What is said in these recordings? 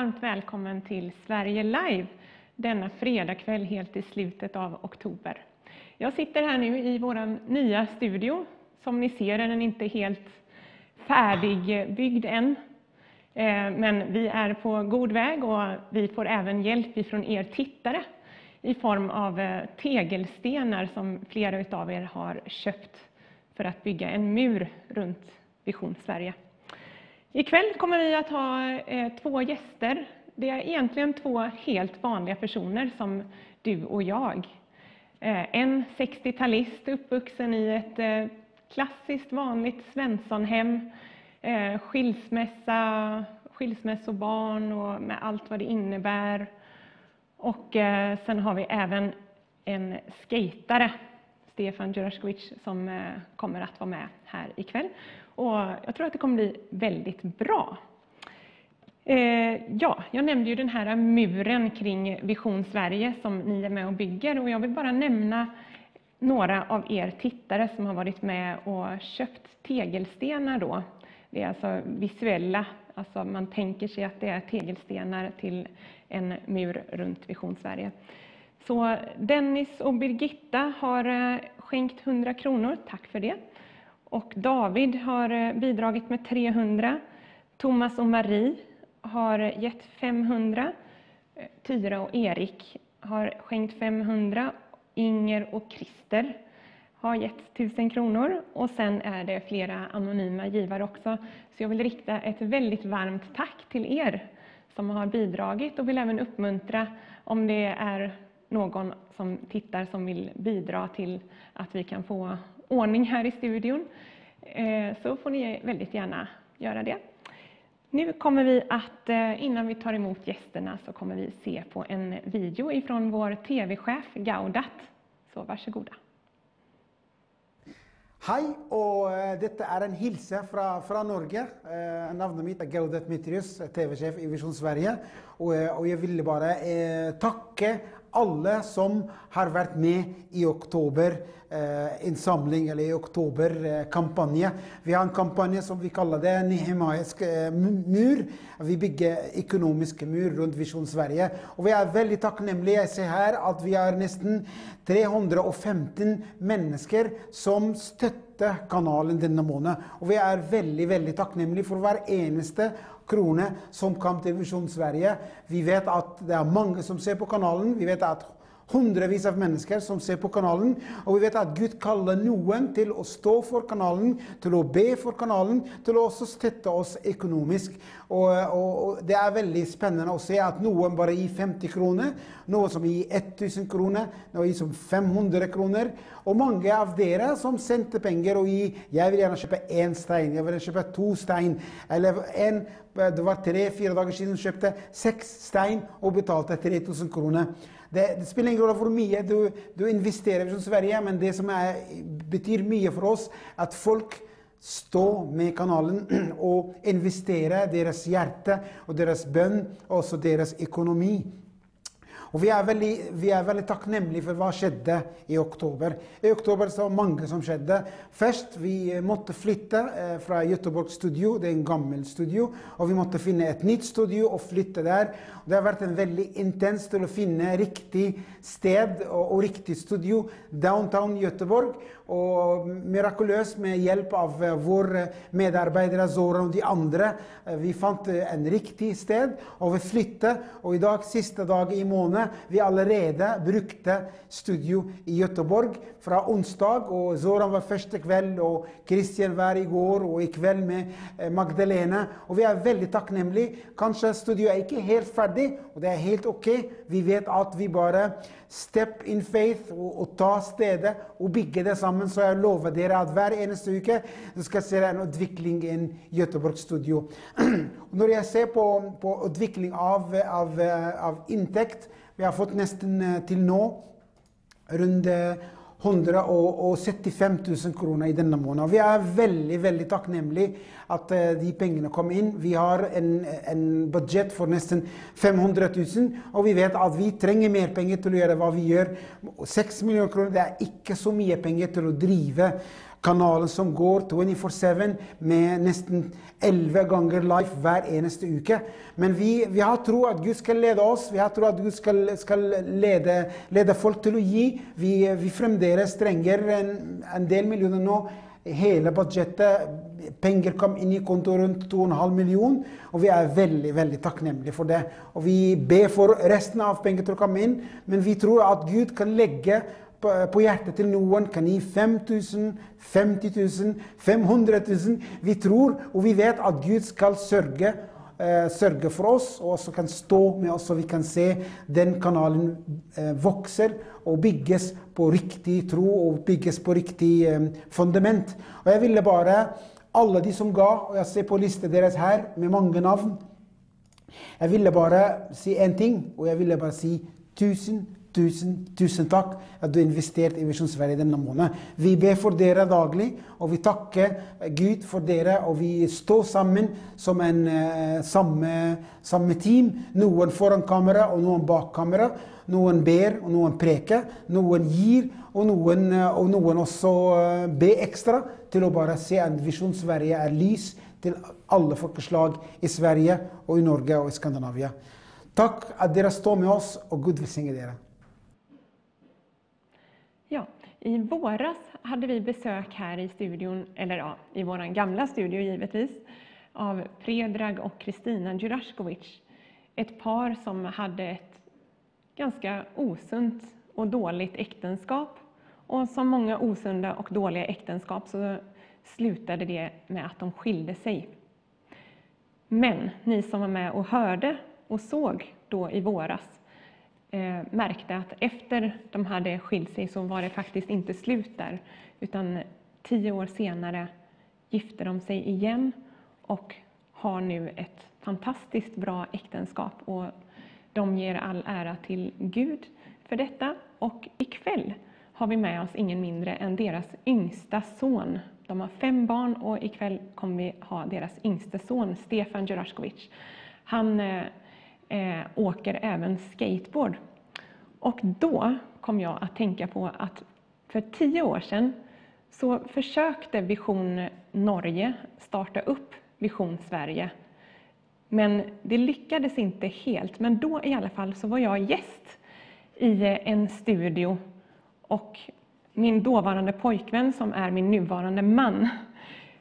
Varmt välkommen till Sverige Live denna fredagkväll helt i slutet av oktober. Jag sitter här nu i vår nya studio. Som ni ser är den inte helt färdigbyggd än. Eh, men vi är på god väg och vi får även hjälp ifrån er tittare i form av eh, tegelstenar som flera av er har köpt för att bygga en mur runt Vision Sverige. Ikväll kommer vi att ha eh, två gäster. Det är egentligen två helt vanliga personer som du och jag. Eh, en 60-talist uppvuxen i ett eh, klassiskt vanligt Svenssonhem, skilsmässa, skilsmässobarn och med allt vad det innebär. Och sen har vi även en skejtare, Stefan Djuraskovic, som kommer att vara med här ikväll. Och jag tror att det kommer bli väldigt bra. Eh, ja, jag nämnde ju den här muren kring Vision Sverige som ni är med och bygger och jag vill bara nämna några av er tittare som har varit med och köpt tegelstenar då. Det är alltså visuella, alltså man tänker sig att det är tegelstenar till en mur runt Vision Sverige. Så Dennis och Birgitta har eh, skänkt 100 kronor, tack för det. Och David har eh, bidragit med 300. Thomas och Marie har gett 500. Eh, Tyra och Erik har skänkt 500. Inger och Christer har gett 1000 kronor och sen är det flera anonyma givare också. Så jag vill rikta ett väldigt varmt tack till er som har bidragit och vill även uppmuntra om det är någon som tittar som vill bidra till att vi kan få ordning här i studion eh, så får ni väldigt gärna göra det. Nu kommer vi att, eh, innan vi tar emot gästerna, så kommer vi se på en video ifrån vår TV-chef Gaudat. Så varsågoda. Hej, och eh, detta är en hilse från, från Norge. Uh, navnet mitt är Gaudat Mitrius, TV-chef i Vision Sverige. Och, och jag jeg bara eh, tacka alle som har vært med i oktober eh, eller i oktober-kampanje. Eh, vi har en kampanje som vi kaller det Nehemaisk eh, mur. Vi bygger økonomisk mur rundt Visjon Sverige. Og vi er veldig takknemlige. Jeg ser her at vi har nesten 315 mennesker som støtter kanalen denne måneden. Og vi er veldig, veldig takknemlige for hver eneste krone som kom til Visjon Sverige. Vi vet at det er mange som ser på kanalen. Vi vet at hundrevis av mennesker som ser på kanalen. Og vi vet at Gud kaller noen til å stå for kanalen, til å be for kanalen, til å også støtte oss økonomisk. Og, og, og, Det er veldig spennende å se at noen bare gir 50 kroner, noen som gir 1000 kroner, noen gir som 500 kroner. Og mange av dere som sendte penger og gir 'Jeg vil gjerne kjøpe én stein', 'Jeg vil kjøpe to stein', eller en, det var tre-fire dager siden kjøpte seks stein og betalte 3000 kroner. Det, det, spelar ingen roll hur mycket du, du investerar i Sverige, men det som är, betyder mycket för oss, att folk står med kanalen och investerar deras hjärta och deras bön, och også deras ekonomi. Og vi er, veldig, vi er veldig takknemlige for hva skjedde i oktober. I oktober så var mange som skjedde. Først vi måtte flytte eh, fra Göteborg studio, det er en gammel studio, og vi måtte finne et nytt studio og flytte der. Det har vært en veldig intens til å finne riktig sted og, og riktig studio downtown Göteborg. Og mirakuløst med hjelp av eh, vår eh, medarbetare medarbeidere Zoran og de andre. Eh, vi fant en riktig sted, og vi flyttet. Og i dag, siste dag i måneden, vi allerede brukte studio i Göteborg fra onsdag. Og Zoran var første kveld, og Christian var i går, og i kveld med Magdalene. Og vi er veldig takknemlige. Kanskje studioet er ikke helt ferdig, og det er helt OK. Vi vet at vi bare step in faith og, og ta stedet og bygge det sammen. Så jeg lover dere at hver eneste uke så skal se en utvikling i Göteborg studio. Når jeg ser på, på utvikling av, av, av, inntekt Vi har fått nesten till til nå rundt 175 000 kroner i denne måneden. Vi er veldig veldig takknemlige at eh, de pengene kom inn. Vi har en, en budsjett for nesten 500 000, og vi vet at vi trenger mer penger til å gjøre hva vi gjør. 6 millioner kroner det er ikke så mye penger til å drive kanalen som går 24-7 med nesten 11 ganger live hver eneste uke. Men vi, vi har tro at Gud skal lede oss, vi har tro at Gud skal, skal lede, lede folk til å gi. Vi, vi fremdeles trenger en, en del millioner nå. Hele budsjettet, penger kom inn i konto rundt 2,5 miljoner. og vi er veldig veldig takknemlige for det. Og vi ber for resten av pengarna til å komme inn, men vi tror at Gud kan legge på, på hjertet til noen, kan gi 5000, 50 000, 500 000. Vi tror og vi vet at Gud skal sørge eh, sørge for oss, og også kan stå med oss, så vi kan se den kanalen eh, vokser og bygges på riktig tro og bygges på riktig eh, fundament. Og jeg ville bare, alle de som ga, og jeg ser på listen deres her med mange navn Jeg ville bare si én ting, og jeg ville bare si tusen, tusen, tusen takk at du investerat i Visjon Sverige denne måneden. Vi ber for dere daglig, og vi takker Gud for dere. Og vi står sammen som en uh, samme, samme team. Noen foran kamera og noen bak kamera. Noen ber, og noen preker. Noen gir, og noen, uh, og noen også uh, ber ekstra til å bare se at Visjon Sverige er lys til alle folkeslag i Sverige og i Norge og i Skandinavia. Takk at dere står med oss, og Gud velsigne dere. I våras hade vi besök här i studion, eller ja, i vår gamla studio givetvis, av Predrag och Kristina Djuraskovic. Ett par som hade ett ganska osunt och dåligt äktenskap. Och som många osunda och dåliga äktenskap så slutade det med att de skilde sig. Men ni som var med och hörde och såg då i våras eh, märkte att efter de hade skilt sig så var det faktiskt inte slut där, utan tio år senare gifte de sig igen och har nu ett fantastiskt bra äktenskap och de ger all ära till Gud för detta. Och ikväll har vi med oss ingen mindre än deras yngsta son. De har fem barn och ikväll kommer vi ha deras yngste son, Stefan Djuraskovic. Han eh, eh, åker även skateboard. Och då kom jag att tänka på att för tio år sedan så försökte Vision Norge starta upp Vision Sverige. Men det lyckades inte helt. Men då i alla fall så var jag gäst i en studio och min dåvarande pojkvän, som är min nuvarande man,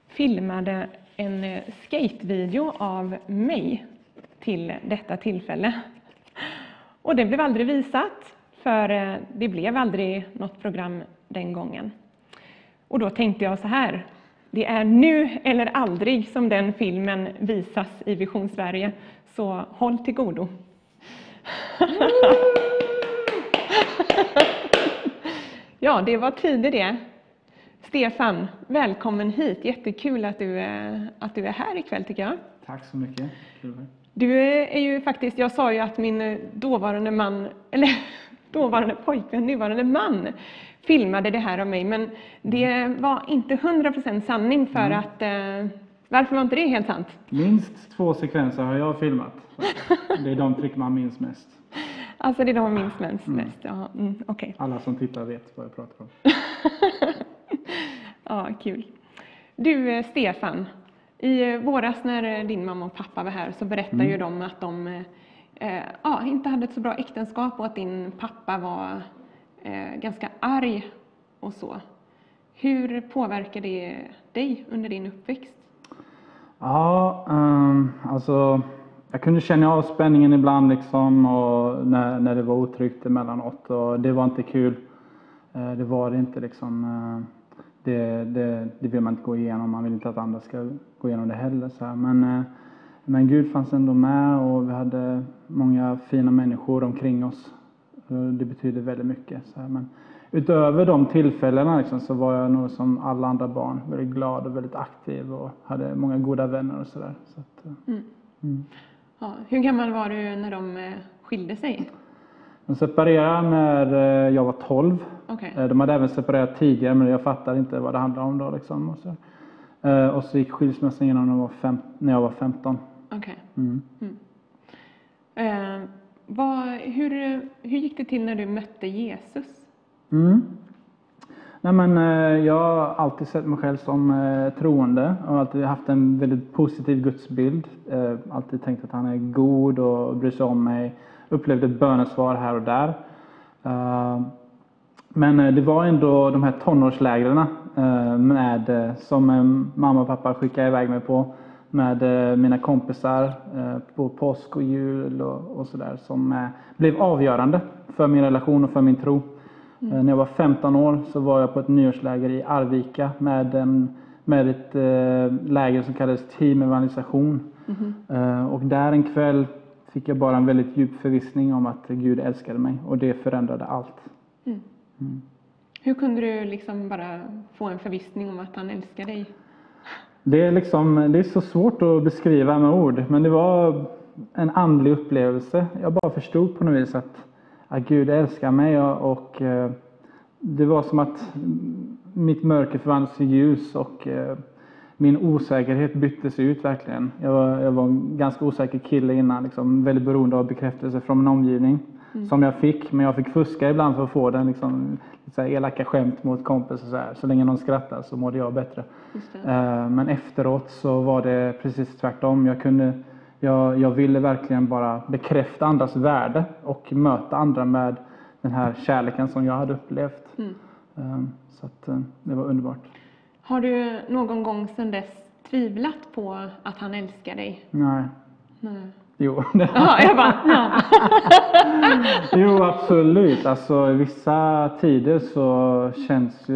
filmade en eh, skatevideo av mig till detta tillfälle. Och det blev aldrig visat, för eh, det blev aldrig något program den gången. Och då tänkte jag så här, det är nu eller aldrig som den filmen visas i Vision Sverige, så håll till godo. Ja, det var tider det. Stefan, välkommen hit. Jättekul att du, är, att du är här ikväll tycker jag. Tack så mycket. Kul. Du är ju faktiskt, jag sa ju att min dåvarande man, eller dåvarande pojkvän, nuvarande man, filmade det här av mig, men det var inte 100% sanning för att, eh, varför var inte det helt sant? Minst två sekvenser har jag filmat. Det är de trick man minns mest. Alltså det är de jag minns mest, mest. Ja, mm, okej. Alla som tittar vet vad jag pratar om. Ja, kul. Du, eh, Stefan. I eh, våras när eh, din mamma och pappa var här så berättade ju de att de eh, ja, inte hade ett så bra äktenskap och att din pappa var eh, ganska arg och så. Hur påverkade det dig under din uppväxt? Ja, ehm, alltså jag kunde känna av spänningen ibland liksom och när, när det var otryggt emellanåt och det var inte kul. Eh, det var det inte liksom. eh, det, det, det vill man inte gå igenom, man vill inte att andra ska gå igenom det heller. Så här. Men, eh, men Gud fanns ändå med och vi hade många fina människor omkring oss. Eh, Det betyder väldigt mycket. Så här. Men utöver de tillfällena liksom, så var jag nog som alla andra barn väldigt glad och väldigt aktiv och hade många goda vänner och sådär. Så eh, mm. Ja, hur gammal var du när de skilde sig? De separerade när jag var 12. Okej. Eh, De hade även separerat tidigare men jag fattade inte vad det handlade om då. Liksom. Och, så. Eh, och så gick skilsmässan igenom när jag var, fem, när jag var 15. Okej. Mm. Eh, vad, hur, hur gick det till när du mötte Jesus? Mm. Nej, men, eh, jag har alltid sett mig själv som eh, troende och alltid haft en väldigt positiv gudsbild. Eh, alltid tänkt att han är god och bryr sig om mig. Upplevde ett bönesvar här och där. Men eh, det var ändå de här tonårslägren eh, med, eh, som mamma och pappa skickade iväg mig på med mina kompisar på påsk och jul och, och sådär som blev avgörande för min relation och för min tro. Eh, När jag var 15 år så var jag på ett nyårsläger i Arvika med, en, med ett läger som kallades Team Evangelisation. Eh, och där en kväll fick jag bara en väldigt djup förvissning om att Gud älskade mig och det förändrade allt. Hur kunde du liksom bara få en förvissning om att han älskar dig? Det är, liksom, det är så svårt att beskriva med ord, men det var en andlig upplevelse. Jag bara förstod på något vis att, att Gud älskar mig och, och eh, det var som att mitt mörker förvandlades till ljus och eh, min osäkerhet byttes ut verkligen. Jag var, jag var en ganska osäker kille innan, liksom, väldigt beroende av bekräftelse från min omgivning. Som jag fick, men jag fick fuska ibland för att få den. Liksom, så här elaka skämt mot kompisar. Så, här. så länge någon skrattade så mådde jag bättre. Eh, Men efteråt så var det precis tvärtom. Jag, kunde, jag, jag ville verkligen bara bekräfta andras värde och möta andra med den här kärleken som jag hade upplevt. Eh, Så att, eh, det var underbart. Har du någon gång sedan dess tvivlat på att han älskar dig? Nej. Nej. Jo, Ja, jag bara, ja. jo absolut. Alltså, vissa tider så känns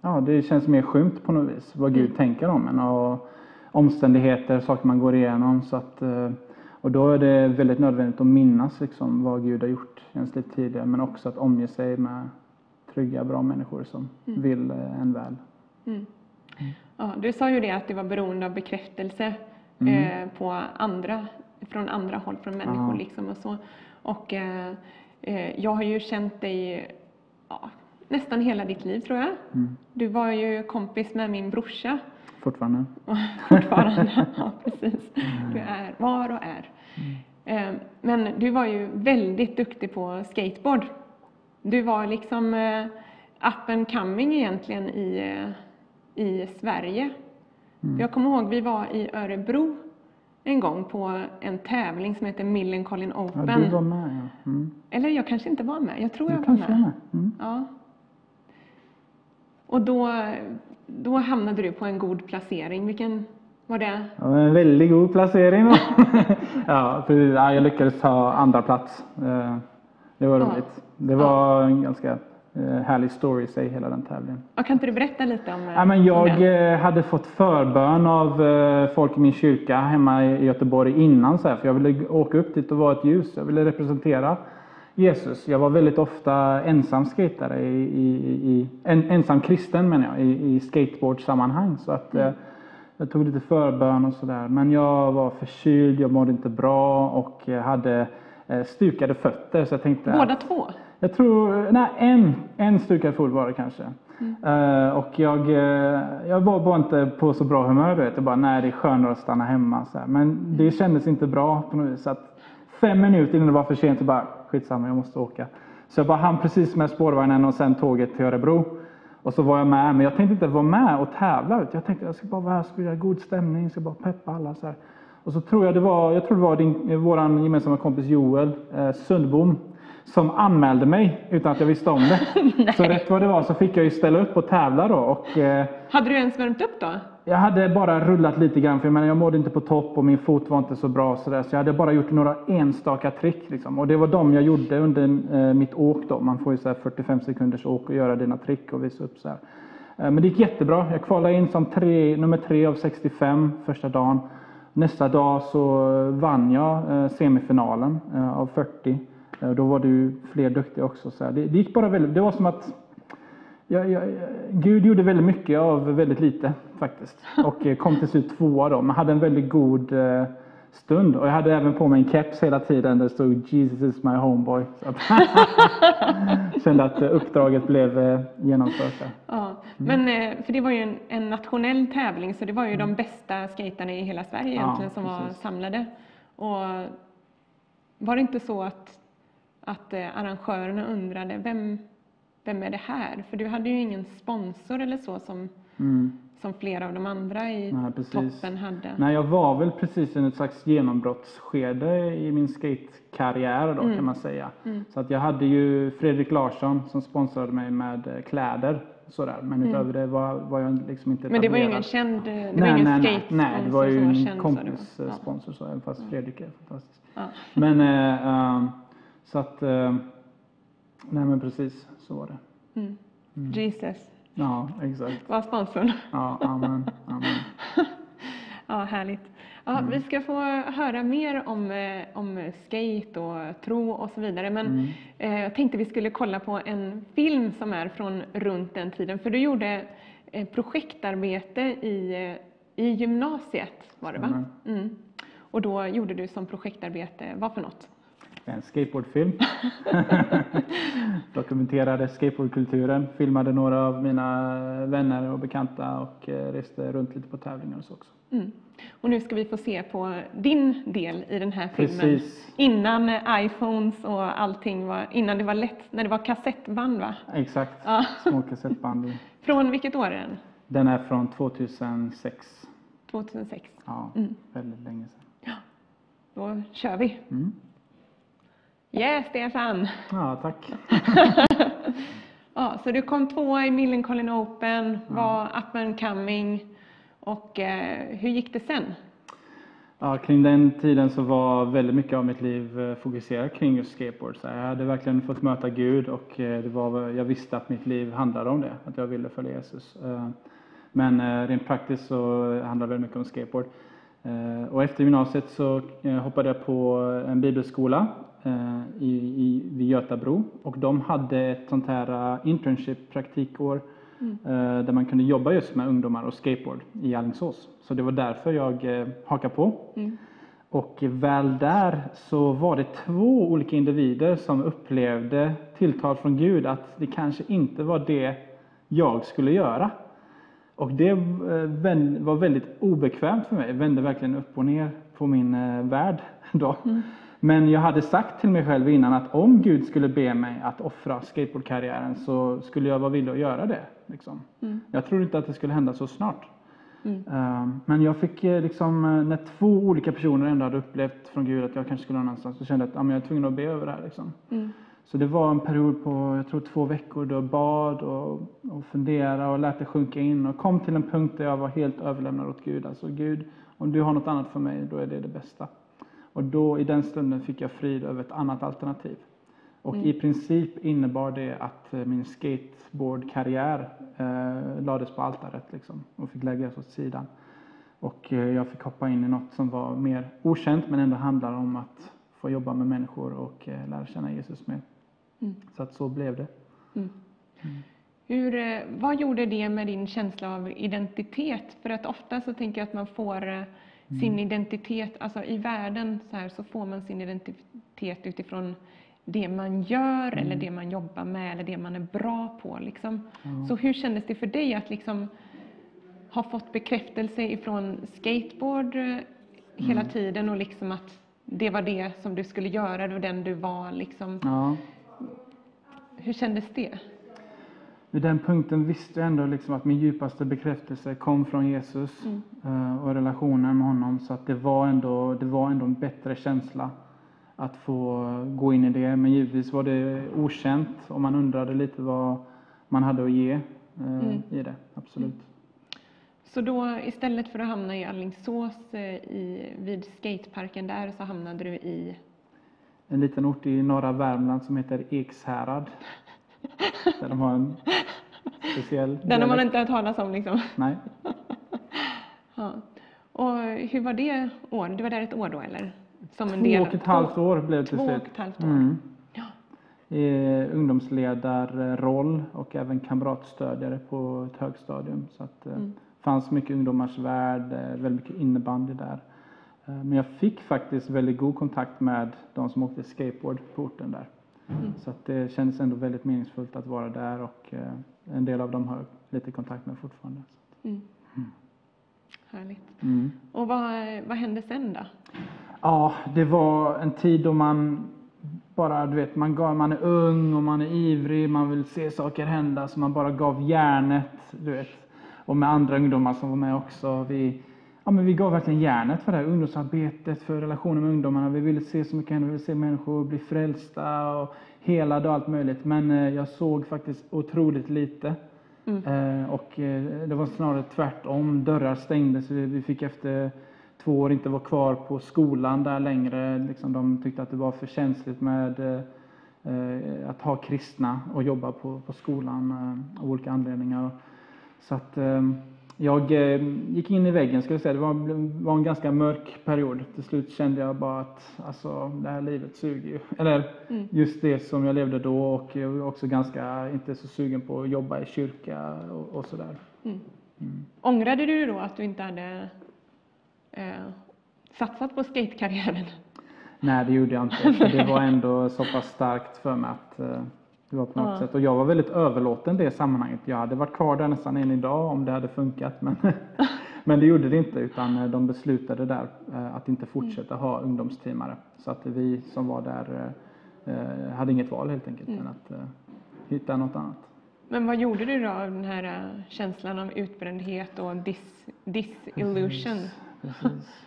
ja, det känns mer skymt på något vis vad Gud tänker om en. Och omständigheter, saker man går igenom. Så att, eh, och då är det väldigt nödvändigt att minnas liksom, vad Gud har gjort i ens liv tidigare. Men också att omge sig med trygga, bra människor som vill eh, en väl. Ja, du sa ju det att du var beroende av bekräftelse eh, på andra, från andra håll, från människor Ja. liksom och så. Och eh, eh, jag har ju känt dig ja, nästan hela ditt liv tror jag. Du var ju kompis med min brorsa Fortfarande. fortfarande. ja, precis. Du är, var och är. Eh, Men du var ju väldigt duktig på skateboard. Du var liksom eh, up and coming egentligen i, eh, i Sverige. Jag kommer ihåg vi var i Örebro en gång på en tävling som heter Millencolin Ja, Open. du var med ja. Mm. Eller jag kanske inte var med. Jag tror Du jag var med. Mm. Ja. Och då, då hamnade du på en god placering. Vilken var det? Ja, en väldigt god placering ja, precis. Ja, jag lyckades ta andra plats. Eh, Det var Ja. roligt. Det var en ganska härlig story i sig, hela den tävlingen. Ja, kan inte du berätta lite om, eh, Ja, men om jag det? eh, hade fått förbön av eh, folk i min kyrka hemma i Göteborg innan. Så här, för jag ville åka upp dit och vara ett ljus. Jag ville representera Jesus. Jag var väldigt ofta ensam skatare i, i, i en, ensam kristen menar jag, i, i skateboardsammanhang. Så att eh, jag tog lite förbön och sådär. Men jag var förkyld, jag mådde inte bra och hade eh, stukade fötter. Så jag tänkte Båda två? Jag tror, nej en, en stukad fot var det kanske. Eh, och jag, eh, jag var bara inte på så bra humör. Vet. Jag bara, nej det är skönare att stanna hemma. Så här. Men det kändes inte bra på något vis. Så att fem minuter innan det var för sent så bara, skitsamma jag måste åka. Så jag bara hann precis med spårvagnen och sen tåget till Örebro. Och så var jag med, men jag tänkte inte vara med och tävla. du. Jag tänkte jag ska bara vara här, göra god stämning, jag ska bara peppa alla. Så här. Och så tror jag det var, jag tror det var din, våran gemensamma kompis Joel eh, Sundbom som anmälde mig utan att jag visste om det. så rätt vad det var så fick jag ju ställa upp och tävla då. Och, eh, Hade du ens värmt upp då? jag hade bara rullat lite grann, för jag, menar, jag mådde inte på topp och min fot var inte så bra. Så, där, så jag hade bara gjort några enstaka trick. Liksom. Och det var de jag gjorde under eh, mitt åk. Då. Man får ju så här 45 sekunders åk och göra dina trick och visa upp. Så här. Eh, men det gick jättebra. Jag kvalade in som tre, nummer tre av 65 första dagen. Nästa dag så vann jag eh, semifinalen eh, av 40. Eh, då var det ju fler duktiga också. Så. Det, det gick bara väldigt, det var som att jag, jag, Gud gjorde väldigt mycket av väldigt lite faktiskt. Och eh, kom till slut tvåa då. Men hade en väldigt god eh, stund. Och jag hade även på mig en keps hela tiden där det stod Jesus is my homeboy. Så att kände att uppdraget blev genomfört. Ja. Men, eh, för det var ju en, en nationell tävling så det var ju de bästa skaterna i hela Sverige Ja, egentligen som var precis. samlade. Och var det inte så att, att eh, arrangörerna undrade vem, vem är det här? För du hade ju ingen sponsor eller så som, Mm. som flera av de andra i Nej, toppen hade. Nej, jag var väl precis i ett slags genombrottsskede i min skatekarriär då Mm. kan man säga. Så att jag hade ju Fredrik Larsson som sponsrade mig med eh, kläder. Sådär. Men utöver det var, var jag liksom inte Mm. Men det var ju ingen känd, det var nej, ingen nej, nej, det var ju en kompis eh, sponsor så, även fast Fredrik är fantastisk. Men eh, ehm, så att, eh, nej men precis så var det. Mm. Jesus Ja, exakt. var sponsorn. Ja, amen, amen. Ja, härligt. Ja, Mm. Vi ska få höra mer om, eh, om skate och tro och så vidare. Men Mm. eh, jag tänkte vi skulle kolla på en film som är från runt den tiden. För du gjorde eh, projektarbete i, i gymnasiet, var det va? Mm. Och då gjorde du som projektarbete, vad för något? En skateboardfilm. Dokumenterade skateboardkulturen, filmade några av mina vänner och bekanta och eh, reste runt lite på tävlingar och så också. Mm. Och nu ska vi få se på din del i den här filmen. Precis. Innan eh, iPhones och allting var, innan det var lätt, när det var kassettband va? Exakt, Ja. små kassettband. Från vilket år är den? Den är från 2006. 2006. Ja, Mm. väldigt länge sedan. Då kör vi. Mm. Yeah, Stefan! Ja, tack. Ja, så du kom tvåa i Millencolin Open, var up and coming. Och eh, hur gick det sen? Ja, kring den tiden så var väldigt mycket av mitt liv eh, fokuserat kring just skateboard. Så jag hade verkligen fått möta Gud och eh, det var, jag visste att mitt liv handlade om det, att jag ville följa Jesus. Eh, Men rent praktiskt så handlade det väldigt mycket om skateboard. Och efter gymnasiet så hoppade jag på en bibelskola i, i, vid Götabro och de hade ett sånt här eh, internship praktikår eh, där man kunde jobba just med ungdomar och skateboard i Alingsås. Så det var därför jag eh, hakade på. Och väl där så var det två olika individer som upplevde tilltal från Gud att det kanske inte var det jag skulle göra. Och det eh, var väldigt obekvämt för mig, vände verkligen upp och ner på min eh, värld då. Men jag hade sagt till mig själv innan att om Gud skulle be mig att offra skateboardkarriären så skulle jag vara villig att göra det. Liksom. Jag trodde inte att det skulle hända så snart. Eh, Men jag fick eh, liksom, eh, när två olika personer ändå hade upplevt från Gud att jag kanske skulle någon annanstans, så kände jag att ja, jag är tvungen att be över det här. Liksom. Så det var en period på, jag tror två veckor då jag bad och, och funderade och lät det sjunka in och kom till en punkt där jag var helt överlämnad åt Gud. Alltså Gud, om du har något annat för mig, då är det det bästa. Och då i den stunden fick jag frid över ett annat alternativ. Och i princip innebar det att eh, min skateboardkarriär eh, lades på altaret liksom, och fick läggas åt sidan. Och eh, jag fick hoppa in i något som var mer okänt men ändå handlade om att få jobba med människor och eh, lära känna Jesus mer. Så att så blev det. Hur, eh, vad gjorde det med din känsla av identitet? För att ofta så tänker jag att man får eh, sin identitet, alltså i världen så här så får man sin identitet utifrån det man gör eller det man jobbar med eller det man är bra på. Liksom. Så hur kändes det för dig att liksom ha fått bekräftelse ifrån skateboard eh, hela tiden och liksom att det var det som du skulle göra, det var den du var. Liksom. Hur kändes det? Vid den punkten visste jag ändå liksom att min djupaste bekräftelse kom från Jesus eh, och relationen med honom. Så att det var, ändå, det var ändå en bättre känsla att få gå in i det. Men givetvis var det okänt och man undrade lite vad man hade att ge eh, i det. Absolut. Så då istället för att hamna i Alingsås eh, i, vid skateparken där så hamnade du i En liten ort i norra Värmland som heter Ekshärad. Där de har en speciell Den har man inte hört talas om liksom. Nej. Ja. Och hur var det år? Du var där ett år då eller? Som en Två del- och ett halvt år blev det till Två slut. och ett halvt år. Mm. Ja. ungdomsledarroll och även kamratstödjare på ett högstadium. Så att, eh, fanns mycket ungdomars värld, eh, väldigt mycket innebandy där. Eh, men jag fick faktiskt väldigt god kontakt med de som åkte skateboard på orten där. Så att det kändes ändå väldigt meningsfullt att vara där och eh, en del av dem har lite kontakt med fortfarande. Härligt. Mm. Och vad, vad hände sen då? Ja, det var en tid då man bara, du vet, man, gav, man är ung och man är ivrig, man vill se saker hända, så man bara gav järnet, du vet. Och med andra ungdomar som var med också. Vi, ja, men vi gav verkligen järnet för det här ungdomsarbetet, för relationen med ungdomarna. Vi ville se så mycket hända, vi ville se människor bli frälsta och helade och allt möjligt. Men eh, jag såg faktiskt otroligt lite. Eh, och eh, det var snarare tvärtom. Dörrar stängdes. Vi, vi fick efter två år inte vara kvar på skolan där längre. Liksom, de tyckte att det var för känsligt med att ha kristna och jobba på, på skolan av olika anledningar. Så att, eh, jag eh, gick in i väggen, ska jag säga. Det var, var en ganska mörk period. Till slut kände jag bara att alltså, det här livet suger ju. Eller just det som jag levde då och jag var också ganska inte så sugen på att jobba i kyrka och, och sådär. Ångrade du då att du inte hade eh, satsat på skatekarriären? Nej, det gjorde jag inte. Det var ändå så pass starkt för mig att eh, det var på något Ja. sätt. Och jag var väldigt överlåten det sammanhanget. Jag hade varit kvar där nästan än idag om det hade funkat. Men, men det gjorde det inte, utan eh, de beslutade där eh, att inte fortsätta ha ungdomsteamare. Så att vi som var där eh, hade inget val helt enkelt än att hitta något annat. Men vad gjorde du då av den här känslan av utbrändhet och dis, disillusion? Precis.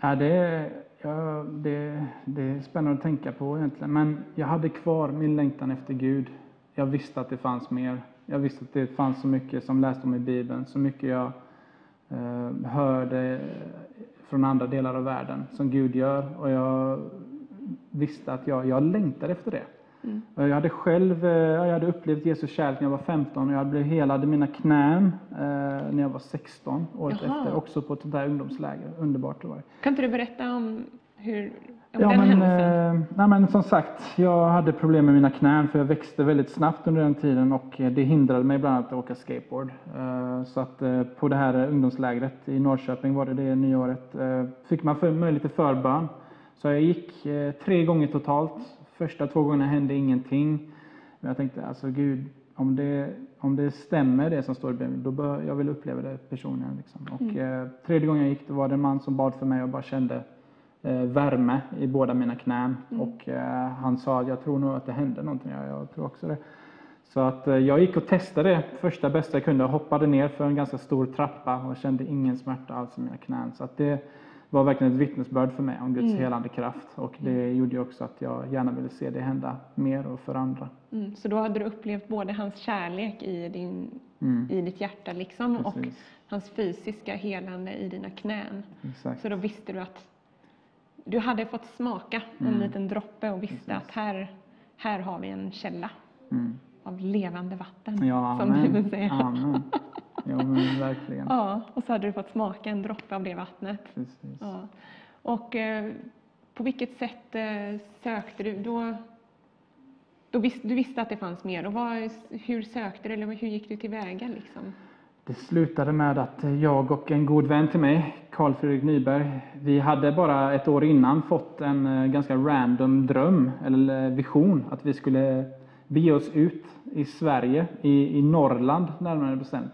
Ja, det, ja, det, det är spännande att tänka på egentligen. Men jag hade kvar min längtan efter Gud. Jag visste att det fanns mer. Jag visste att det fanns så mycket som läste om i Bibeln. Så mycket jag eh, hörde från andra delar av världen som Gud gör. Och jag visste att jag, jag längtade efter det. Och Jag hade själv eh, jag hade upplevt Jesus kärlek när jag var 15 och jag blev helad i mina knän eh, när jag var 16 året Jaha. efter. Också på ett sånt där ungdomsläger. Underbart det var. Kan inte du berätta om hur, om Ja, den men, händelsen? eh, nej, men som sagt, jag hade problem med mina knän för jag växte väldigt snabbt under den tiden och det hindrade mig bland annat att åka skateboard. Så att på det här ungdomslägret i Norrköping var det det nyåret, fick man för, möjlighet till förbön. Så jag gick tre gånger totalt. Första två gångerna hände ingenting. Men jag tänkte, alltså Gud, om det, om det stämmer det som står i Bibeln, då bör jag vill uppleva det personligen. Liksom. Och eh, tredje gången jag gick, då var det en man som bad för mig och bara kände eh, värme i båda mina knän. Och eh, han sa, jag tror nog att det hände någonting. Ja, jag tror också det. Så att eh, jag gick och testade det första bästa jag kunde hoppade ner för en ganska stor trappa och kände ingen smärta alls i mina knän. Så att det var verkligen ett vittnesbörd för mig om Guds helande kraft. Och det gjorde också att jag gärna ville se det hända mer och för andra. Mm, så då hade du upplevt både hans kärlek i, din, Mm. i ditt hjärta liksom, och Precis. hans fysiska helande i dina knän. Exakt. Så då visste du att du hade fått smaka en liten droppe och visste att här, här har vi en källa Mm. av levande vatten, Ja, som. Bibeln säger. Amen. Jo, men verkligen. Ja, och så hade du fått smaka en droppe av det vattnet. Precis. Ja. Och eh, på vilket sätt eh, sökte du? Då, då vis, du visste att det fanns mer. Och vad, hur sökte du, eller hur gick du tillväga? Liksom? Det slutade med att jag och en god vän till mig, Carl Fredrik Nyberg, vi hade bara ett år innan fått en eh, ganska random dröm, eller vision, att vi skulle bege oss ut i Sverige, i, i Norrland närmare bestämt.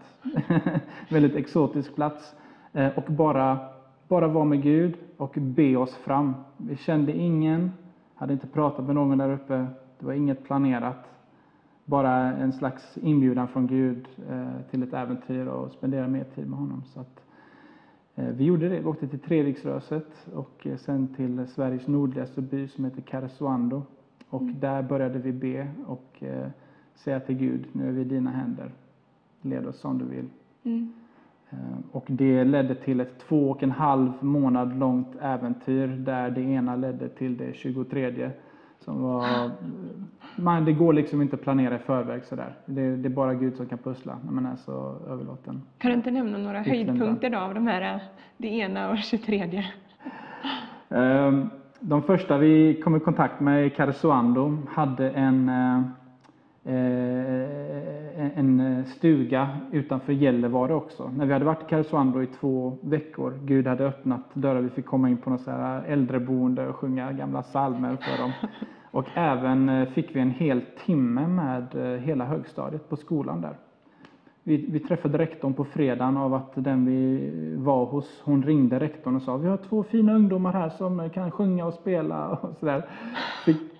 Väldigt exotisk plats. Eh, och bara, bara vara med Gud och be oss fram. Vi kände ingen, hade inte pratat med någon där uppe, det var inget planerat. Bara en slags inbjudan från Gud eh, till ett äventyr och spendera mer tid med honom. Så att, eh, vi gjorde det. Vi åkte till Treriksröset och sen till Sveriges nordligaste by som heter Karesuando. Och där började vi be och eh, säga till Gud, nu är vi i dina händer. Led oss som du vill. Mm. Eh, Och det ledde till ett två och en halv månad långt äventyr där det ena ledde till det 23 som var, man, det går liksom inte att planera i förväg sådär. Det, det är bara Gud som kan pussla när man är så överlåten. Kan du inte nämna några höjdpunkter då av de här, eh, det ena och 23? Ehm, de första vi kom i kontakt med i Karesuando hade en, eh, eh, en stuga utanför Gällivare också. När vi hade varit i Karesuando i två veckor, Gud hade öppnat dörrar, vi fick komma in på något så här äldreboende och sjunga gamla psalmer för dem. Och även eh, fick vi en hel timme med eh, hela högstadiet på skolan där. Vi, vi träffade rektorn på fredagen av att den vi var hos, hon ringde rektorn och sa vi har två fina ungdomar här som kan sjunga och spela och sådär.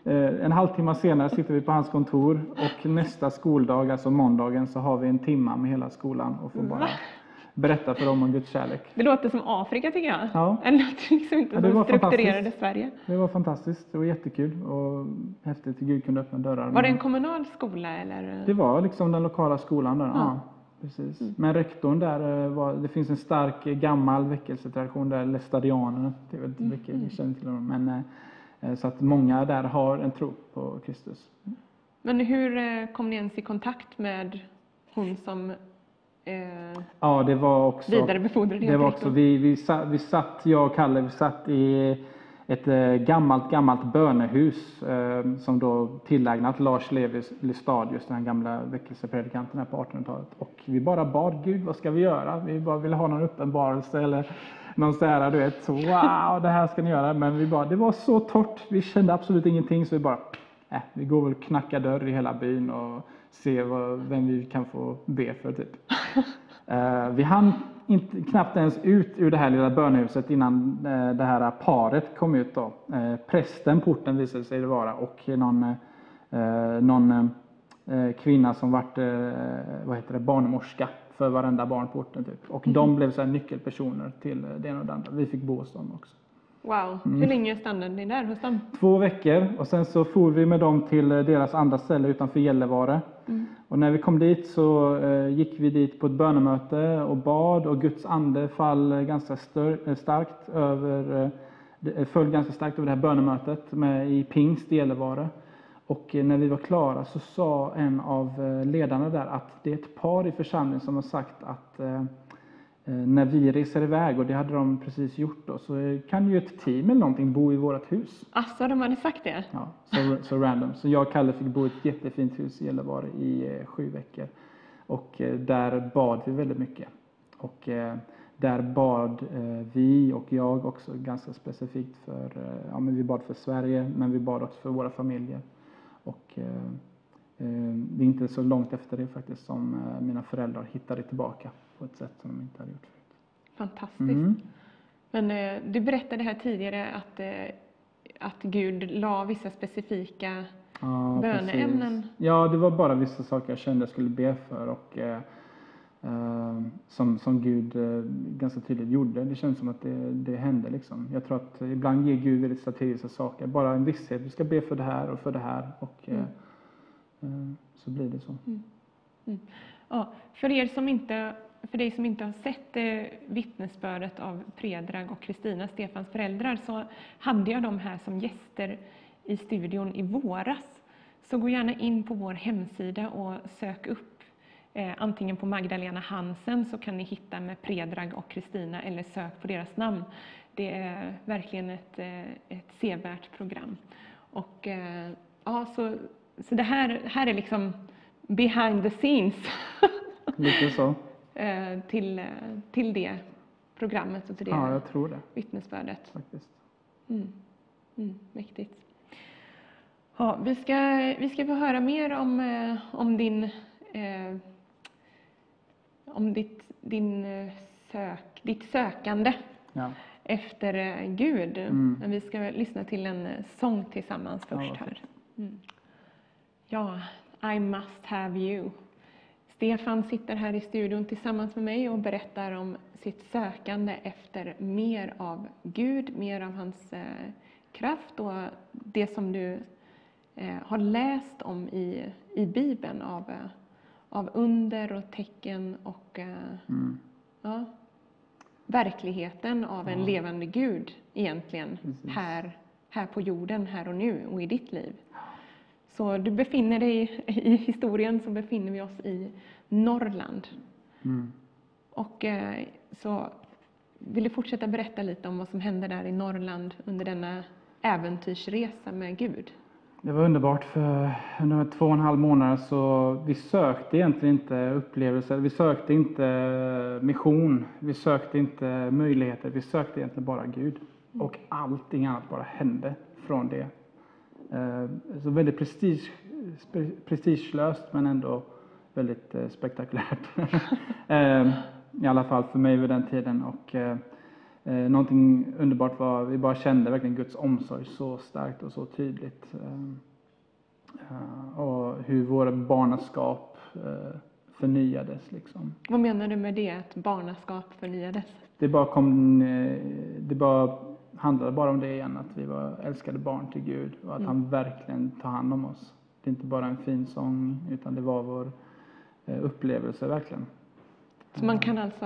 Eh, en halvtimme senare sitter vi på hans kontor och nästa skoldag, alltså måndagen, så har vi en timma med hela skolan och får bara berätta för dem om Guds kärlek. Det låter som Afrika tycker jag. Ja. Det låter liksom inte Ja, det som strukturerade. Sverige. Det var fantastiskt, det var jättekul och häftigt att Gud kunde öppna dörrar. Var det en Men kommunal skola eller? det var liksom den lokala skolan där. Ja. Ja. Precis. Mm. Men rektorn där, eh, var, det finns en stark eh, gammal väckelsetradition där, lästadianerna, det vet Mm, vilka ni känner till dem, men eh, så att många där har en tro på Kristus. Men hur kom ni ens i kontakt med hon som eh, Ja, det var också... vidarebefordrade Det var också, vi, vi, satt, vi satt, jag och Kalle, vi satt i ett eh, gammalt, gammalt bönehus eh, som då tillägnat Lars Levi Lestadius, den gamla väckelsepredikanten här på 1800-talet. Och vi bara bad Gud, vad ska vi göra? Vi bara ville ha någon uppenbarelse eller någon så här, du vet, wow, det här ska ni göra. Men vi bara, det var så torrt, vi kände absolut ingenting, så vi bara, äh, vi går väl och knackar dörr i hela byn och ser vad, vem vi kan få be för, typ. Eh, vi hann inte, knappt ens ut ur det här lilla bönehuset innan eh, det här paret kom ut. Då. Eh, prästen, porten visade sig det vara, och någon, eh, någon kvinna som vart vad heter det, barnmorska för varenda barn på orten. Typ. Och de blev så nyckelpersoner till det ena och det andra. Vi fick bo hos dem också. Wow, Mm. hur länge stannade ni där hos dem? Två veckor och sen så for vi med dem till eh, deras andra ställe utanför Gällivare. Och när vi kom dit så eh, gick vi dit på ett bönemöte och bad och Guds ande fall ganska eh, starkt över, föll ganska starkt över det här bönemötet med, i pingst i Gällivare. Och när vi var klara så sa en av ledarna där att det är ett par i församlingen som har sagt att när vi reser iväg, och det hade de precis gjort då, så eh, kan ju ett team eller någonting bo i vårt hus. Asså, de hade sagt det? Ja, så, så random. Så jag och Kalle fick bo i ett jättefint hus i Gällivare i eh, sju veckor. Och eh, där bad vi väldigt mycket. Och eh, där bad eh, vi och jag också ganska specifikt för, eh, ja men vi bad för Sverige, men vi bad också för våra familjer. Och eh, eh, det är inte så långt efter det faktiskt som eh, mina föräldrar hittade tillbaka på ett sätt som de inte hade gjort förut. Fantastiskt. Mm. Men eh, du berättade här tidigare att, eh, att Gud la vissa specifika Ja, Böneämnen? precis. Ja, det var bara vissa saker jag kände jag skulle be för och eh, eh, som, som Gud eh, ganska tydligt gjorde. Det känns som att det, det hände liksom. Jag tror att ibland ger Gud väldigt strategiska saker. Bara en visshet, du ska be för det här och för det här och eh, eh, så blir det så. Ja, för, er som inte, för dig som inte har sett eh, vittnesbördet av Predrag och Kristina, Stefans föräldrar, så hade jag dem här som gäster i studion i våras. Så gå gärna in på vår hemsida och sök upp eh, antingen på Magdalena Hansen så kan ni hitta med Predrag och Kristina eller sök på deras namn. Det är verkligen ett, eh, ett sevärt program. Och, eh, ja, så, så det här, här är liksom behind the scenes Lite så eh, till, eh, till det programmet och till det Ja, jag tror det vittnesbördet. faktiskt. Mm. Mm, mäktigt. Ja, vi, ska, vi ska få höra mer om, eh, om din eh, om ditt, din, sök, ditt sökande Ja. efter Gud. Mm. Men vi ska lyssna till en sång tillsammans Ja, först vad här. Mm. Ja, I must have you. Stefan sitter här i studion tillsammans med mig och berättar om sitt sökande efter mer av Gud, mer av hans eh, kraft och det som du eh, har läst om i, i Bibeln av, eh, av under och tecken och Mm. ja, verkligen av en Ja. levande Gud egentligen Precis. här, här på jorden, här och nu och i ditt liv. Så du befinner dig i historien så befinner vi oss i Norrland. Mm. Och eh, så vill du fortsätta berätta lite om vad som hände där i Norrland under denna äventyrsresa med Gud? Det var underbart för under två och en halv månader så vi sökte egentligen inte upplevelser, vi sökte inte mission, vi sökte inte möjligheter, vi sökte egentligen bara Gud. Och allting annat bara hände från det. Eh, Så väldigt prestige, prestigelöst men ändå väldigt eh, spektakulärt. Eh, I alla fall för mig vid den tiden. Och, eh, någonting underbart var, vi bara kände verkligen Guds omsorg så starkt och så tydligt. Eh, och hur våra barnaskap eh, förnyades. Liksom. Vad menar du med det, att barnaskap förnyades? Det bara kom, det bara handlade bara om det igen, att vi var älskade barn till Gud och att Mm. han verkligen tar hand om oss. Det är inte bara en fin sång, utan det var vår eh, upplevelse verkligen. Så man kan alltså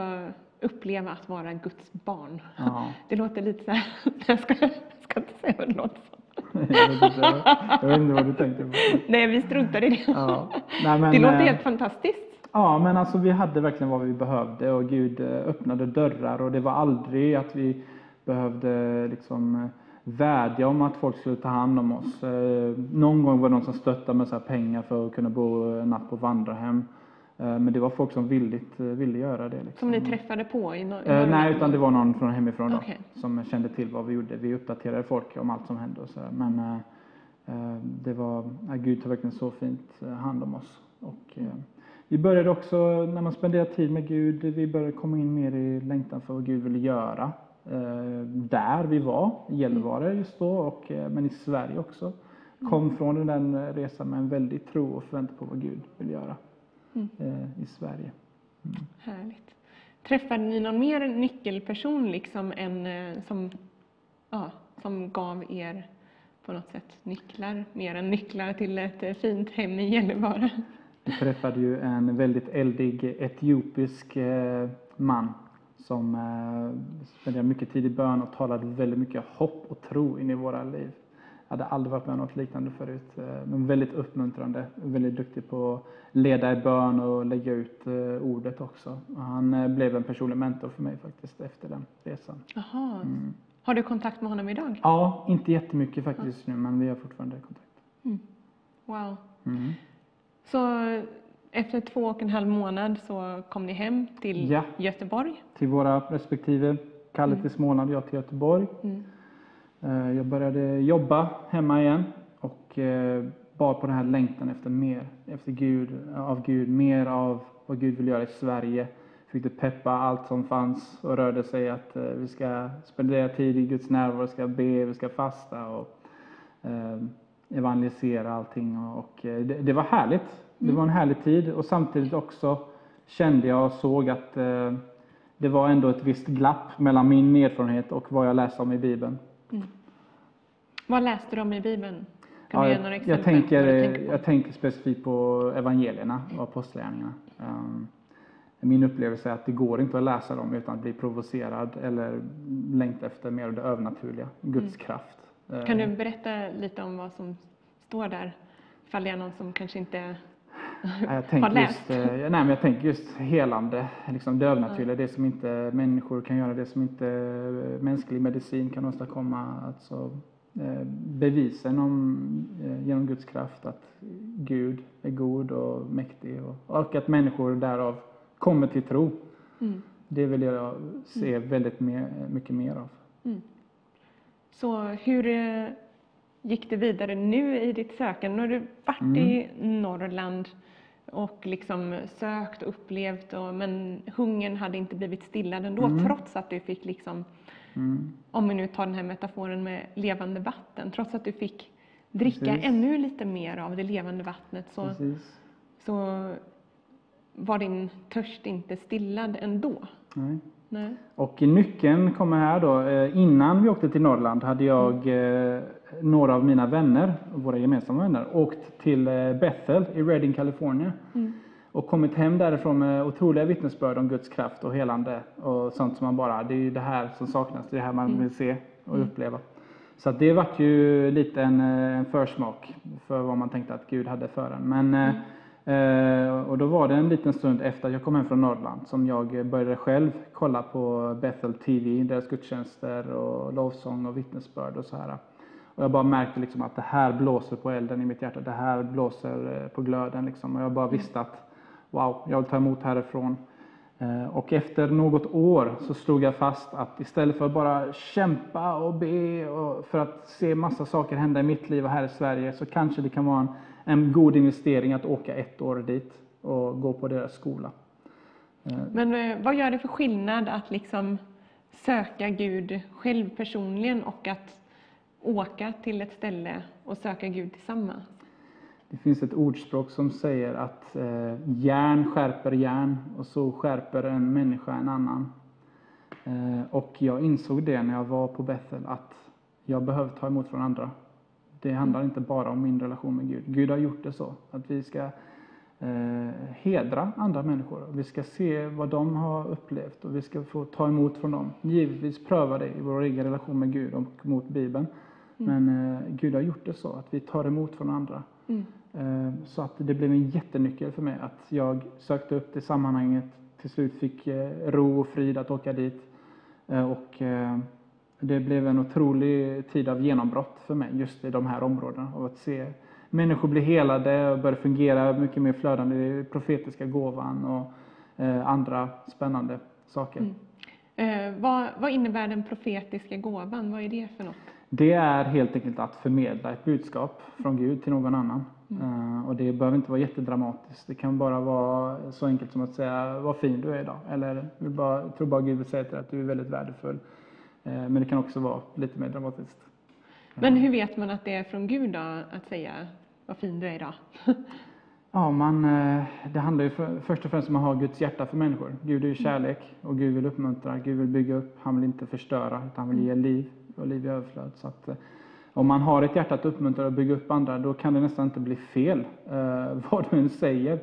uppleva att vara Guds barn. Ja. Det låter lite så här, jag ska, jag ska inte säga vad det låter som. jag, vet inte, jag vet inte vad du tänker på. Nej, vi struntar i det. Ja. Nej, men, Det låter eh, helt fantastiskt. Ja, men alltså vi hade verkligen vad vi behövde och Gud eh, öppnade dörrar och det var aldrig att vi behövde liksom eh, vädja om att folk skulle ta hand om oss. Eh, Någon gång var det någon som stöttade med så pengar för att kunna bo en natt på vandrarhem. Eh, Men det var folk som villigt eh, ville göra det. Liksom. Som ni träffade på i, no- Eh, nej, utan det var någon från hemifrån då, Okej. som kände till vad vi gjorde. Vi uppdaterade folk om allt som hände och så där. Men eh, eh, det var, ja, Gud tar verkligen så fint eh, hand om oss. Och, eh, vi började också, när man spenderar tid med Gud, vi började komma in mer i längtan för vad Gud ville göra. Eh, där vi var, i Gällivare just då, och, eh, men i Sverige också. Kom från den resan med en väldig tro och förväntan på vad Gud vill göra Mm. eh, i Sverige. Härligt. Träffade ni någon mer nyckelperson liksom eh, som, ja, som gav er på något sätt nycklar, mer än nycklar till ett fint hem i Gällivare? Vi träffade ju en väldigt eldig etiopisk man som eh, spenderade mycket tid i bön och talade väldigt mycket hopp och tro in i våra liv. Jag hade aldrig varit med om något liknande förut, eh, men väldigt uppmuntrande. Väldigt duktig på att leda i bön och lägga ut eh, ordet också. Och han blev en personlig mentor för mig faktiskt efter den resan. Jaha. Mm. Har du kontakt med honom idag? Ja, inte jättemycket faktiskt nu, men vi har fortfarande kontakt. Wow. Mm. Så efter två och en halv månad så kom ni hem till Ja. Göteborg. Till våra respektive, Kalle till Småland, jag till Göteborg. Mm. Eh, Jag började jobba hemma igen och eh, bar på den här längtan efter mer, efter Gud, av Gud, mer av vad Gud vill göra i Sverige. Försökte peppa allt som fanns och rörde sig att eh, vi ska spendera tid i Guds närvaro, vi ska be, vi ska fasta och evangelisera allting. Och, det, det var härligt. Det var en härlig tid och samtidigt också kände jag och såg att eh, det var ändå ett visst glapp mellan min erfarenhet och vad jag läste om i Bibeln. Vad läste du om i Bibeln? Kan Ja, du ge jag, några jag, exempel? tänker, vad du tänker på? jag tänker specifikt på evangelierna och apostlagärningarna. Um, min upplevelse är att det går inte att läsa dem utan att bli provocerad eller längta efter mer av det övernaturliga, Guds kraft. Mm. Kan Eh, du berätta lite om vad som står där? Ifall det är någon som kanske inte Jag tänker just, eh, nej, men jag tänker just helande, liksom det övernaturliga, det som inte människor kan göra, det som inte eh, mänsklig medicin kan åstadkomma. Alltså, eh, bevisen om, genom Guds kraft att Gud är god och mäktig och, och att människor därav kommer till tro. Mm. Det vill jag se väldigt mer, mycket mer av. Så hur gick det vidare nu i ditt sökande? Nu har du varit Mm. i Norrland och liksom sökt och upplevt, och, men hungern hade inte blivit stillad ändå, Mm. trots att du fick, liksom, Mm. om vi nu tar den här metaforen med levande vatten, trots att du fick dricka Precis. ännu lite mer av det levande vattnet så, Precis. så var din törst inte stillad ändå. Nej. Nej. Och nyckeln kommer här då. Eh, Innan vi åkte till Norrland hade jag eh, några av mina vänner, våra gemensamma vänner, åkt till eh, Bethel i Redding, California. Och kommit hem därifrån med otroliga vittnesbörd om Guds kraft och helande och sånt som man bara, det är ju det här som saknas, det är det här man vill se och uppleva. Så att det vart ju lite en, eh, en försmak för vad man tänkte att Gud hade för en. Men, eh, eh, och då var det en liten stund efter att jag kom hem från Norrland som jag började själv kolla på Bethel TV, deras gudstjänster och lovsång och vittnesbörd och så här. Och jag bara märkte liksom att det här blåser på elden i mitt hjärta, det här blåser eh, på glöden liksom. Och jag bara visste att wow, jag vill ta emot härifrån. Eh, Och efter något år så slog jag fast att istället för att bara kämpa och be och för att se massa saker hända i mitt liv och här i Sverige så kanske det kan vara en, en god investering att åka ett år dit och gå på deras skola. Men eh, vad gör det för skillnad att liksom söka Gud själv personligen och att åka till ett ställe och söka Gud tillsammans? Det finns ett ordspråk som säger att eh, järn skärper järn och så skärper en människa en annan. Eh, och jag insåg det när jag var på Bethel att jag behöver ta emot från andra. Det handlar inte bara om min relation med Gud. Gud har gjort det så att vi ska eh, hedra andra människor. Vi ska se vad de har upplevt och vi ska få ta emot från dem. Givetvis pröva det i vår egen relation med Gud och mot Bibeln. Men eh, Gud har gjort det så att vi tar emot från andra. Mm. Eh, Så att det blev en jättenyckel för mig att jag sökte upp det sammanhanget, till slut fick eh, ro och frid att åka dit. Eh, Och eh, det blev en otrolig tid av genombrott för mig just i de här områdena. Av att se människor bli helade och börja fungera mycket mer flödande i profetiska gåvan och eh, andra spännande saker. Eh, vad, vad innebär den profetiska gåvan? Vad är det för något? Det är helt enkelt att förmedla ett budskap från Gud till någon annan. Eh, och det behöver inte vara jättedramatiskt. Det kan bara vara så enkelt som att säga vad fin du är idag. Eller bara, jag tror bara Gud vill säga till dig att du är väldigt värdefull. Eh, men det kan också vara lite mer dramatiskt. Men hur vet man att det är från Gud då, att säga vad fin du är idag? Ja, man, eh, det handlar ju för, först och främst om att ha Guds hjärta för människor. Gud är ju kärlek och Gud vill uppmuntra, Gud vill bygga upp, han vill inte förstöra utan han vill ge liv och liv i överflöd. Så att, eh, om man har ett hjärta att uppmuntra och bygga upp andra, då kan det nästan inte bli fel eh, vad du än säger.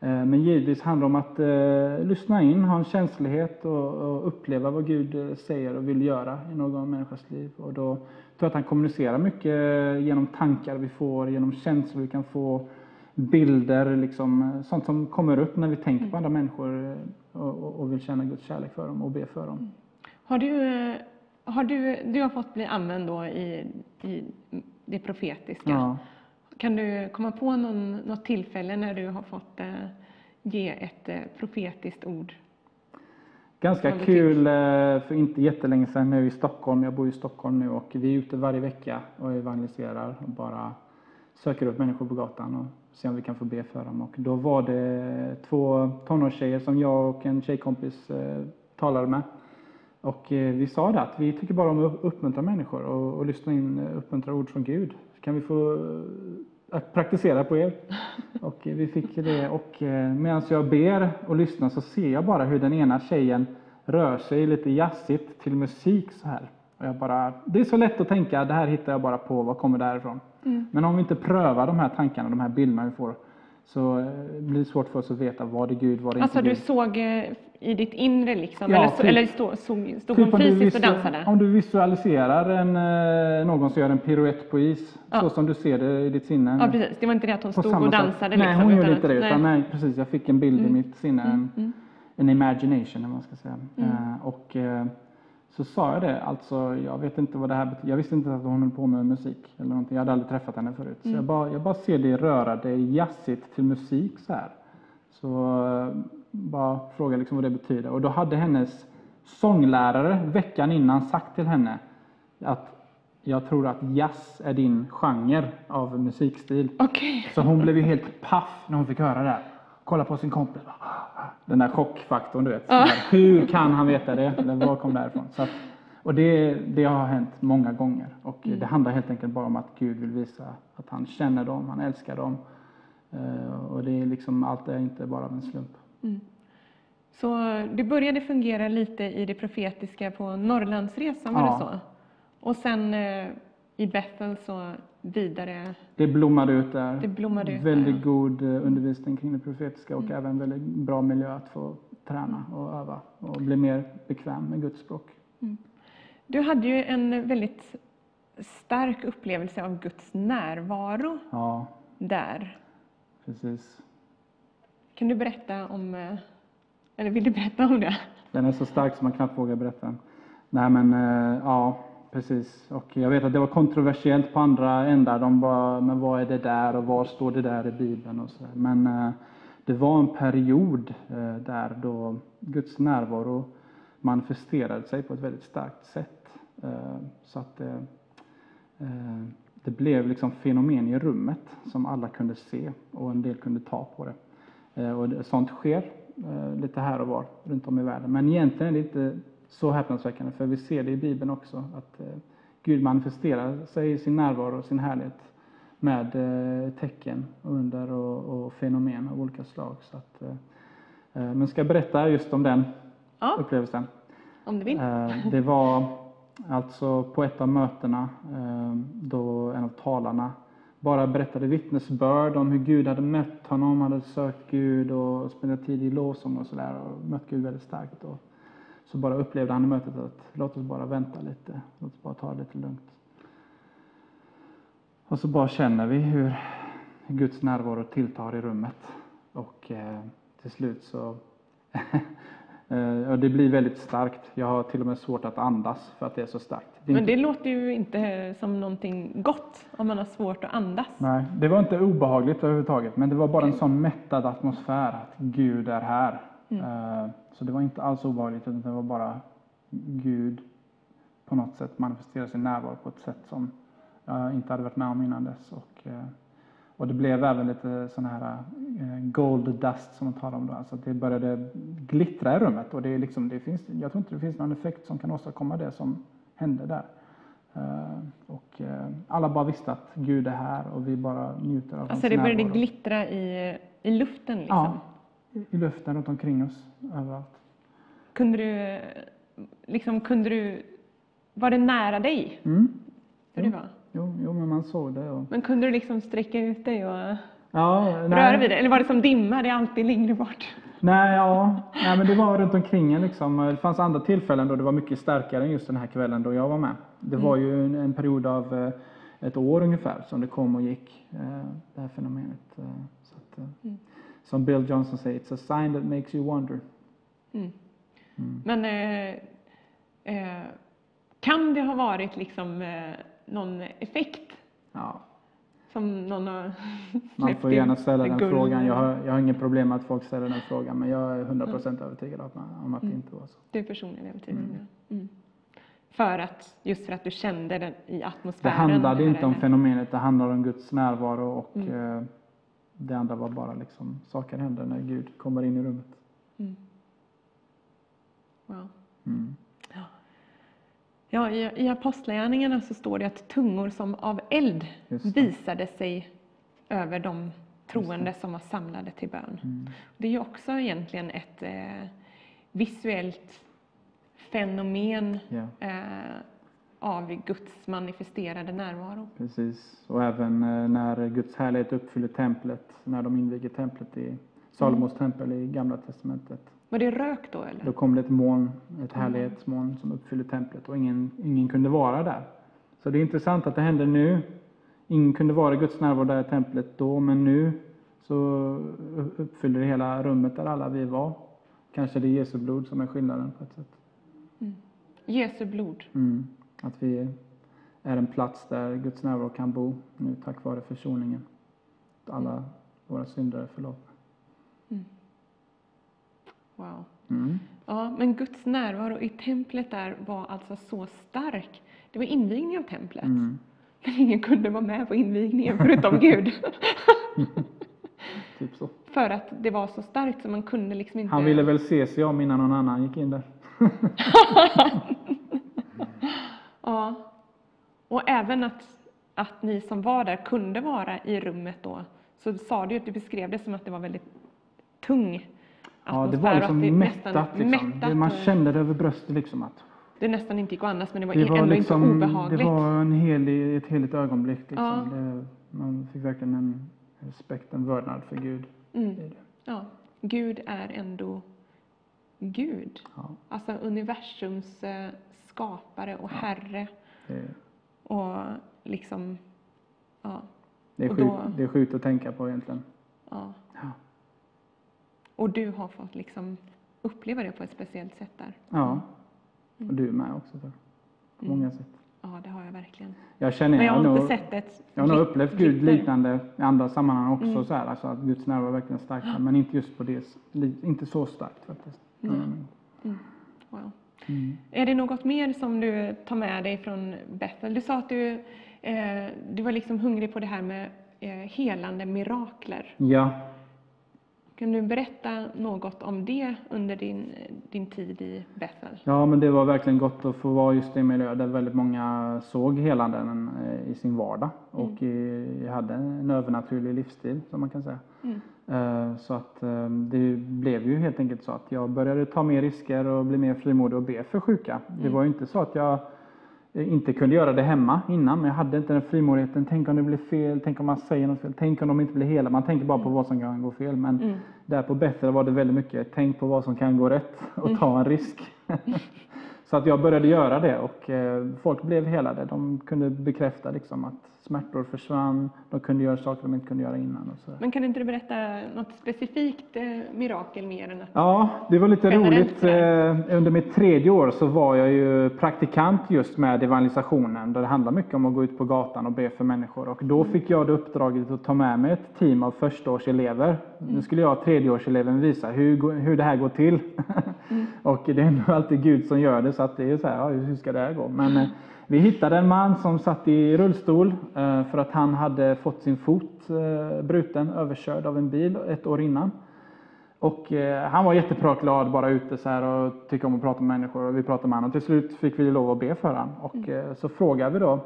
Eh, men givetvis handlar det om att eh, lyssna in, ha en känslighet och, och uppleva vad Gud säger och vill göra i någon människas liv. Och då tror jag att han kommunicerar mycket genom tankar vi får, genom känslor vi kan få, bilder, liksom, sånt som kommer upp när vi tänker på andra människor och, och, och vill känna Guds kärlek för dem och be för dem. Har du, har du, du har fått bli använd då i, i det profetiska. Ja. Kan du komma på någon, något tillfälle när du har fått eh, ge ett eh, profetiskt ord? Ganska kul, eh, för inte jättelänge sedan nu i Stockholm. Jag bor i Stockholm nu och vi är ute varje vecka och evangeliserar och bara söker upp människor på gatan och ser om vi kan få be för dem. Och då var det två tonårstjejer som jag och en tjejkompis eh, talade med. Och eh, vi sa det att vi tycker bara om att uppmuntra människor och, och lyssna in eh, uppmuntra ord från Gud. Kan vi få eh, att praktisera på er? Och vi fick det och medan jag ber och lyssnar så ser jag bara hur den ena tjejen rör sig lite jazzigt till musik så här. Och jag bara, det är så lätt att tänka, det här hittar jag bara på, vad kommer därifrån? Men om vi inte prövar de här tankarna, de här bilderna vi får, så eh, blir det svårt för oss att veta vad det Gud, vad det Alltså inte du Gud. såg eh, i ditt inre liksom? Ja, eller typ. eller stod, stod, stod Typ hon om du fysiskt och dansade? Om du visualiserar en, eh, någon som gör en piruett på is, Ja. så som du ser det i ditt sinne. Ja precis, det var inte det att hon På stod och dansade Nej, liksom? hon gjorde inte det. Utan nej, precis, jag fick en bild i mitt sinne, en, mm. en imagination, eller vad man ska säga. Mm. Eh, och eh, så sa jag det, alltså jag vet inte vad det här betyder. Jag visste inte att hon höll på med musik eller någonting. Jag hade aldrig träffat henne förut. Mm. Så jag bara, jag bara ser det röra dig jazzigt till musik så här. Så eh, bara fråga liksom vad det betyder. Och då hade hennes sånglärare veckan innan sagt till henne att jag tror att jazz är din genre av musikstil. Okej. Så hon blev ju helt paff när hon fick höra det. här. Kolla på sin kompis. Den där chockfaktorn du vet. Ja. Hur kan han veta det? Eller var kom det ifrån? Så att, och det, det har hänt många gånger. Och det handlar helt enkelt bara om att Gud vill visa att han känner dem, han älskar dem. Eh, och det är liksom, allt är inte bara en slump. Så det började fungera lite i det profetiska på Norrlandsresan, var Ja. det så? Och sen eh, i Bethel så vidare. Det blommade ut där. Det blommade ut där, väldigt ja. god eh, undervisning kring det profetiska och även väldigt bra miljö att få träna och öva och bli mer bekväm med Guds språk. Du hade ju en väldigt stark upplevelse av Guds närvaro Ja, där. precis. Kan du berätta om, eh, eller vill du berätta om det? Den är så stark som man knappt vågar berätta. Nej men, eh, ja, precis. Och jag vet att det var kontroversiellt på andra ändar. De bara, men vad är det där och var står det där i Bibeln och så. Men eh, det var en period eh, där då Guds närvaro manifesterade sig på ett väldigt starkt sätt. Eh, så att det, eh, det blev liksom fenomen i rummet som alla kunde se och en del kunde ta på det. Eh, och sånt sker eh, lite här och var runt om i världen. Men egentligen är det inte så häpnadsväckande, för vi ser det i Bibeln också, att eh, Gud manifesterar sig i sin närvaro och sin härlighet med eh, tecken, under och, och fenomen av olika slag. Så att, eh, men ska jag berätta just om den Ja, upplevelsen? om du vill. Det var alltså på ett av mötena då en av talarna bara berättade vittnesbörd om hur Gud hade mött honom, hade sökt Gud och spenderat tid i lovsång och sådär och mött Gud väldigt starkt. Och så bara upplevde han i mötet att låt oss bara vänta lite, låt oss bara ta det lite lugnt. Och så bara känner vi hur Guds närvaro tilltar i rummet. Och eh, till slut så Eh, och det blir väldigt starkt. Jag har till och med svårt att andas för att det är så starkt. Det är Men inte, det låter ju inte som någonting gott om man har svårt att andas. nej, det var inte obehagligt överhuvudtaget, men det var bara en sån mättad atmosfär att Gud är här. Eh, Så det var inte alls obehagligt, utan det var bara Gud på något sätt manifesterar sin närvaro på ett sätt som jag inte hade varit med om innan dess. Och, eh, och det blev även lite sån här eh, gold dust som man talar om då, alltså det började glittra i rummet. Och det är liksom, det finns, jag tror inte det finns någon effekt som kan åstadkomma det som hände där. Och alla bara visste att Gud är här och vi bara njuter av Alltså hans det började närvaro. glittra i, i luften liksom. Ja, i- luften runt omkring oss, överallt. Kunde du, liksom, kunde du, var det nära dig? Mm. Hur det var? Jo, jo, men man såg det. Och... Men kunde du liksom sträcka ut dig och Ja, röra vid dig? Eller var det som dimma, det är alltid längre bort? Nej, ja. Nej, men det var runt omkring en liksom. Det fanns andra tillfällen då det var mycket starkare än just den här kvällen då jag var med. Det var ju en, en period av eh, ett år ungefär som det kom och gick, eh, det här fenomenet. eh, Så att, eh, Som Bill Johnson säger, it's a sign that makes you wonder. Mm. Mm. Men eh, eh, kan det ha varit liksom eh, någon effekt Ja, som någon har man får gärna ställa den guld? frågan. Jag har, jag har inget problem med att folk ställer den frågan, men jag är 100% övertygad om, att det Mm. inte var så. Du är personligen övertygad Mm. det? Mm. För att, just för att du kände den i Det atmosfären? handlade eller? inte om fenomenet, det handlade om Guds närvaro och Mm. eh, det andra var bara liksom, saker händer när Gud kommer in i rummet. Mm. Wow. Mm. Ja, i, i Apostlagärningarna så står det att tungor som av eld visade sig över de troende som var samlade till bön. Mm. Det är också egentligen ett eh, visuellt fenomen Ja, eh, av Guds manifesterade närvaro. precis. Och även eh, när Guds härlighet uppfyller templet, när de inviger templet i Salomos Mm. tempel i Gamla Testamentet. Var det rök då eller? Då kom det ett moln, ett Mm. härlighetsmoln som uppfyller templet och ingen, ingen kunde vara där. Så det är intressant att det händer nu. Ingen kunde vara i Guds närvaro där i templet då, men nu så uppfyller det hela rummet där alla vi var. Kanske det är Jesu blod som är skillnaden på ett sätt. Jesu blod. Mm. Att vi är en plats där Guds närvaro kan bo nu tack vare försoningen. Att alla våra synder är förlåtna. Wow. Mm. Ja, men Guds närvaro i templet där var alltså så stark. Det var invigning av templet. Mm. Men ingen kunde vara med på invigningen förutom Gud. Typ så. För att det var så starkt så man kunde liksom inte... Han ville väl se sig om innan någon annan gick in där. Ja. Och även att, att ni som var där kunde vara i rummet då. Så sa du att du beskrev det som att det var väldigt tung Ja, det atmosfär var liksom det mättat. nästan, liksom. mättat Det- Man kände det över bröstet liksom att det nästan inte gick att andas men det var, det var, ändå liksom, inte obehagligt. det var en helig, ett heligt ögonblick. Liksom. Ja. Det, man fick verkligen en respekt, en vördnad för Gud. Mm. Ja. Gud är ändå Gud. Ja, Alltså universums eh, skapare och herre. det, Och liksom, ja, det, är Och sjukt, då- det är sjukt att tänka på egentligen. ja. Ja. Och du har fått liksom uppleva det på ett speciellt sätt där. Ja, och du med också. På Mm. många sätt. Ja, det har jag verkligen. Jag känner, Men jag har nog, inte sett ett jag har nog upplevt Gud liknande i andra sammanhang också. Mm. Så här, alltså att Guds närvaro är verkligen stark. där, Men inte just på det, inte så starkt faktiskt. Nej. Mm. Wow. Mm. Är det något mer som du tar med dig från Bethel? Du sa att du, eh, du var liksom hungrig på det här med eh, helande mirakler. Ja, kan du berätta något om det under din, din tid i Bethel? Ja, men det var verkligen gott att få vara just i en miljö där väldigt många såg helanden eh, i sin vardag och eh, hade en övernaturlig livsstil som man kan säga. Eh, Så att eh, det blev ju helt enkelt så att jag började ta mer risker och bli mer frimodig och be för sjuka. Det var ju inte så att jag inte kunde göra det hemma innan, men jag hade inte den frimodigheten. Tänk om det blir fel, tänk om man säger något fel, tänk om de inte blir hela. Man tänker bara på vad som kan gå fel. Men där på Bethel var det väldigt mycket, tänk på vad som kan gå rätt och ta en risk. Så att jag började göra det och eh, folk blev helade. De kunde bekräfta liksom att smärtor försvann, de kunde göra saker de inte kunde göra innan. Och så. Men kan inte du berätta något specifikt eh, mirakel mer än att Ja, det var lite roligt. Eh, Under mitt tredje år så var jag ju praktikant just med evangelisationen, där det handlar mycket om att gå ut på gatan och be för människor. Och då fick jag det uppdraget att ta med mig ett team av förstaårselever. Nu skulle jag, tredjeårseleven, visa hur, hur det här går till. och det är nog alltid Gud som gör det, så att det är så här, ja, hur ska det här gå? Men eh, vi hittade en man som satt i rullstol eh, för att han hade fått sin fot eh, bruten, överkörd av en bil ett år innan. Och eh, han var jättepratlad bara ute så här och tycker om att prata med människor. Och vi pratade med honom. Till slut fick vi lov att be för honom. Och eh, så frågade vi då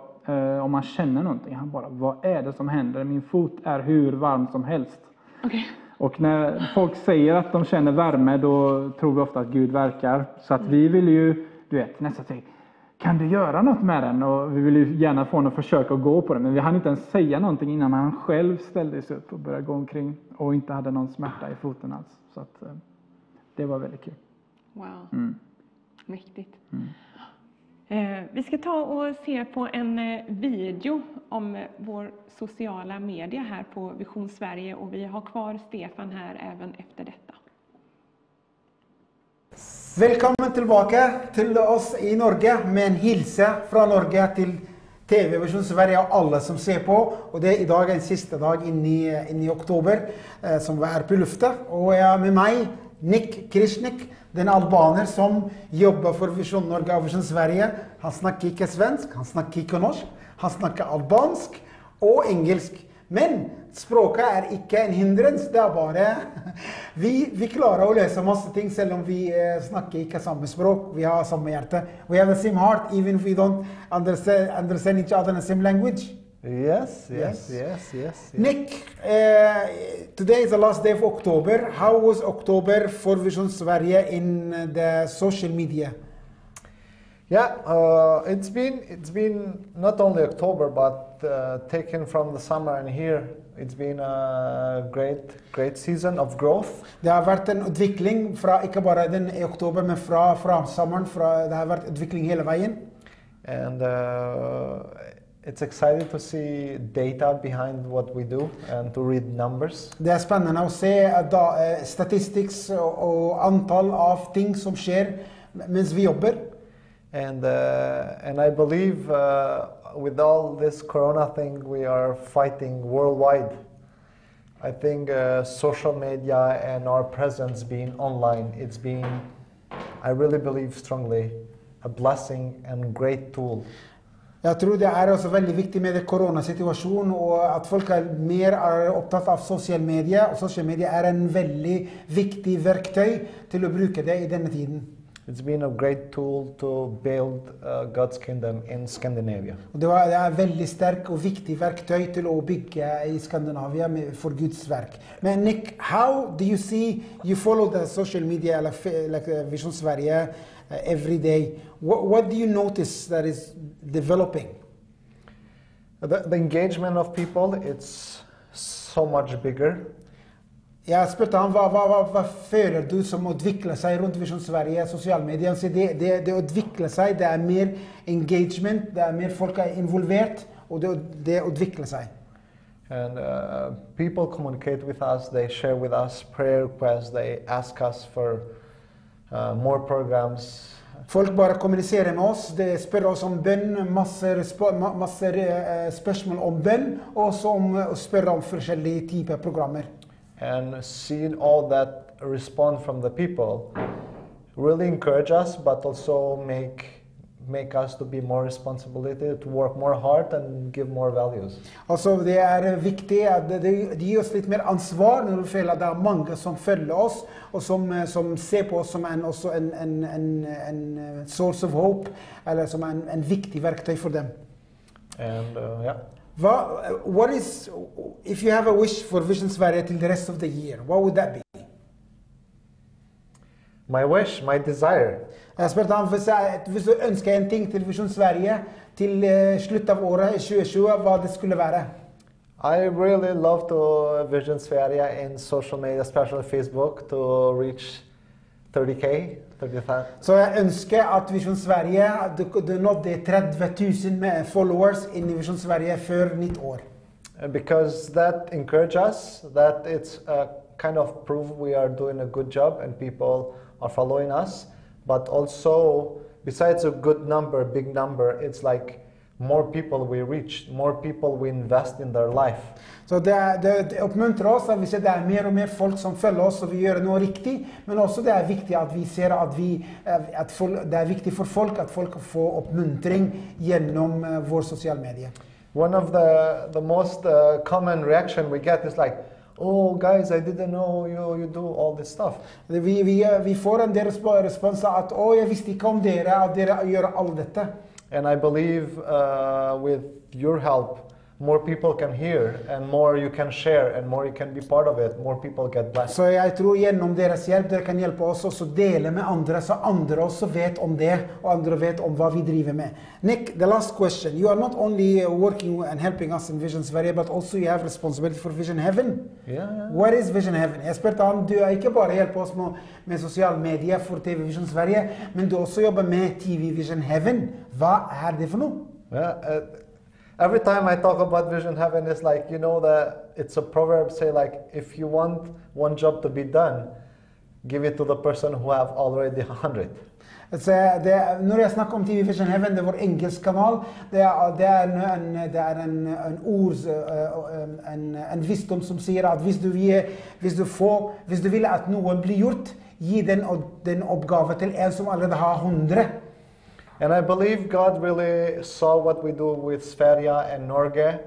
om han känner någonting. Han bara, vad är det som händer? Min fot är hur varm som helst. Okej. Och när folk säger att de känner värme, då tror vi ofta att Gud verkar. Så att vi vill ju, du vet, nästan säga, kan du göra något med den? Och vi vill ju gärna få honom att försöka gå på den. Men vi hann inte ens säga någonting innan han själv ställde sig upp och började gå omkring och inte hade någon smärta i foten alls. Så att, eh, det var väldigt kul. Wow, Mm. mäktigt. Eh, vi ska ta och se på en eh, video om eh, vår sociala media här på Vision Sverige och vi har kvar Stefan här även efter detta. Välkommen tillbaka till oss i Norge med en hilse från Norge till TV Vision Sverige och alla som ser på. Och det är idag en sista dag in i, in i oktober eh, som vi är på luften och jag har med mig Nick Krishnik, den albaner som jobbar för Vision Norge och Vision Sverige. Han snackar inte svensk, han snackar inte norsk. Han snackar albansk och engelsk. Men språket er ikke en hindrens. Det er bare vi, vi klarer å løse masse ting selv om vi eh, snakker ikke samme språk. Vi har samme hjerte. We have the same heart even if we don't understand, understand each other in the same language. Yes, Yes. yes, yes, yes. yes. Nick, uh, today is the last day of October. How was October for Vision Sverige in uh, the social media? Yeah, uh, it's been it's been not only October, but uh, taken from the summer and here, it's been a great great season of growth. Det har vært en utvikling fra ikke bare den i oktober, men fra, fra sommeren. Fra, det har vært utvikling hele veien. And uh, it's exciting to see data behind what we do and to read numbers. Det er spennende å se eh, da, statistics og, og antall av ting som skjer mens vi jobber. And uh, and I believe uh, with all this Corona thing, we are fighting worldwide. I think uh, social media and our presence being online, it's been, I really believe strongly, a blessing and great tool. Jeg tror det er også veldig viktig med det koronasituasjonen, og at folk er mer er opptatt av sosiale medier. Og sosiale medier er en veldig viktig verktøy til å bruke det i denne tiden. It's been a great tool to build uh, God's kingdom in Scandinavia. Det, var, det er veldig sterk og viktig verktøy til å bygge i Skandinavia med, for Guds verk. Men Nick, how do you see you follow the social media like, like uh, Vision Sverige uh, every day? What, what do you notice that is developing? The, the engagement of people, it's so much bigger. Jeg spurte han hva, hva, hva, hva føler du som utvikler seg rundt Visjon Sverige sosiale medier. Han sier det, det, det utvikler seg, det er mer engagement, det er mer folk er involvert, og det, det utvikler seg. And uh, people communicate with us, they share with us prayer requests, they ask us for uh, more programs. Folk bare kommuniserer med oss, de spør oss om bønn, masse, respo- ma- masse eh, spørsmål om bønn, og også om, og spør om forskjellige typer programmer. And seeing all that respond from the people really encourage us, but also make make us to be more responsibility to work more hard and give more values. Altså, det er viktig at det, det, gir oss litt mer ansvar når vi føler at det er mange som følger oss, og som, som ser på oss som en, også en, en, en, en source of hope, eller som en, en viktig verktøy for dem. And uh, yeah. Hva, what is, if you have a wish for Vision Sverige till the rest of the year, what would that be? My wish, my desire spurte han, hvis, hvis du ønsker en ting til Visjon Sverige til eh, slutt av året 2020, hva det skulle være? I really love to vision Sverige in social media, especially Facebook, to reach 30k, 30,000. Så jeg ønsker at Visjon Sverige nådde 30 000 med followers inn i Visjon Sverige før nytt år. Because that encourages us, that it's a kind of proof we are doing a good job and people are following us. But also, besides a good number, big number, it's like more people we reach, more people we invest in their life. Så det, det, det oppmuntrer oss at vi ser det er mer og mer folk som følger oss, og vi gjør noe riktig. Men også det er viktig at vi ser at, vi, eh, at folk, det er viktig for folk at folk får oppmuntring gjennom eh, vår sosiale medier. One of the, the most uh, common reaction we get is like, oh guys, I didn't know you, you do all this stuff. Vi, vi, vi får en del resp- responser at 'Å, jeg visste ikke om dere, at dere gjør alt dette'. And I believe uh, with your help, more people can hear and more you can share and more you can be part of it, more people get blessed. Så jeg tror gjennom deres hjelp dere kan hjelpe oss også å dele med andre, så andre også vet om det, og andre vet om hva vi driver med. Nick, the last question. You are not only uh, working and helping us in Vision Sverige, but also you have responsibility for Vision Heaven. Yeah. What is Vision Heaven? Jeg spurte han, du er ikke bare hjelper oss med, med sosiale medier for TV Vision Sverige, men du også jobber med TV Vision Heaven. Hva er det noe? Yeah, uh, every time I talk about vision heaven, it's like you know that it's a proverb say like if you want one job to be done, give it to the person who have already a hundred. Altså, det, er- når jeg snakker om TV Vision Heaven, det er vår engelsk kanal, det er, det er, en, det er en, en ord, en, en visdom som sier at hvis du, vil, hvis, du får, hvis du vil at noe blir gjort, gi den, den oppgave til en som allerede har 100. And I believe God really saw what we do with Sverige and Norge,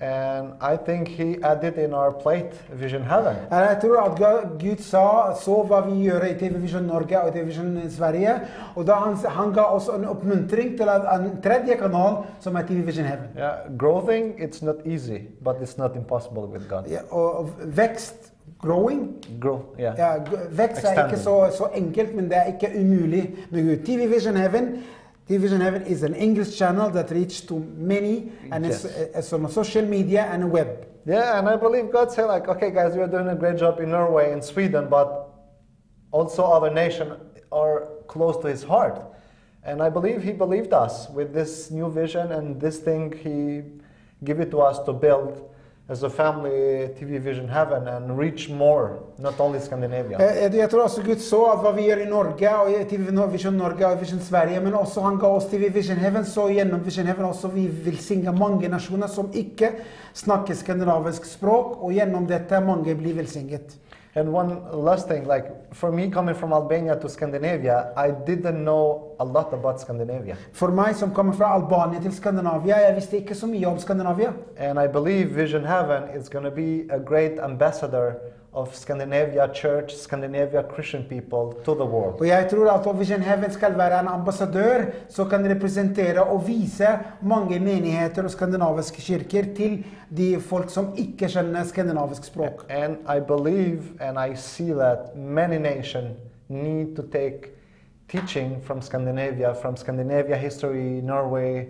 and I think He added in our plate vision heaven. Jeg tror at Ga- Gud sa, så hva vi gjør i TV Vision Norge og TV Vision Sverige, og da han, han ga oss en oppmuntring til en tredje kanal som er TV Vision Heaven. Yeah, growing it's not easy, but it's not impossible with God. Ja, og vekst, growing, Grow, yeah. Ja, vekst er ikke så, så enkelt, men det er ikke umulig med Gud. TV Vision Heaven TV Vision Heaven is an English channel that reaches to many, and it's, Yes. it's on social media and web. Yeah, and I believe God said like, okay, guys, you're doing a great job in Norway and Sweden, but also other nations are close to His heart. And I believe He believed us with this new vision and this thing He gave it to us to build as a family TV Vision Heaven and reach more, not only Scandinavia. Eh, eh, jag tror också Gud så att vad vi gör i Norge, och TV Vision Norge och Vision Sverige, men också han gav oss TV Vision Heaven, så genom Vision Heaven också vi vill singa många nationer som icke snackar skandinavisk språk, och genom detta många blir välsignade. And one last thing, like for me coming from Albania to Scandinavia, I didn't know a lot about Scandinavia. For meg som kommer fra Albania til Skandinavia, jeg visste ikke så mye om Skandinavia. And I believe Vision Heaven is going to be a great ambassador of Scandinavia church, Scandinavia Christian people to the world. Og jeg tror at Vision Heaven skal være en ambassadør som kan representere og vise mange menigheter og skandinaviske kirker til de folk som ikke skjønner skandinavisk språk. And I believe and I see that many nations need to take teaching from Scandinavia, from Scandinavia history, Norway,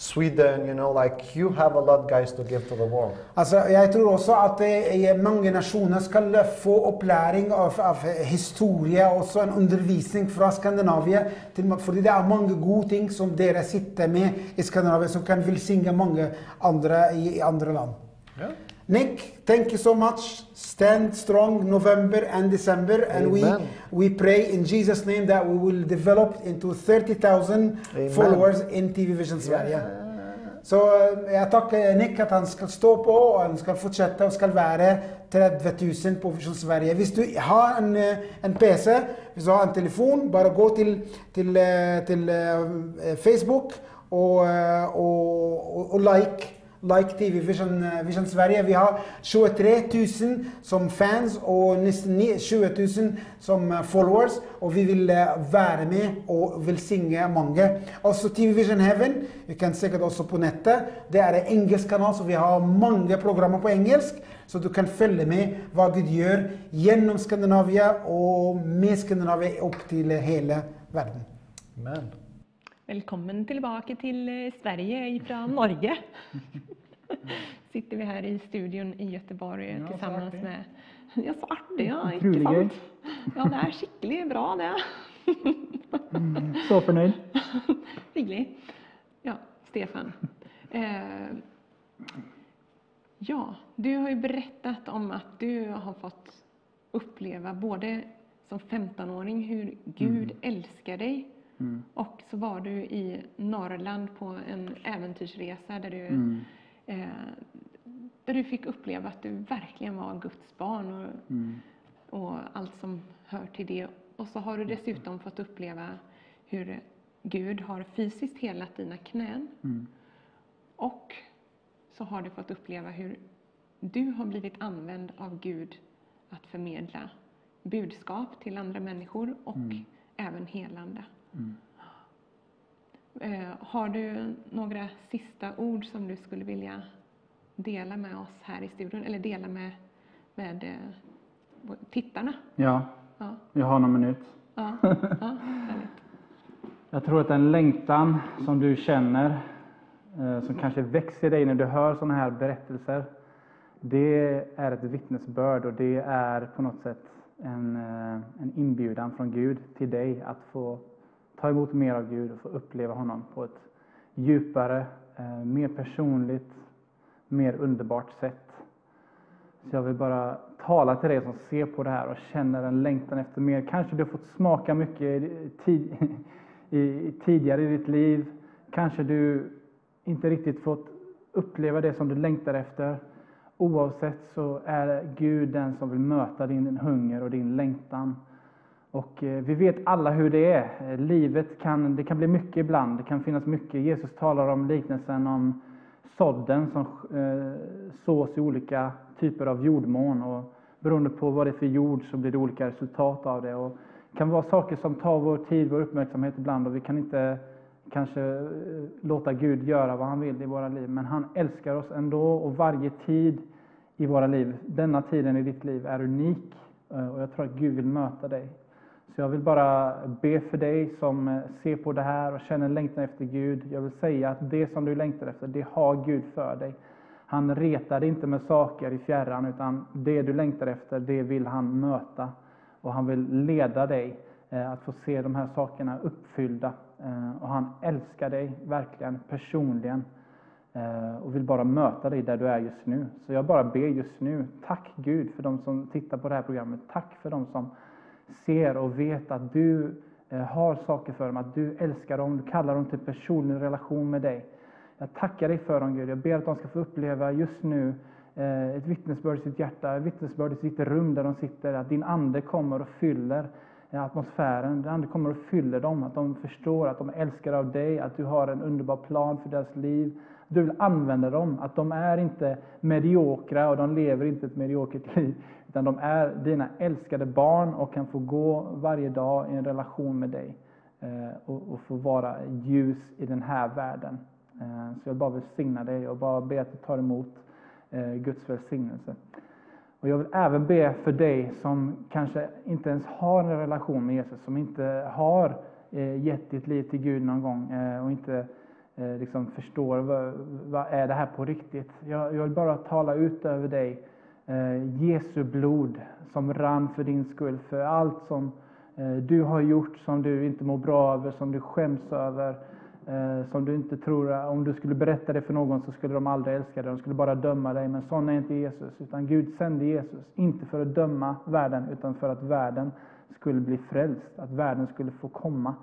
Sweden, you know, like you have a lot, guys, to give to the world. Altså, jeg tror også at eh, mange nasjoner skal få opplæring av, av historie, også en undervisning fra Skandinavia, til, fordi det er mange gode ting som dere sitter med i Skandinavia, som kan velsigne mange andre i, i andre land. Yeah. Nick, thank you so much. Stand strong November and December, and we Amen. we pray in Jesus' name that we will develop into 30,000 Amen. followers in TV Vision Sverige. Så eh, jeg takker Nick at han skal stå på og han skal fortsette og skal være 30 000 på Visjon Sverige. Hvis du har en, eh, en PC, hvis du har en telefon, bare gå til, til, eh, til Facebook og, og, og, og like. Like TV Vision, eh, Vision Sverige. Vi har 23 000 som fans och nästan 20 000 som eh, followers. Och vi vill eh, vara med och välsigna många. Också TV Vision Heaven. Vi kan säkert också på nätet. Det är en engelsk kanal, så vi har många program på engelsk. Så du kan följa med vad Gud gör genom Skandinavien och med Skandinavien upp till hela världen. Amen. Välkommen tillbaka till eh, Sverige fra Norge. Sitter vi här i studion i Göteborg Ja, så tillsammans artig. med... Ja, så artig, ja. Utrolig gøy. Ja, det er skikkelig bra, det. Så fornøyd. Hyggelig. Ja, Stefan. Eh, ja, du har ju berättat om att du har fått uppleva både som 15-åring hur Gud älskar dig Mm. och så var du i Norrland på en äventyrsresa där du, Mm. eh, där du fick uppleva att du verkligen var Guds barn och, Mm. och allt som hör till det. Och så har du dessutom fått uppleva hur Gud har fysiskt helat dina knän. Mm. Och så har du fått uppleva hur du har blivit använd av Gud att förmedla budskap till andra människor och även helande. Mm. Eh, har du några sista ord som du skulle vilja dela med oss här i studion eller dela med, med eh, tittarna? Ja, Ja, jag har någon minut. ja, ja. Jag tror att den längtan som du känner, eh, som kanske växer i dig när du hör sådana här berättelser, det är ett vittnesbörd och det är på något sätt en, eh, en inbjudan från Gud till dig att få ta emot mer av Gud och få uppleva honom på ett djupare, eh, mer personligt, mer underbart sätt. Så jag vill bara tala till dig som ser på det här och känner en längtan efter mer. Kanske du har fått smaka mycket tid, i, tidigare i ditt liv. Kanske du inte riktigt fått uppleva det som du längtar efter. Oavsett så är Gud den som vill möta din hunger och din längtan. Och eh, vi vet alla hur det är. Eh, livet kan, det kan bli mycket ibland. Det kan finnas mycket. Jesus talar om liknelsen om sådden som eh, sås i olika typer av jordmån. Och beroende på vad det är för jord så blir det olika resultat av det. Och det kan vara saker som tar vår tid, vår uppmärksamhet ibland och vi kan inte kanske låta Gud göra vad han vill i våra liv. Men han älskar oss ändå och varje tid i våra liv, denna tiden i ditt liv är unik. Och jag tror att Gud vill möta dig. Så jag vill bara be för dig som eh, ser på det här och känner längtan efter Gud. Jag vill säga att det som du längtar efter, det har Gud för dig. Han retar dig inte med saker i fjärran, utan det du längtar efter, det vill han möta. Och han vill leda dig eh, att få se de här sakerna uppfyllda. Eh, och han älskar dig verkligen personligen och vill bara möta dig där du är just nu. Så jag bara ber just nu, tack Gud för de som tittar på det här programmet. Tack för de som ser och vet att du eh, har saker för dem, att du älskar dem, du kallar dem till personlig relation med dig. Jag tackar dig för dem Gud. Jag ber att de ska få uppleva just nu eh, ett vittnesbörd i sitt hjärta, ett vittnesbörd i sitt rum där de sitter, att din ande kommer och fyller eh, atmosfären. Din ande kommer och fyller dem, att de förstår att de älskar av dig, att du har en underbar plan för deras liv. Du vill använda dem, att de är inte mediokra och de lever inte ett mediokert liv, utan de är dina älskade barn och kan få gå varje dag i en relation med dig eh, och, få vara ljus i den här världen. Eh, så jag bara välsigna dig och bara be att du tar emot eh, Guds välsignelse. Och jag vill även be för dig som kanske inte ens har en relation med Jesus, som inte har gett ditt liv till Gud någon gång och inte eh, liksom förstår vad, vad är det här på riktigt. Jag, jag vill bara tala ut över dig eh, Jesu blod som rann för din skull, för allt som eh, du har gjort som du inte mår bra över, som du skäms över, eh, som du inte tror, om du skulle berätta det för någon så skulle de aldrig älska dig, de skulle bara döma dig. Men sån är inte Jesus, utan Gud sände Jesus, inte för att döma världen, utan för att världen skulle bli frälst, att världen skulle få komma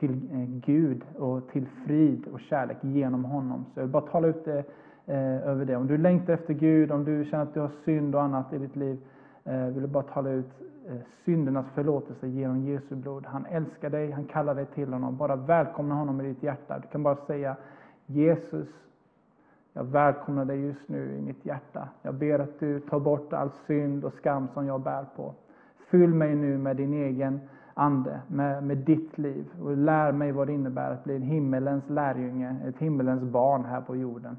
till eh, Gud och till frid och kärlek genom honom. Så jag vill bara tala ut det eh, över det. Om du längtar efter Gud, om du känner att du har synd och annat i ditt liv, eh, vill jag bara tala ut eh, syndernas förlåtelse genom Jesu blod. Han älskar dig, han kallar dig till honom. Bara välkomna honom i ditt hjärta. Du kan bara säga Jesus, jag välkomnar dig just nu i mitt hjärta. Jag ber att du tar bort all synd och skam som jag bär på. Fyll mig nu med din egen ande, med, med ditt liv och lär mig vad det innebär att bli en himmelens lärjunge, ett himmelens barn här på jorden.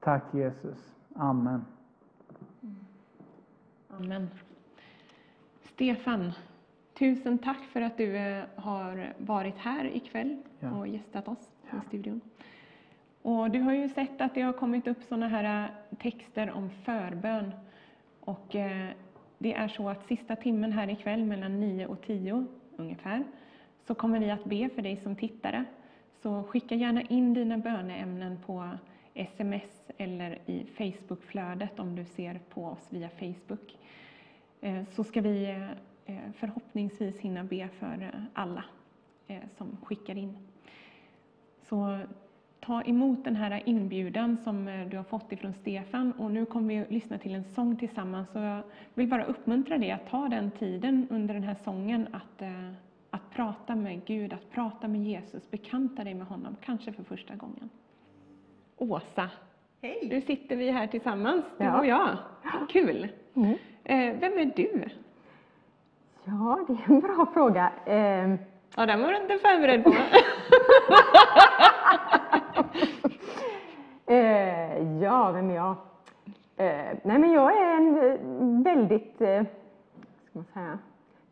Tack Jesus. Amen. Amen. Stefan, tusen tack för att du eh, har varit här ikväll Ja. och gästat oss i studion. Och du har ju sett att det har kommit upp sådana här eh, texter om förbön. Och eh, det är så att sista timmen här ikväll mellan 9 och 10 ungefär så kommer vi att be för dig som tittare. Så skicka gärna in dina böneämnen på sms eller i Facebookflödet om du ser på oss via Facebook. Eh, så ska vi eh, förhoppningsvis hinna be för eh, alla som skickar in. Så ta emot den här inbjudan som eh, du har fått ifrån Stefan och nu kommer vi att lyssna till en sång tillsammans. Så jag vill bara uppmuntra dig att ta den tiden under den här sången att, eh, att prata med Gud, att prata med Jesus, bekanta dig med honom, kanske för första gången. Åsa, Hej! nu sitter vi här tillsammans, du Ja. och jag. Kul! Mm. Eh, Vem är du? Ja, det är en bra fråga. Eh, Ja, den var du inte förberedd på. eh, ja, vem är jag? Eh, nej, men jag är en eh, väldigt, eh, ska man säga,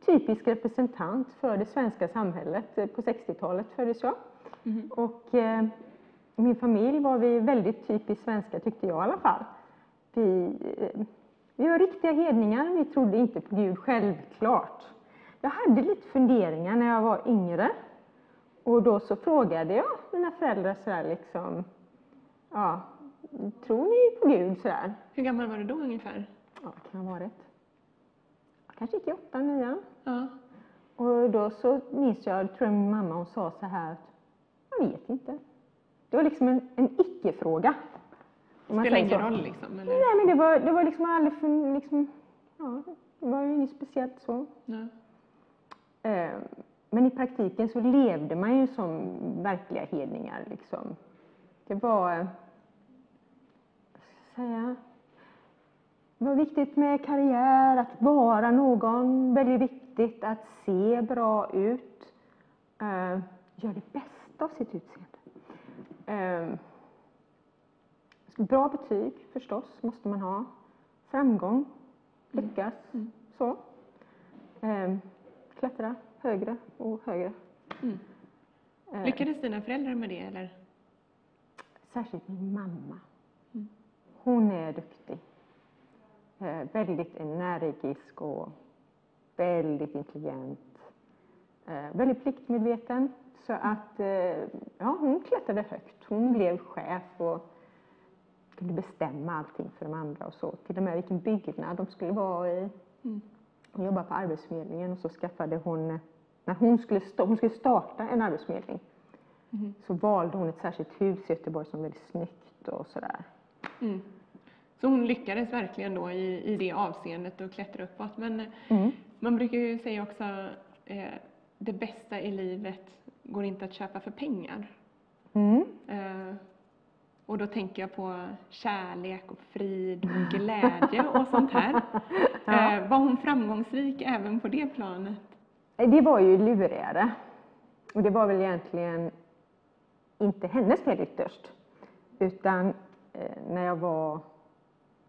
typisk representant för det svenska samhället. Eh, På 60-talet föddes jag. Och eh, min familj var vi väldigt typiskt svenska, tyckte jag i alla fall. Vi, eh, vi var riktiga hedningar, vi trodde inte på Gud, självklart. Jag hade lite funderingar när jag var yngre. Och då så frågade jag mina föräldrar så här liksom, ja, tror ni på Gud så här? Hur gammal var du då ungefär? Ja, vad kan ha varit? Jag kanske gick i åttan, nian. Ja. Och då så minns jag, tror jag min mamma, hon sa så här att jag vet inte. Det var liksom en, en icke-fråga. Man Spelar ingen så. roll liksom? Eller? Nej, men det var, det var liksom aldrig för, liksom, ja, det var ju inget speciellt så. Ja. Eh, Men i praktiken så levde man ju som verkliga hedningar. Liksom. Det var, eh, vad ska jag säga, det var viktigt med karriär, att vara någon, väldigt viktigt att se bra ut, eh, göra det bästa av sitt utseende. Eh, Bra betyg förstås måste man ha. Framgång, lyckas, så. Eh, klättra högre och högre. Mm. Eh, Lyckades dina föräldrar med det eller? Särskilt min mamma. Mm. Hon är duktig. Eh, väldigt energisk och väldigt intelligent. Eh, väldigt pliktmedveten. Så att eh, ja, hon klättrade högt. Hon blev chef och kunde bestämma allting för de andra och så. Till och med vilken byggnad de skulle vara i. Mm. Hon jobbade på Arbetsförmedlingen och så skaffade hon, när hon skulle, hon skulle starta en arbetsförmedling, Mhm. så valde hon ett särskilt hus i Göteborg som var väldigt snyggt och sådär. Mm. Så hon lyckades verkligen då i, i det avseendet och klättra uppåt. Men eh, Mm. man brukar ju säga också eh, det bästa i livet går inte att köpa för pengar. Mm. Eh, och då tänker jag på kärlek och frid och glädje och sånt här. Ja. Eh, var hon framgångsrik även på det planet? Det var ju lurigare. Och det var väl egentligen inte hennes fel ytterst. Utan eh, när jag var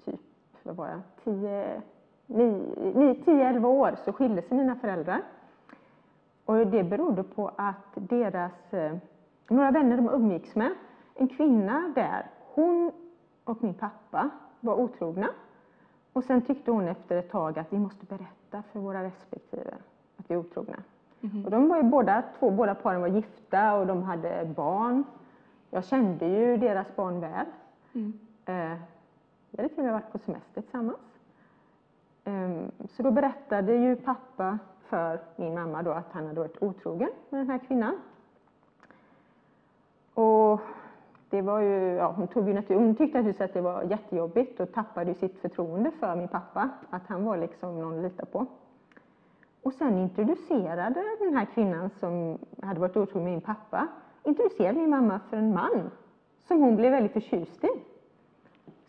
typ, vad var jag, 10, 10-11 år så skilde sig mina föräldrar. Och det berodde på att deras, eh, några vänner de umgicks med, en kvinna där, hon och min pappa var otrogna. Och sen tyckte hon efter ett tag att vi måste berätta för våra respektive att vi är otrogna. Och de var ju båda, två, båda paren var gifta och de hade barn. Jag kände ju deras barn väl. Mm. Eh, vi hade till och med varit på semester tillsammans. Eh, så då berättade ju pappa för min mamma då att han hade varit otrogen med den här kvinnan. och det var ju, ja, hon, tog ju natur, hon tyckte naturligtvis att det var jättejobbigt och tappade ju sitt förtroende för min pappa. Att han var liksom någon att lita på. Och sen introducerade den här kvinnan som hade varit otrogen med min pappa, introducerade min mamma för en man som hon blev väldigt förtjust i.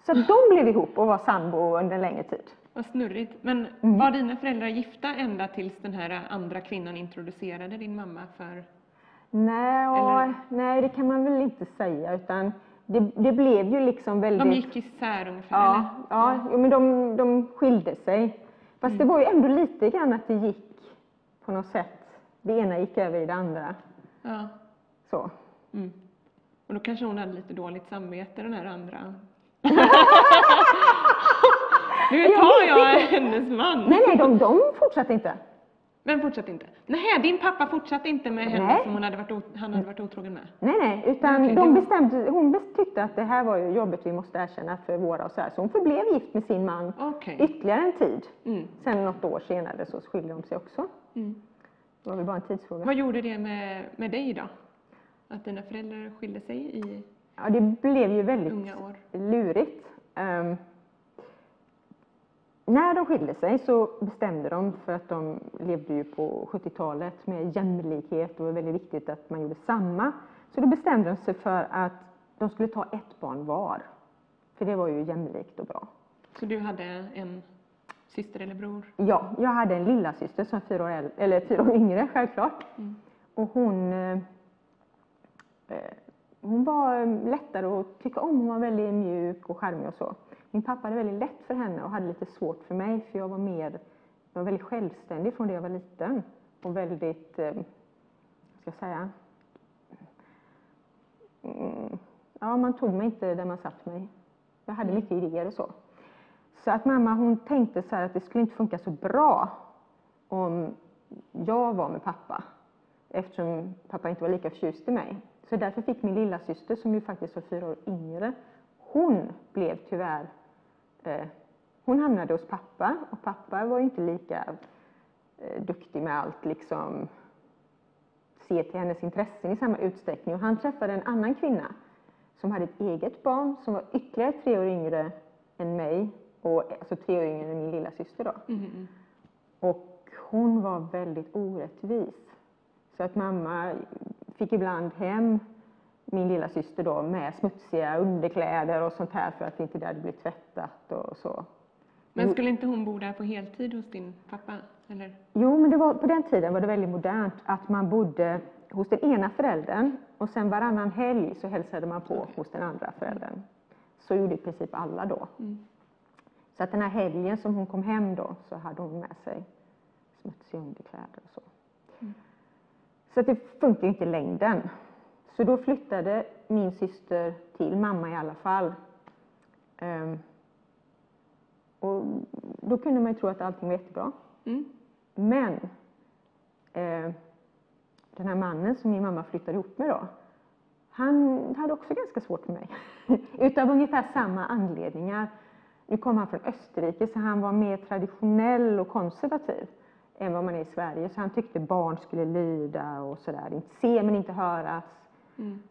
Så de blev ihop och var sambo under en längre tid. Vad snurrigt. Men Mm. var dina föräldrar gifta ända tills den här andra kvinnan introducerade din mamma för... Nej, Eller- nej, det kan man väl inte säga utan det, det blev ju liksom väldigt... De gick isär ungefär, Ja, eller? ja jo, men de, de skilde sig. Fast det var ju ändå lite grann att det gick på något sätt. Det ena gick över i det andra. Ja. Så. Mm. Och då kanske hon hade lite dåligt samvete, den här andra. nu tar jag hennes man. Nej, nej, de, de fortsatte inte. Men fortsatte inte? Nej, din pappa fortsatte inte med henne Nej. som hon hade varit, han hade varit otrogen med? Nej, nej, utan de bestämde, hon tyckte att det här var ju jobbigt, vi måste erkänna för våra och så här. Så hon förblev gift med sin man Okej. ytterligare en tid. Mm. Sen något år senare så skilde de sig också. Mm. Det var väl bara en tidsfråga. Vad gjorde det med, med dig då? Att dina föräldrar skilde sig i Ja, det blev ju väldigt unga år? lurigt. Ehm, när de skilde sig så bestämde de, för att de levde ju på 70-talet med jämlikhet och det var väldigt viktigt att man gjorde samma. Så då bestämde de sig för att de skulle ta ett barn var. För det var ju jämlikt och bra. Så du hade en syster eller bror? Ja, jag hade en lilla syster som är fyra år, äldre, eller fyra år yngre, självklart. Mm. Och hon, eh, Eh, hon var lättare att tycka om. Hon var väldigt mjuk och charmig och så. Min pappa hade väldigt lätt för henne och hade lite svårt för mig för jag var mer, jag var väldigt självständig från det jag var liten. Och väldigt, eh, vad ska jag säga, mm, ja man tog mig inte där man satt mig. Jag hade mycket idéer och så. Så att mamma hon tänkte så här att det skulle inte funka så bra om jag var med pappa. Eftersom pappa inte var lika förtjust i mig. Så därför fick min lilla syster som ju faktiskt var fyra år yngre, hon blev tyvärr, eh, hon hamnade hos pappa och pappa var inte lika eh, duktig med allt liksom se till hennes intressen i samma utsträckning. Och han träffade en annan kvinna som hade ett eget barn som var ytterligare tre år yngre än mig och alltså tre år yngre än min lilla syster då. Mm. Och hon var väldigt orättvis. Så att mamma fick ibland hem min lilla syster då med smutsiga underkläder och sånt här för att inte det hade blivit tvättat och så. Men skulle inte hon bo där på heltid hos din pappa? Eller? Jo, men det var, på den tiden var det väldigt modernt att man bodde hos den ena föräldern och sen varannan helg så hälsade man på hos den andra föräldern. Så gjorde i princip alla då. Mm. Så att den här helgen som hon kom hem då så hade hon med sig smutsiga underkläder och så. Så det funkar inte i längden. Så då flyttade min syster till mamma i alla fall. Ehm, och då kunde man ju tro att allting var jättebra. Mm. Men eh, den här mannen som min mamma flyttade ihop med då, han hade också ganska svårt med mig. Utav ungefär samma anledningar. Nu kom han från Österrike så han var mer traditionell och konservativ än vad man är i Sverige. Så han tyckte barn skulle lyda och sådär. Inte se men inte höras. Mm.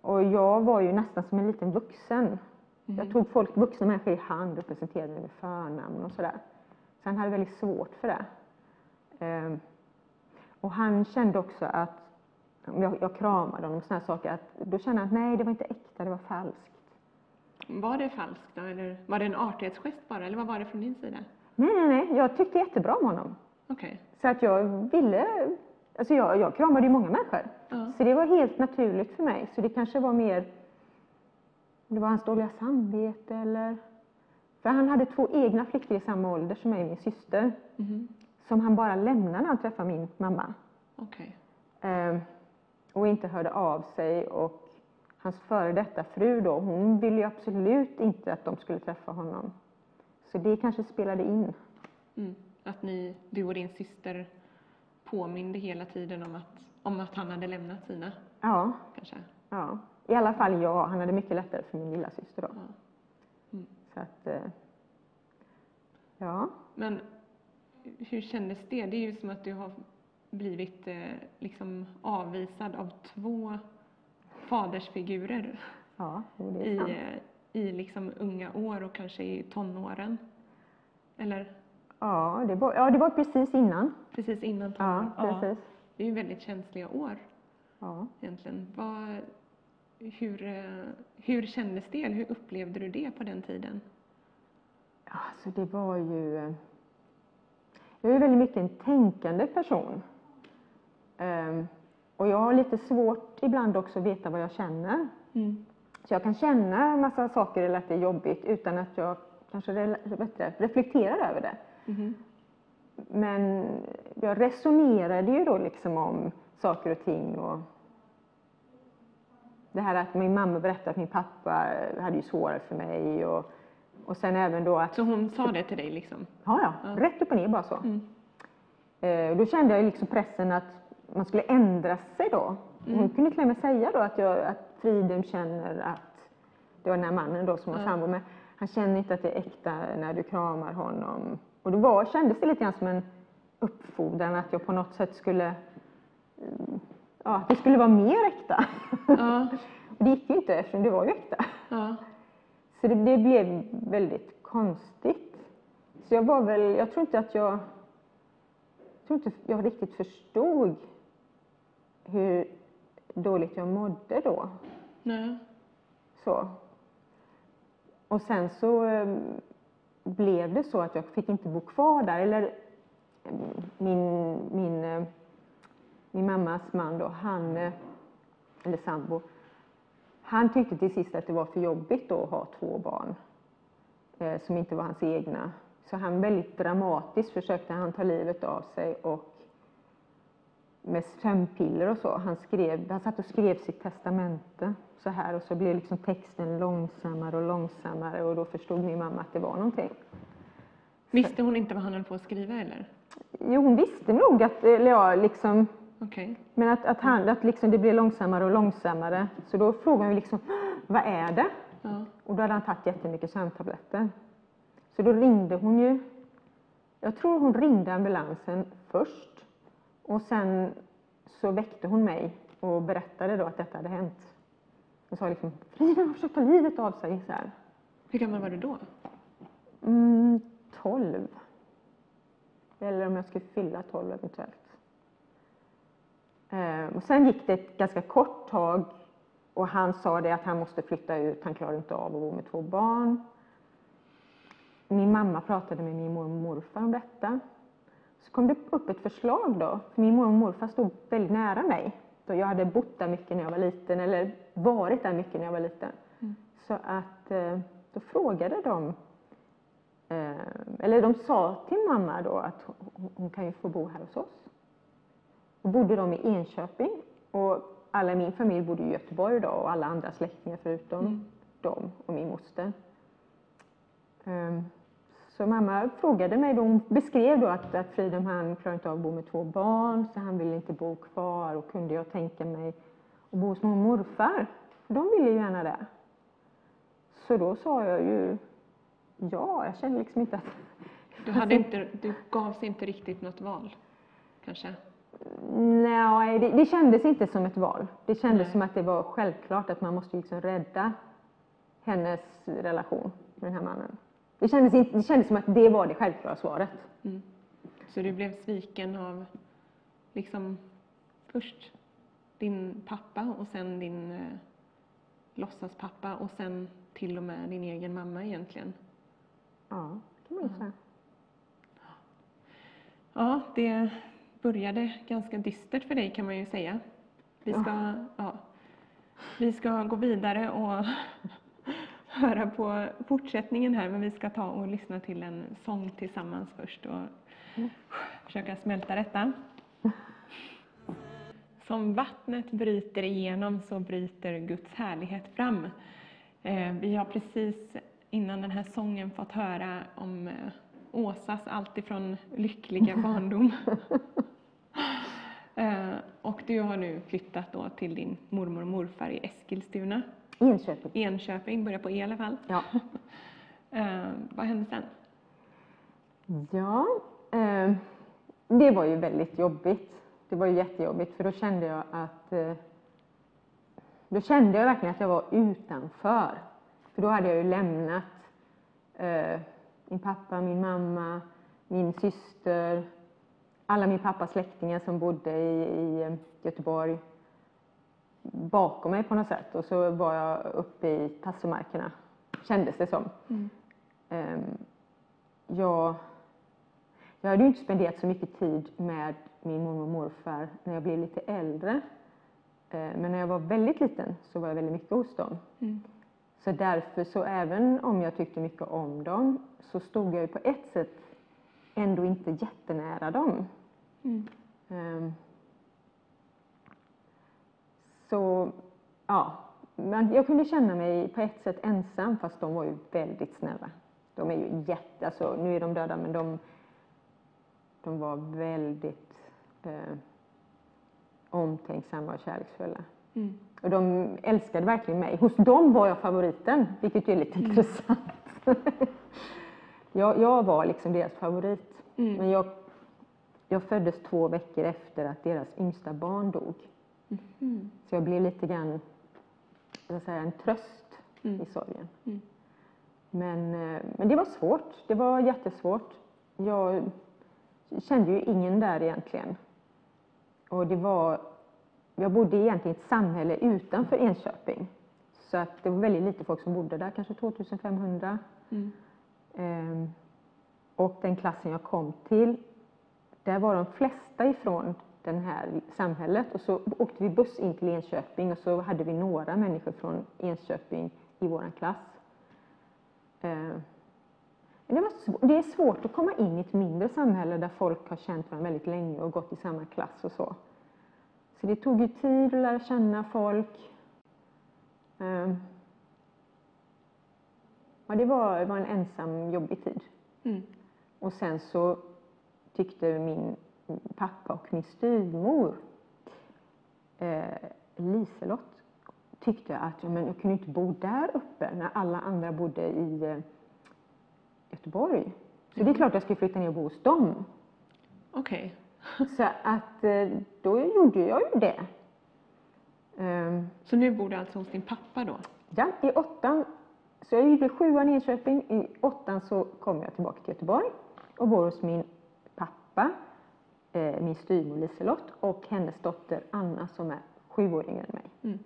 Och jag var ju nästan som en liten vuxen. Mm. Jag tog folk, vuxna människor i hand och presenterade mig med förnamn och sådär. Så han hade väldigt svårt för det. Ehm, och han kände också att, jag, jag kramade honom och sådana saker, att då kände han att nej, det var inte äkta, det var falskt. Var det falskt då? Eller var det en artighetsgest bara? Eller vad var det från din sida? Nej, nej, nej, jag tyckte jättebra om honom. Okej. Så att jag ville, alltså jag, jag kramade ju många människor. Ja. Så det var helt naturligt för mig. Så det kanske var mer, det var hans dåliga samvete eller... För han hade två egna flickor i samma ålder som mig och min syster. Mhm. Som han bara lämnade när han träffade min mamma. Okej. Ehm, och inte hörde av sig. Och hans före detta fru då, hon ville ju absolut inte att de skulle träffa honom. Så det kanske spelade in. Mm. Att ni, du och din syster påminde hela tiden om att, om att han hade lämnat sina, Ja, kanske? ja. I alla fall jag. Han hade mycket lättare för min lilla syster då. Ja. Mm. Så att, eh, ja. Men hur kändes det? Det är ju som att du har blivit eh, liksom avvisad av två fadersfigurer Ja, jo, det är i, sant. eh, i liksom unga år och kanske i tonåren. Eller Ja, det var, ja, det var precis innan. precis innan Ja, tonåren. precis. Det är ju väldigt känsliga år Ja. egentligen. Vad, hur, eh, hur kändes det? Eller hur upplevde du det på den tiden? Alltså det var ju... eh, Jag är väldigt mycket en tänkande person. Ehm, och jag har lite svårt ibland också att veta vad jag känner. Mm. Så jag kan känna en massa saker eller att det är jobbigt utan att jag kanske re- reflekterar över det. Mhm. Men jag resonerade ju då liksom om saker och ting och det här att min mamma berättade att min pappa hade ju svårare för mig och, och sen även då att Så hon sa det till dig liksom? Ja, ja, Ja. rätt upp och ner bara så. Mm. Eh, då kände jag liksom pressen att man skulle ändra sig då. Mm. Hon kunde till och med säga då att, jag, att Fridhem känner att, det var den här mannen då som var Ja. sambo med, han känner inte att det är äkta när du kramar honom. Och då var, kändes det lite grann som en uppfordran att jag på något sätt skulle, mm, ja, att det skulle vara mer äkta. Ja, det gick ju inte eftersom det var ju äkta. ja. Så det, det blev väldigt konstigt. Så jag var väl, jag tror inte att jag, jag tror inte jag riktigt förstod hur dåligt jag mådde då. Nej. Så. Och sen så eh, blev det så att jag fick inte bo kvar där. Eller eh, min, min, eh, min mammas man då, han, eh, eller sambo, han tyckte till sist att det var för jobbigt då att ha två barn eh, som inte var hans egna. Så han väldigt dramatiskt försökte han ta livet av sig och med sömnpiller och så. Han, skrev, han satt och skrev sitt testamente så här och så blev liksom texten långsammare och långsammare och då förstod min mamma att det var någonting. Visste hon inte vad han höll på att skriva eller? Jo, hon visste nog att, eller ja, liksom, Okej. men att, att, han, att liksom det blev långsammare och långsammare. Så då frågade hon liksom, vad är det? Ja. Och då hade han tagit jättemycket sömntabletter. Så då ringde hon ju, jag tror hon ringde ambulansen först. Och sen så väckte hon mig och berättade då att detta hade hänt. Hon sa liksom, Frida har försökt ta livet av sig. Så här. Hur gammal var du då? Mm, 12. Eller om jag skulle fylla 12 eventuellt. Eh, och sen gick det ett ganska kort tag och han sa det att han måste flytta ut, han klarar inte av att bo med två barn. Min mamma pratade med min mormor och morfar om detta. Så kom det upp ett förslag då, för min mormor och morfar stod väldigt nära mig. Då jag hade bott där mycket när jag var liten, eller varit där mycket när jag var liten. Så att eh, då frågade de Eh, eller de sa till mamma då att hon, hon kan ju få bo här hos oss. Då bodde de i Enköping och alla i min familj bodde i Göteborg då och alla andra släktingar förutom Mm. dem och min moster. Så mamma frågade mig då, hon beskrev då att, att Fridhem han klarar inte av att bo med två barn så han ville inte bo kvar och kunde jag tänka mig att bo hos och morfar. För de ville ju gärna det. Så då sa jag ju ja, jag kände liksom inte att... Du, hade inte, du gavs inte riktigt något val, kanske? Nej, det, det kändes inte som ett val. Det kändes Nej. som att det var självklart att man måste liksom rädda hennes relation med den här mannen. Det kändes, inte, det kändes som att det var det självklara svaret. Mm. Så du blev sviken av liksom först din pappa och sen din eh, låtsaspappa och sen till och med din egen mamma egentligen? Ja, det kan man säga. Ja, det började ganska dystert för dig kan man ju säga. Vi ska, ja, vi ska gå vidare och höra på fortsättningen här, men vi ska ta och lyssna till en sång tillsammans först och försöka smälta detta. Som vattnet bryter igenom så bryter Guds härlighet fram. Eh, vi har precis innan den här sången fått höra om eh, Åsas alltifrån lyckliga barndom. Du har nu flyttat då till din mormor och morfar i Eskilstuna. Enköping. Enköping, börjar på E i alla fall. Ja. Eh, Vad hände sen? Ja, eh, det var ju väldigt jobbigt. Det var ju jättejobbigt för då kände jag att eh, Då kände jag verkligen att jag var utanför. För då hade jag ju lämnat eh, min pappa, min mamma, min syster, alla min pappas släktingar som bodde i, i eh, Göteborg bakom mig på något sätt. Och så var jag uppe i tassemarkerna, kändes det som. Mm. Ehm, jag, jag hade ju inte spenderat så mycket tid med min mormor och morfar när jag blev lite äldre. Eh, Men när jag var väldigt liten så var jag väldigt mycket hos dem. Mm. Så därför, så även om jag tyckte mycket om dem, så stod jag ju på ett sätt ändå inte jättenära dem. Mm. Så, ja. Jag kunde känna mig på ett sätt ensam, fast de var ju väldigt snälla. De är ju jätte, alltså nu är de döda, men de, de var väldigt eh, omtänksamma och kärleksfulla. Mm. Och de älskade verkligen mig. Hos dem var jag favoriten, vilket är lite intressant. jag, jag var liksom deras favorit. Mm. Men jag, jag föddes två veckor efter att deras yngsta barn dog. Mm. Så jag blev lite grann, vad säga, en tröst Mm. i sorgen. Mm. Men, eh, men det var svårt. Det var jättesvårt. Jag kände ju ingen där egentligen. Och det var, jag bodde egentligen i ett samhälle utanför Enköping. Så att det var väldigt lite folk som bodde där, kanske 2500. Mm. Ehm, och den klassen jag kom till, där var de flesta ifrån det här samhället. Och så åkte vi buss in till Enköping och så hade vi några människor från Enköping i vår klass. Men det, var det är svårt att komma in i ett mindre samhälle där folk har känt varandra väldigt länge och gått i samma klass och så. Så det tog ju tid att lära känna folk. Ehm, Ja, det var, var en ensam, jobbig tid. Mm. Och sen så tyckte min pappa och min styvmor, eh, Liselott, tyckte att men jag kunde inte bo där uppe när alla andra bodde i eh, Göteborg. Så det är klart jag skulle flytta ner och bo hos dem. Okej. Så att eh, då gjorde jag ju det. Ehm, Så nu bor du alltså hos din pappa då? Ja, i åttan, så jag gjorde sjuan i Enköping. I åttan så kom jag tillbaka till Göteborg och bor hos min pappa, eh, min styvmor Liselott och hennes dotter Anna som är sju år yngre än mig. Mm.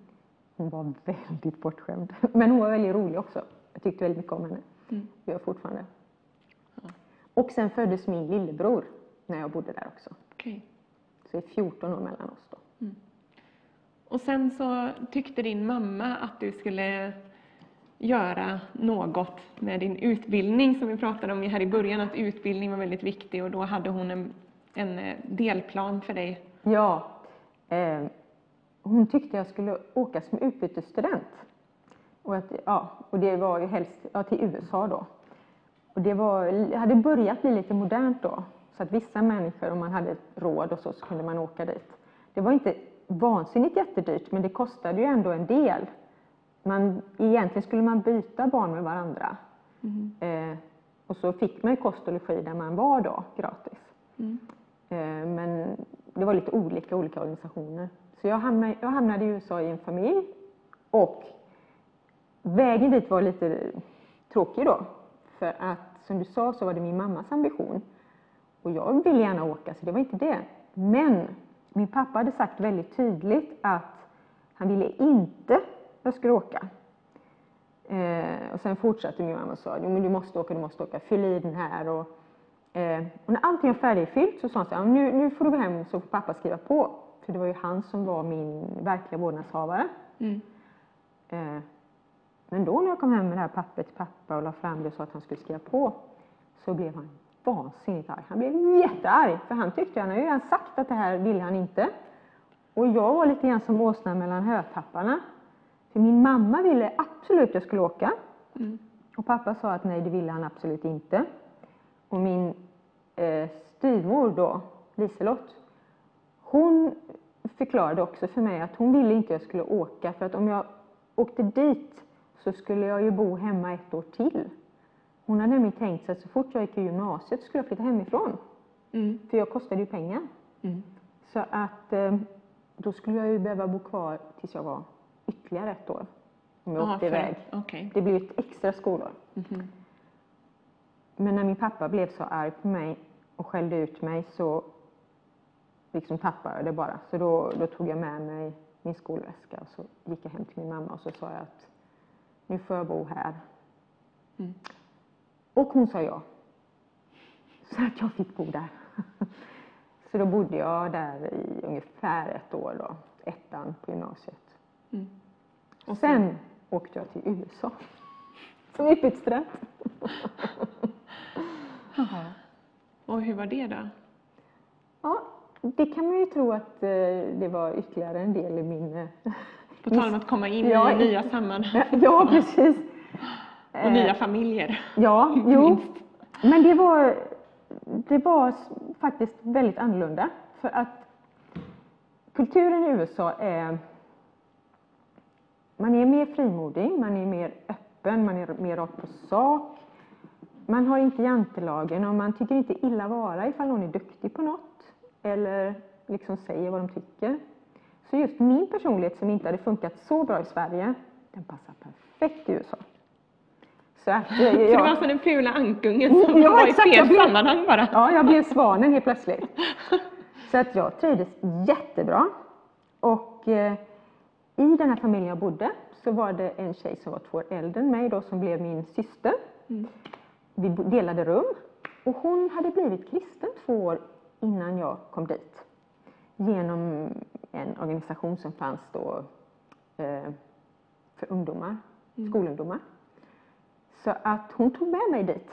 Hon var väldigt bortskämd, men hon var väldigt rolig också. Jag tyckte väldigt mycket om henne. Mm. Det gör jag fortfarande. Ja. Och sen föddes min lillebror när jag bodde där också. Okej. Så det är 14 år mellan oss då. Och sen så tyckte din mamma att du skulle göra något med din utbildning som vi pratade om här i början, att utbildning var väldigt viktig och då hade hon en, en eh, delplan för dig. Ja, eh, hon tyckte jag skulle åka som utbytesstudent. Och, att, ja, och det var ju helst ja, till USA då. Och det var, hade börjat bli lite modernt då. Så att vissa människor, om man hade råd och så, så kunde man åka dit. Det var inte vansinnigt jättedyrt, men det kostade ju ändå en del. Man, egentligen skulle man byta barn med varandra. Eh, och så fick man ju kost och logi där man var då, gratis. Mm. Eh, Men det var lite olika olika organisationer. Så jag hamnade, jag hamnade i USA i en familj och vägen dit var lite tråkig då. För att som du sa så var det min mammas ambition. Och jag ville gärna åka så det var inte det. Men min pappa hade sagt väldigt tydligt att han ville inte jag skulle åka. Eh, och sen fortsatte min mamma och sa, jo men du måste åka, du måste åka, fyll i den här. Och, eh, och när allting var färdigfyllt så sa han så här, nu, nu får du gå hem så får pappa skriva på. För det var ju han som var min verkliga vårdnadshavare. Mm. Eh, men då när jag kom hem med det här pappret till pappa och la fram det och sa att han skulle skriva på så blev han vansinnigt arg. Han blev jättearg för han tyckte, han har ju redan sagt att det här ville han inte. Och jag var lite grann som åsnan mellan hötapparna. För min mamma ville absolut att jag skulle åka. Mm. Och pappa sa att nej, det ville han absolut inte. Och min eh, styvmor då, Liselott, hon förklarade också för mig att hon ville inte att jag skulle åka för att om jag åkte dit så skulle jag ju bo hemma ett år till. Hon hade nämligen tänkt sig att så fort jag gick i gymnasiet skulle jag flytta hemifrån. Mm. För jag kostade ju pengar. Mm. Så att eh, då skulle jag ju behöva bo kvar tills jag var ytterligare ett år om jag Jaha, åkte för- iväg. Okej. Det blev ett extra skolår. Mhm. Men när min pappa blev så arg på mig och skällde ut mig så liksom tappade jag det bara. Så då, då tog jag med mig min skolväska och så gick jag hem till min mamma och så sa jag att nu får jag bo här. Mm. Och hon sa ja. Så att jag fick bo där. Så då bodde jag där i ungefär ett år då, ettan på gymnasiet. Mm. Och sen åkte jag till USA som utbytesstudent. Och hur var det då? Ja, det kan man ju tro att eh, det var ytterligare en del i min... eh, På tal om att komma in Ja, i nya sammanhang ja, precis. och nya familjer. Ja, jo. Men det var, det var faktiskt väldigt annorlunda. För att kulturen i USA är... Man är mer frimodig, man är mer öppen, man är mer rakt på sak. Man har inte jantelagen och man tycker inte illa vara ifall någon är duktig på något eller liksom säger vad de tycker. Så just min personlighet som inte hade funkat så bra i Sverige, den passar perfekt i USA. Så att, eh, Så det var som den fula ankungen som Ja, var i exakt, jag fel blev- sammanhang bara. Ja, jag blev svanen helt plötsligt. Så att jag trivdes jättebra. Och eh, i den här familjen jag bodde så var det en tjej som var två år äldre än mig då som blev min syster. Vi bo- delade rum och hon hade blivit kristen två år innan jag kom dit. Genom en organisation som fanns då eh, för ungdomar, skolungdomar. Så att hon tog med mig dit.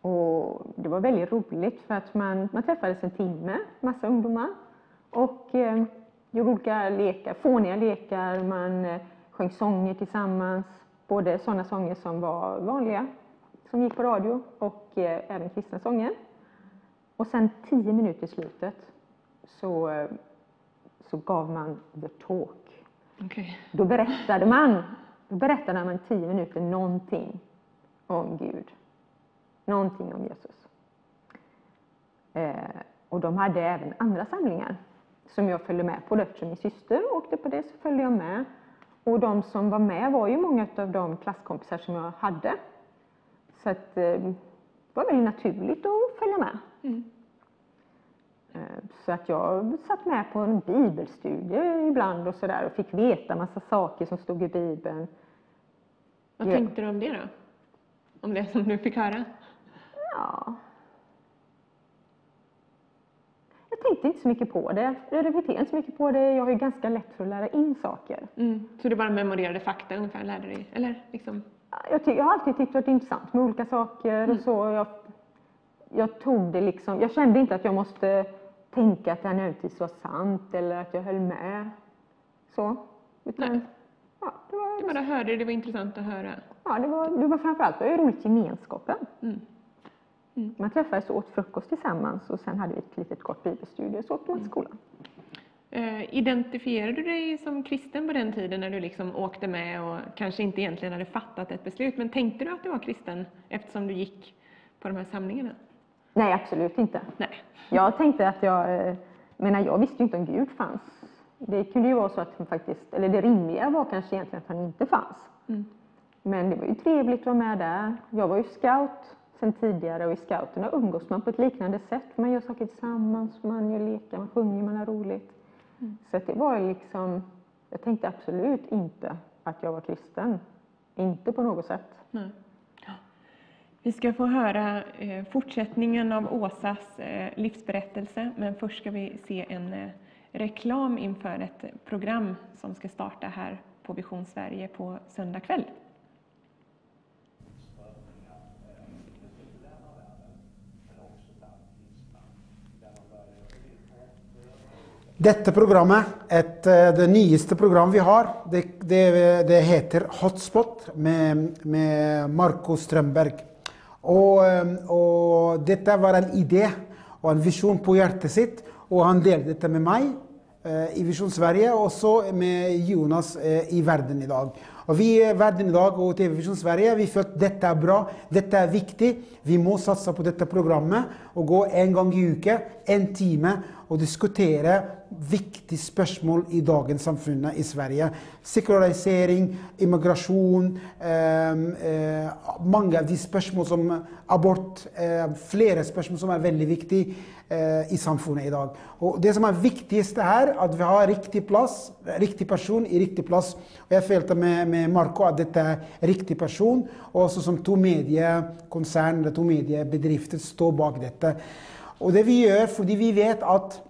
Och det var väldigt roligt för att man, man träffades en timme, massa ungdomar. Och eh, gjorde olika lekar, fåniga lekar, man eh, sjöng sånger tillsammans. Både sådana sånger som var vanliga, som gick på radio, och eh, även kristna sånger. Och sen tio minuter i slutet så, eh, så gav man the talk. Okej. Då berättade man, då berättade man tio minuter någonting om Gud. Någonting om Jesus. Eh, och de hade även andra samlingar som jag följde med på. då, Eftersom min syster åkte på det så följde jag med. Och de som var med var ju många av de klasskompisar som jag hade. Så att, eh, det var väldigt naturligt att följa med. Mm. Eh, Så att jag satt med på en bibelstudie ibland och sådär och fick veta massa saker som stod i bibeln. Vad Ja. tänkte du om det då? Om det som du fick höra? Ja. Jag tänkte inte så mycket på det. Jag reflekterade inte så mycket på det. Jag har ju ganska lätt för att lära in saker. Mm. Så du bara memorerade fakta ungefär, lärde dig? Eller liksom? Jag, jag har alltid tyckt att det är intressant med olika saker och så. Jag, jag tog det liksom, jag kände inte att jag måste tänka att det här nödvändigtvis var sant eller att jag höll med. Så. Utan, Nej. ja, det var, Du bara hörde det, det var intressant att höra. Ja, det var, det var framförallt det var roligt gemenskapen. Mm. Man träffades och åt frukost tillsammans och sen hade vi ett litet kort bibelstudie och så åkte man till skolan. Eh, identifierade du dig som kristen på den tiden när du liksom åkte med och kanske inte egentligen hade fattat ett beslut, men tänkte du att du var kristen eftersom du gick på de här samlingarna? Nej, absolut inte. Nej. Jag tänkte att jag, eh, menar jag visste ju inte om Gud fanns. Det kunde ju vara så att han faktiskt, eller det rimliga var kanske egentligen att han inte fanns. Mm. Men det var ju trevligt att vara med där. Jag var ju scout sen tidigare och i scouterna umgås man på ett liknande sätt. Man gör saker tillsammans, man gör lekar, man sjunger, man har roligt. Så att det var liksom, jag tänkte absolut inte att jag var kristen. Inte på något sätt. Nej. Vi ska få höra eh, fortsättningen av Åsas eh, livsberättelse, men först ska vi se en eh, reklam inför ett program som ska starta här på Vision Sverige på söndag kväll. Dette programmet, et, eh, det nyeste program vi har, det, det, det heter Hotspot med, med Marco Strømberg. Og, eh, og dette var en idé og en visjon på hjertet sitt, og han delte dette med meg eh, i Visjon Sverige, og så med Jonas eh, i Verden i dag. Og vi i Verden i dag og TV Visjon Sverige vi følte dette er bra, dette er viktig, vi må satse på dette programmet och gå en gång i veckan, en timme och diskutera viktiga spörsmål i dagens samfund i Sverige. Sekularisering, immigration, eh, eh, många av de spörsmål som abort, eh, flera spörsmål som är väldigt viktiga eh, i samfundet idag. Och det som är viktigast är att vi har riktig plats, riktig person i riktig plats. Och jag følte med, med Marco att detta är riktig person, och också som två mediekoncerner, två mediebedrifter står bak detta. Och det vi gör, för vi vet att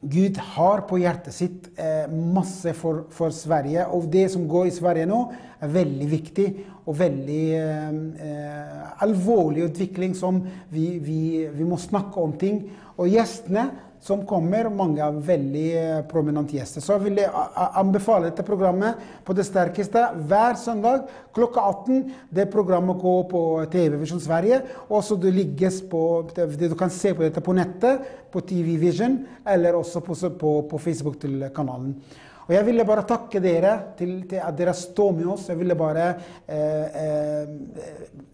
Gud har på hjertet sitt eh, masse för, for, Sverige. Och det som går i Sverige nu är väldigt viktigt och väldigt eh, eh allvarlig utveckling som vi, vi, vi måste snakke om ting. Och gästerna som kommer, många väldigt eh, prominenta gäster. Så jag vill anbefala detta programmet på det starkaste varje söndag klockan 18. Det programmet går på TV Vision Sverige och så det ligger på, du kan se på detta på nätet, på TV Vision eller också på, på, på Facebook till kanalen. Och jag ville bara tacka er till, till att ni står med oss. Jag ville bara eh, eh,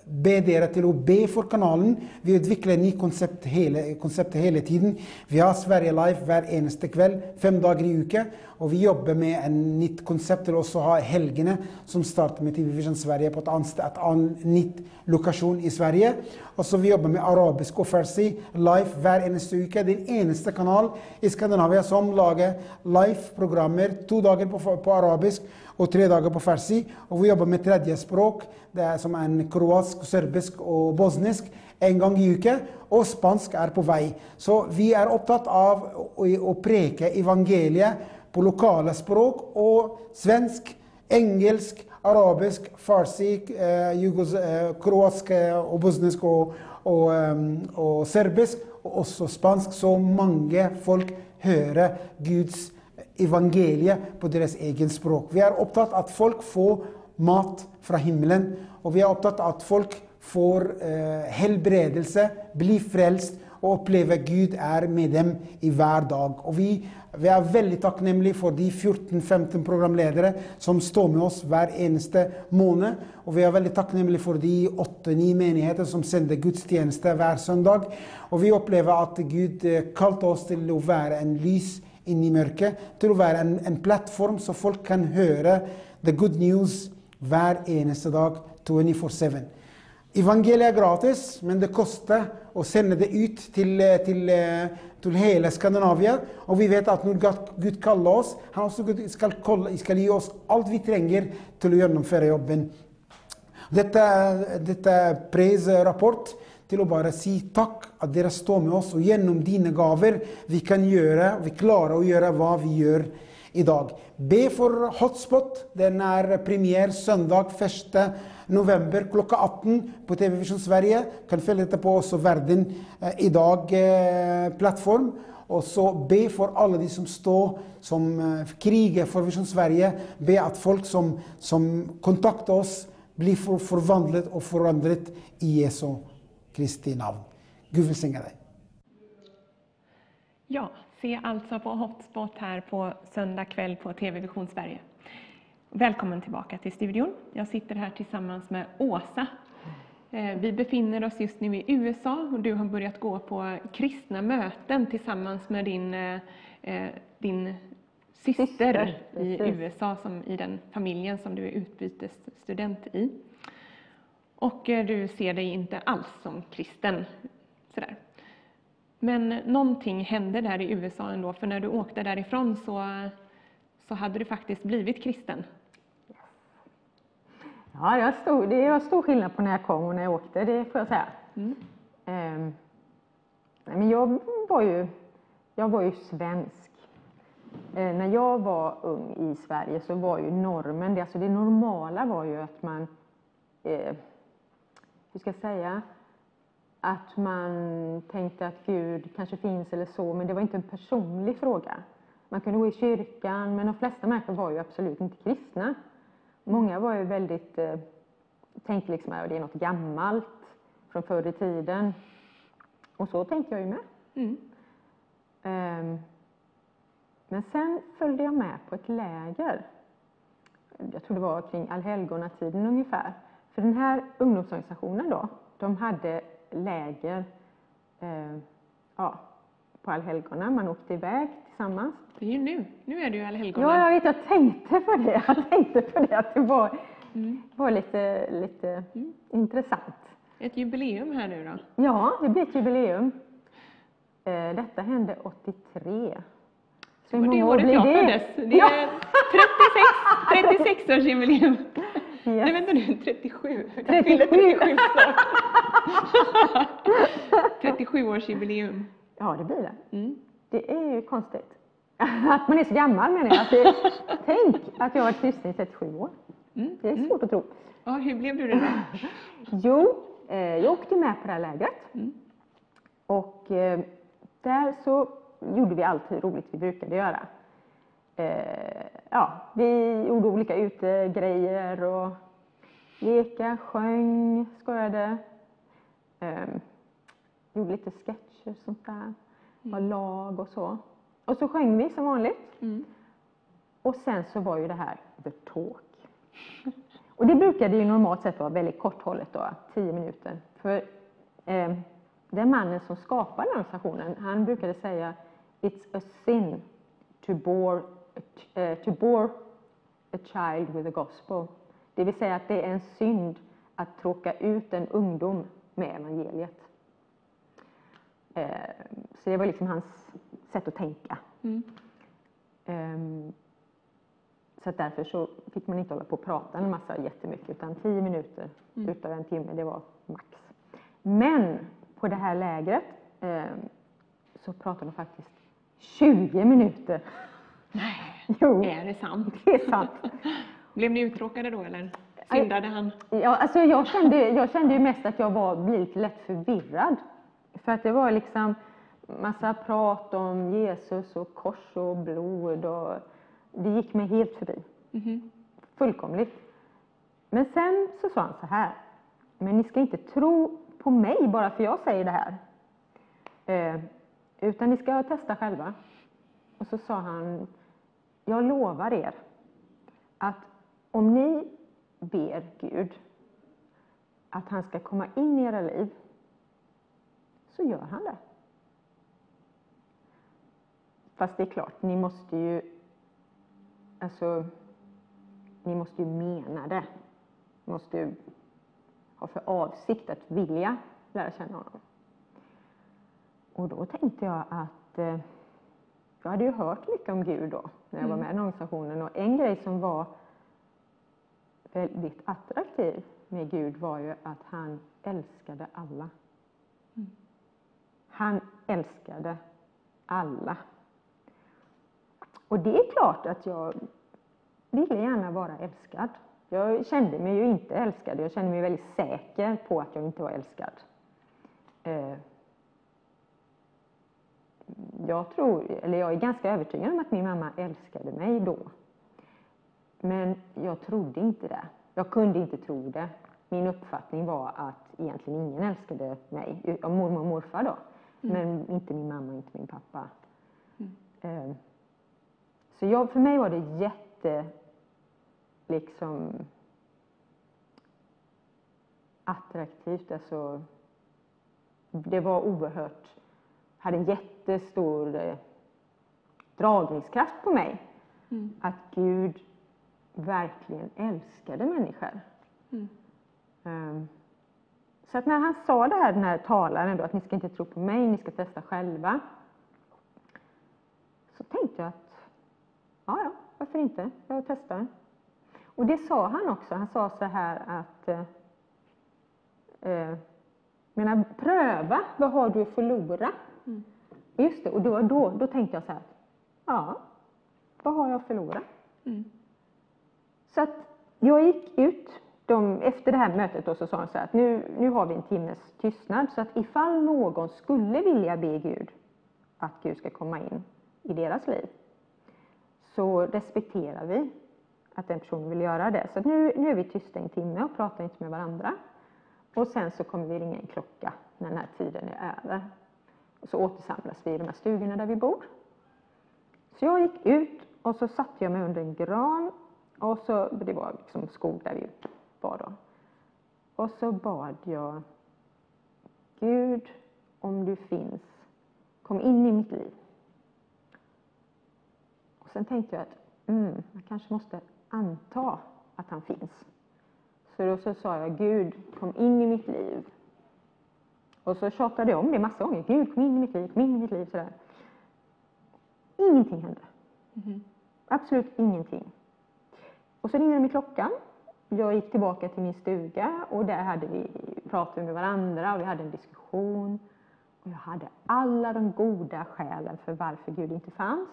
be er till att be för kanalen. Vi utvecklar nya koncept hela, koncept hela tiden. Vi har Sverige Live varje eneste kväll, fem dagar i veckan. Och vi jobbar med ett nytt koncept till oss att ha helgerna som startar med TV Vision Sverige på ett annat, ett annat nytt lokation i Sverige. Och så vi jobbar med arabisk och farsi live varje eneste vecka. Det är den enda kanal i Skandinavien som lagar live-programmer två dagar på, på arabisk och tre dagar på farsi. Och vi jobbar med tredje språk, det är som en kroatisk, serbisk och bosnisk en gång i veckan och spansk är på väg. Så vi är upptagna av att preka evangeliet på lokala språk och svensk, engelsk, arabisk, farsi, eh, jugos, eh, kroatisk eh, och bosnisk och, och, um, och serbisk och också spansk. Så många folk hör Guds evangeliet på deras egen språk. Vi är upptagna att folk får mat från himlen och vi är upptagna att folk får eh, helbredelse, blir frälst och upplever Gud är med dem i varje dag. Och vi, vi är väldigt tacknämliga för de 14-15 programledare som står med oss var eneste månad. Och vi är väldigt tacknämliga för de 8-9 menigheter som sänder gudstjänster varje söndag. Och vi upplever att Gud eh, kallat oss till att vara en lys in i mörkret, till att vara en, en plattform så folk kan höra the good news var eneste dag, 24-7. Evangeliet är gratis, men det kostar att sända det ut till, eh, till, eh, till hela Skandinavien. Och vi vet att när Gud kallar oss, han också ska, kolla, ska ge oss allt vi tränger till att genomföra jobben. Detta, detta prisrapport till att bara säga tack att dere står med oss och genom dina gåvor vi kan göra, vi klarar att göra vad vi gör idag. Be för Hotspot, den är premiär söndag 1 november klockan 18 på TV Vision Sverige. Kan följa detta på också Världen eh, idag-plattform. Eh, och så be för alla de som står som eh, krigar för Vision Sverige. Be att folk som, som kontaktar oss blir förvandlat och förändrat i Jesu Kristi namn. Gud välsigne dig. Ja, se alltså på Hotspot här på söndag kväll på TV Vision Sverige. Välkommen tillbaka till studion. Jag sitter här tillsammans med Åsa. Eh, vi befinner oss just nu i USA och du har börjat gå på kristna möten tillsammans med din, eh, eh, din syster, syster i USA, som, i den familjen som du är utbytesstudent i. Och du ser dig inte alls som kristen. Sådär. Men någonting hände där i USA ändå, för när du åkte därifrån så, så hade du faktiskt blivit kristen. Ja, jag stod, det var stor skillnad på när jag kom och när jag åkte, det får jag säga. Mm. Um, men jag var ju, jag var ju svensk. Uh, när jag var ung i Sverige så var ju normen, det, alltså det normala var ju att man, uh, hur ska säga, att man tänkte att Gud kanske finns eller så, men det var inte en personlig fråga. Man kunde gå i kyrkan, men de flesta människor var ju absolut inte kristna. Många var ju väldigt, eh, tänkte liksom att det är något gammalt från förr i tiden. Och så tänkte jag ju med. Mm. Um, men sen följde jag med på ett läger. Jag tror det var kring allhelgonatiden ungefär. För den här ungdomsorganisationen då, de hade läger eh, ja, på allhelgona. Man åkte iväg tillsammans. Det är ju nu. Nu är det ju allhelgona. Ja, jag vet, jag tänkte på det. Jag tänkte på det, att det var, var lite, lite intressant. Ett jubileum här nu då. Ja, det blir ett jubileum. Eh, Detta hände 83. Så det året jag föddes. Det är 36, 36 års jubileum. Nej vänta nu, 37. Jag fyller 37. 37 snart. 37 års jubileum. Ja, det blir det. Mm. Det är ju konstigt. Att man är så gammal menar jag. Att det, tänk att jag har varit kristen i 37 år. Mm. Det är svårt att tro. Ja, hur blev du det då? Jo, eh, jag åkte med på det här lägret. Mm. Och eh, där så gjorde vi allt roligt vi brukade göra. Eh, ja, vi gjorde olika utegrejer och leka, sjöng, skojade. Eh, gjorde lite sketcher och sånt där. Var lag och så. Och så sjöng vi som vanligt. Mm. Och sen så var ju det här the talk. Och det brukade ju normalt sett vara väldigt korthållet då, 10 minuter. För eh, den mannen som skapade den organisationen, han brukade säga It's a sin to bore, to bore a child with the gospel. Det vill säga att det är en synd att tråka ut en ungdom med evangeliet. Eh, så det var liksom hans sätt att tänka. Mm. Ehm, så därför så fick man inte hålla på och prata en massa jättemycket utan 10 minuter utav en timme, det var max. Men på det här lägret ehm, så pratade de faktiskt 20 minuter. Nej, Jo, är det sant? det är sant. Blev ni uttråkade då eller? Syndade han? Ja, alltså jag, kände, jag kände ju mest att jag var, lite lätt förvirrad. För att det var liksom massa prat om Jesus och kors och blod och det gick mig helt förbi. Mhm. Fullkomligt. Men sen så sa han så här. Men ni ska inte tro på mig bara för jag säger det här. Eh, utan ni ska testa själva. Och så sa han, jag lovar er att om ni ber Gud att han ska komma in i era liv, så gör han det. Fast det är klart, ni måste ju Alltså, ni måste ju mena det. Ni måste ju ha för avsikt att vilja lära känna honom. Och då tänkte jag att eh, jag hade ju hört mycket om Gud då, när jag var med i organisationen. Och en grej som var väldigt attraktiv med Gud var ju att han älskade alla. Han älskade alla. Och det är klart att jag ville gärna vara älskad. Jag kände mig ju inte älskad. Jag kände mig väldigt säker på att jag inte var älskad. Jag tror, eller jag är ganska övertygad om att min mamma älskade mig då. Men jag trodde inte det. Jag kunde inte tro det. Min uppfattning var att egentligen ingen älskade mig. Mormor och morfar då. Men inte min mamma, inte min pappa. Eh, Så jag, för mig var det jätte, liksom, attraktivt. Alltså, det var oerhört, hade en jättestor eh, dragningskraft på mig. Att Gud verkligen älskade människor. Ehm, Så att när han sa det här, den här talaren då, att ni ska inte tro på mig, ni ska testa själva. Så tänkte jag att, ja, ja, varför inte? Jag testar. Och det sa han också. Han sa så här att, eh, eh, menar, pröva, vad har du att förlora? Just det, och då, då, då tänkte jag så här, ja, vad har jag att förlora? Så att jag gick ut, de, efter det här mötet då, så sa han så här att nu, nu har vi en timmes tystnad så att ifall någon skulle vilja be Gud att Gud ska komma in i deras liv så respekterar vi att den personen vill göra det. Så nu, nu är vi tysta en timme och pratar inte med varandra. Och sen så kommer vi ringa en klocka när den här tiden är över. Och så återsamlas vi i de här stugorna där vi bor. Så jag gick ut och så satte jag mig under en gran och så, det var liksom skog där vi var då. Och så bad jag Gud, om du finns, kom in i mitt liv. Och sen tänkte jag att mm, jag kanske måste anta att han finns. Så då så sa jag, Gud, kom in i mitt liv. Och så tjatade jag om det massa gånger. Gud, kom in i mitt liv, kom in i mitt liv. Sådär. Ingenting hände. Mhm. Absolut ingenting. Och så ringde det med klockan. Jag gick tillbaka till min stuga och där hade vi pratat med varandra och vi hade en diskussion. Och jag hade alla de goda skälen för varför Gud inte fanns.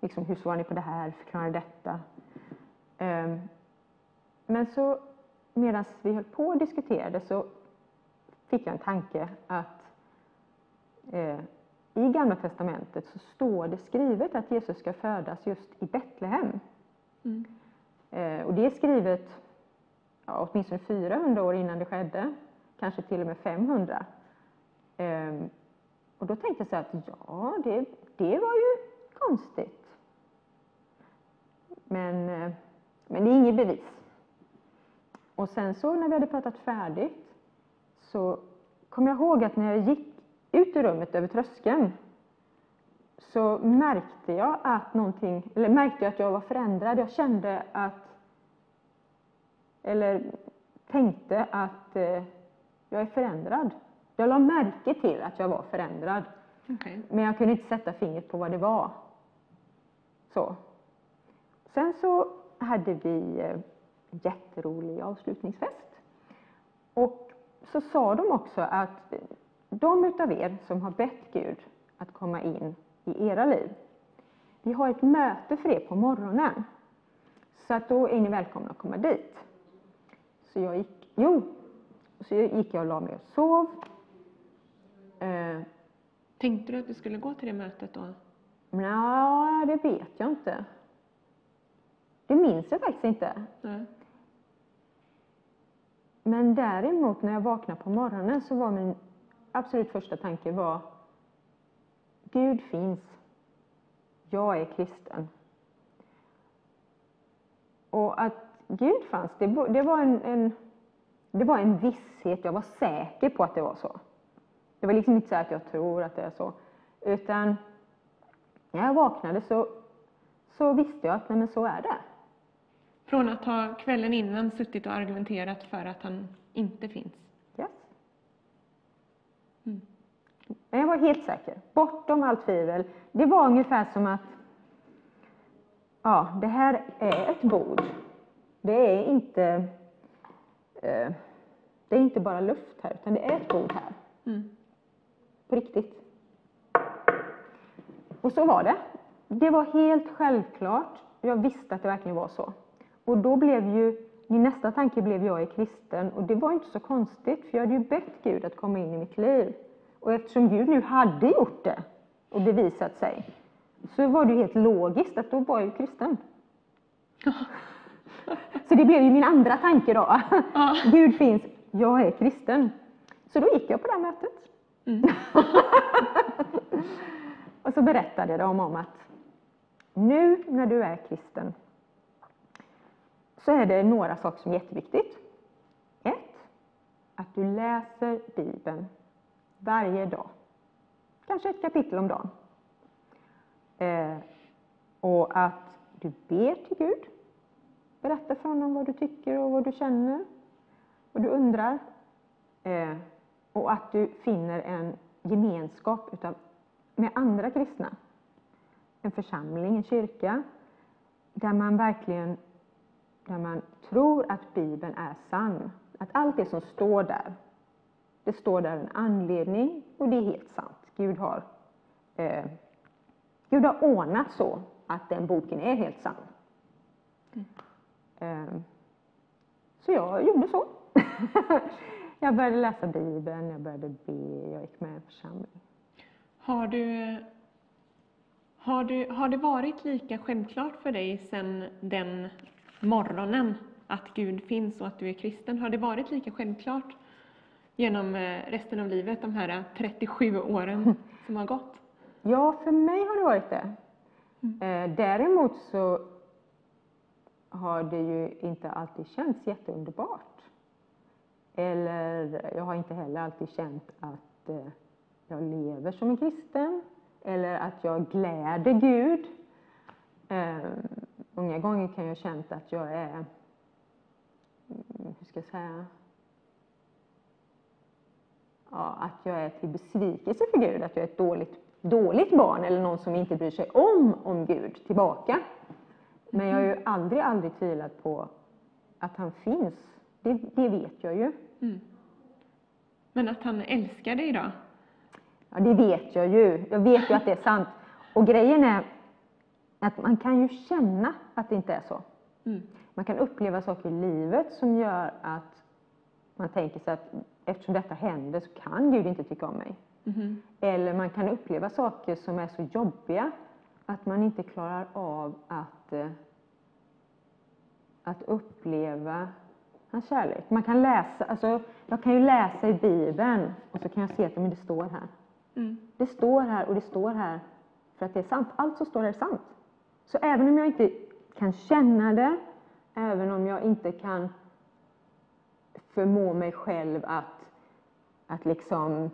Liksom, hur svarar ni på det här? Förklara detta. Ehm, men så medan vi höll på och diskuterade så fick jag en tanke att eh, i Gamla Testamentet så står det skrivet att Jesus ska födas just i Betlehem. Mm. Eh, och det är skrivet ja, åtminstone 400 år innan det skedde, kanske till och med 500. Eh, och då tänkte jag så att ja, det, det var ju konstigt. Men, eh, men det är inget bevis. Och sen så när vi hade pratat färdigt så kom jag ihåg att när jag gick ut ur rummet över tröskeln så märkte jag att någonting, eller märkte jag att jag var förändrad. Jag kände att, eller tänkte att eh, jag är förändrad. Jag la märke till att jag var förändrad, Okej. men jag kunde inte sätta fingret på vad det var. Så. Sen så hade vi eh, en jätterolig avslutningsfest. Och så sa de också att de utav er som har bett Gud att komma in i era liv, vi har ett möte för er på morgonen. Så att då är ni välkomna att komma dit. Så jag gick, jo, så gick jag och la mig och sov. Eh, Tänkte du att du skulle gå till det mötet då? Nja, det vet jag inte. Det minns jag faktiskt inte. Nej. Men däremot när jag vaknade på morgonen så var min absolut första tanke var Gud finns. Jag är kristen. Och att Gud fanns, det, det, var en, en, det var en visshet. Jag var säker på att det var så. Det var liksom inte så att jag tror att det är så. Utan när jag vaknade så, så visste jag att nej, men så är det. Från att ha kvällen innan suttit och argumenterat för att han inte finns. Yes. Mm. Men jag var helt säker, bortom allt tvivel. Det var ungefär som att ja, det här är ett bord. Det är inte, eh, det är inte bara luft här, utan det är ett bord här. Mm. På riktigt. Och så var det. Det var helt självklart. Jag visste att det verkligen var så. Och då blev ju, min nästa tanke blev jag är kristen. Och det var inte så konstigt, för jag hade ju bett Gud att komma in i mitt liv. Och eftersom Gud nu hade gjort det och bevisat sig, så var det helt logiskt att då var jag ju kristen. Så det blev ju min andra tanke då. Gud finns, jag är kristen. Så då gick jag på det här mötet. Mm. och så berättade de om att nu när du är kristen så är det några saker som är jätteviktigt. Ett, att du läser Bibeln varje dag. Kanske ett kapitel om dagen. Eh, och att du ber till Gud. Berätta för honom vad du tycker och vad du känner. Vad du undrar. Eh, och att du finner en gemenskap utav, med andra kristna. En församling, en kyrka, där man verkligen där man tror att Bibeln är sann. Att allt det som står där, det står där av en anledning och det är helt sant. Gud har, eh, Gud har ordnat så att den boken är helt sann. Eh, så jag gjorde så. jag började läsa Bibeln, jag började be, jag gick med i en församling. Har du, har, du, har det varit lika självklart för dig sedan den morgonen att Gud finns och att du är kristen? Har det varit lika självklart genom eh, resten av livet, de här 37 åren som har gått? Ja, för mig har det varit det. Eh, däremot så har det ju inte alltid känts jätteunderbart. Eller jag har inte heller alltid känt att eh, jag lever som en kristen eller att jag gläder Gud. Många gånger kan jag känt att jag är, mm, hur ska jag säga, ja, att jag är till besvikelse för Gud, att jag är ett dåligt, dåligt barn eller någon som inte bryr sig om, om Gud tillbaka. Men jag har ju aldrig, aldrig tvivlat på att han finns. Det, det vet jag ju. Mm. Men att han älskar dig då? Ja, det vet jag ju. Jag vet ju att det är sant. Och grejen är att man kan ju känna att det inte är så. Mm. Man kan uppleva saker i livet som gör att man tänker sig att eftersom detta händer så kan Gud inte tycka om mig. Mhm. Eller man kan uppleva saker som är så jobbiga att man inte klarar av att, eh, att uppleva hans kärlek. Man kan läsa, alltså, jag kan ju läsa i Bibeln och så kan jag se att men det står här. Mm. Det står här och det står här för att det är sant. Allt som står här är sant. Så även om jag inte kan känna det, även om jag inte kan förmå mig själv att, att liksom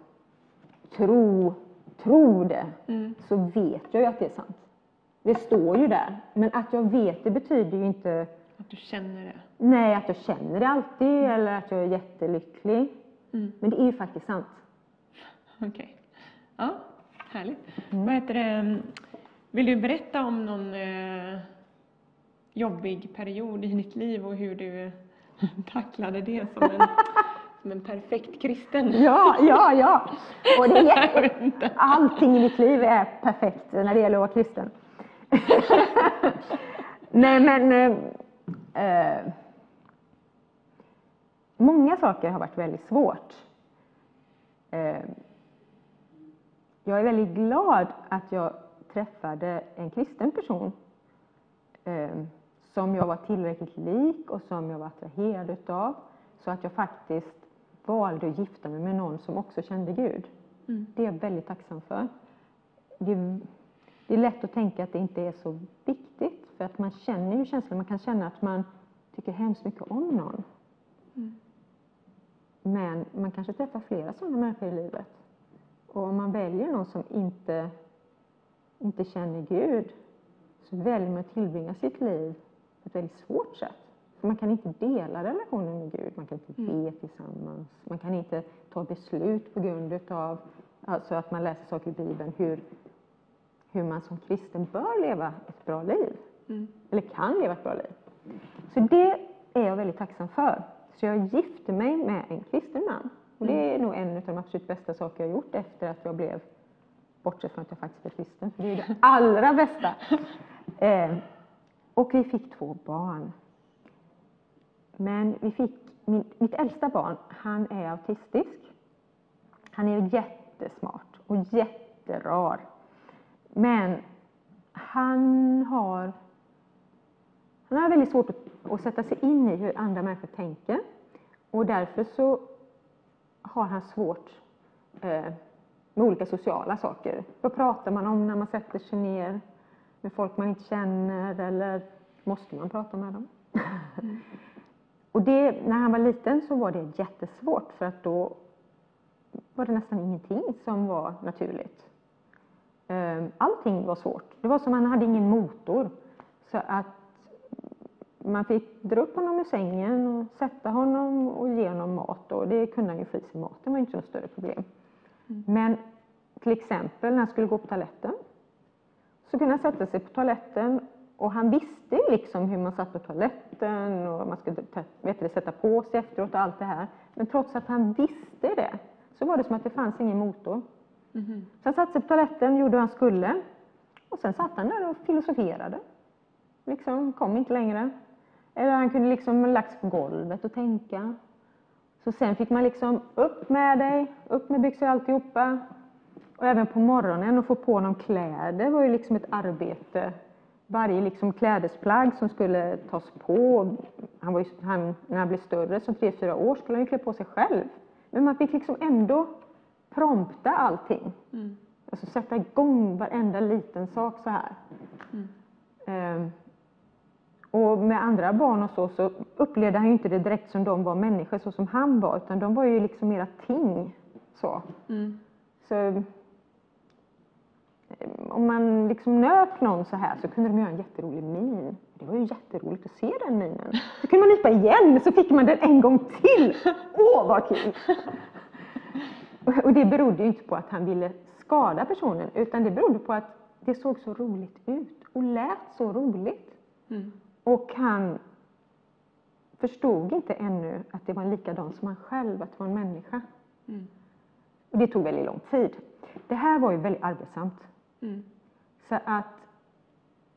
tro, tro det, Mm. så vet jag ju att det är sant. Det står ju där. Men att jag vet det betyder ju inte Att du känner det? nej, att jag känner det alltid eller att jag är jättelycklig. Mm. Men det är ju faktiskt sant. Okej. Ja, härligt. Mm. Vad heter det? Vill du berätta om någon eh, jobbig period i ditt liv och hur du tacklade det som en, som en perfekt kristen? Ja, ja, ja. Och det är. Allting i mitt liv är perfekt när det gäller att vara kristen. Nej, men... Eh, eh, många saker har varit väldigt svårt. Eh, jag är väldigt glad att jag träffade en kristen person eh, som jag var tillräckligt lik och som jag var attraherad utav så att jag faktiskt valde att gifta mig med någon som också kände Gud. Mm. Det är jag väldigt tacksam för. Det är, det är lätt att tänka att det inte är så viktigt för att man känner ju känslan, man kan känna att man tycker hemskt mycket om någon. Mm. Men man kanske träffar flera sådana människor i livet. Och om man väljer någon som inte, inte känner Gud så väljer man att tillbringa sitt liv på ett väldigt svårt sätt. För man kan inte dela relationen med Gud, man kan inte Mm. be tillsammans, man kan inte ta beslut på grund av alltså att man läser saker i Bibeln, hur, hur man som kristen bör leva ett bra liv, Mm. eller kan leva ett bra liv. Så det är jag väldigt tacksam för. Så jag gifte mig med en kristen man. Och det är nog en av de absolut bästa saker jag gjort efter att jag blev, bortsett från att jag faktiskt blev kristen, för det är det allra bästa. Eh, och vi fick två barn. Men vi fick, min, mitt äldsta barn, han är autistisk. Han är jättesmart och jätterar. Men han har, han har väldigt svårt att, att sätta sig in i hur andra människor tänker. Och därför så har han svårt eh, med olika sociala saker. Vad pratar man om när man sätter sig ner med folk man inte känner eller måste man prata med dem? Och det, när han var liten så var det jättesvårt för att då var det nästan ingenting som var naturligt. Ehm, allting var svårt. Det var som att han hade ingen motor. Så att man fick dra upp honom ur sängen och sätta honom och ge honom mat. Och det kunde han ju få i sig maten, var inte något större problem. Men till exempel när han skulle gå på toaletten så kunde han sätta sig på toaletten och han visste liksom hur man satt på toaletten och man skulle vet du, sätta på sig efteråt och allt det här. Men trots att han visste det så var det som att det fanns ingen motor. Mhm. Så han satte sig på toaletten, gjorde vad han skulle och sen satt han där och filosoferade. Liksom, kom inte längre. Eller han kunde liksom lagt sig på golvet och tänka. Så sen fick man liksom upp med dig, upp med byxor och alltihopa. Och även på morgonen att få på honom kläder var ju liksom ett arbete. Varje liksom klädesplagg som skulle tas på. Han var ju, han, när han blev större, som tre fyra år, skulle han ju klä på sig själv. Men man fick liksom ändå prompta allting. Mm. Alltså sätta igång varenda liten sak så här. Mm. Ehm, och med andra barn och så, så upplevde han inte det direkt som de var människor så som han var, utan de var ju liksom mera ting. Så. Mm. så eh, om man liksom nöp någon så här så kunde de göra en jätterolig min. Det var ju jätteroligt att se den minen. Så kunde man nypa igen så fick man den en gång till. Åh vad kul! Och det berodde ju inte på att han ville skada personen utan det berodde på att det såg så roligt ut och lät så roligt. Mm. Och han förstod inte ännu att det var en likadan som han själv, att det var en människa. Mm. Och det tog väldigt lång tid. Det här var ju väldigt arbetsamt. Mm. Så att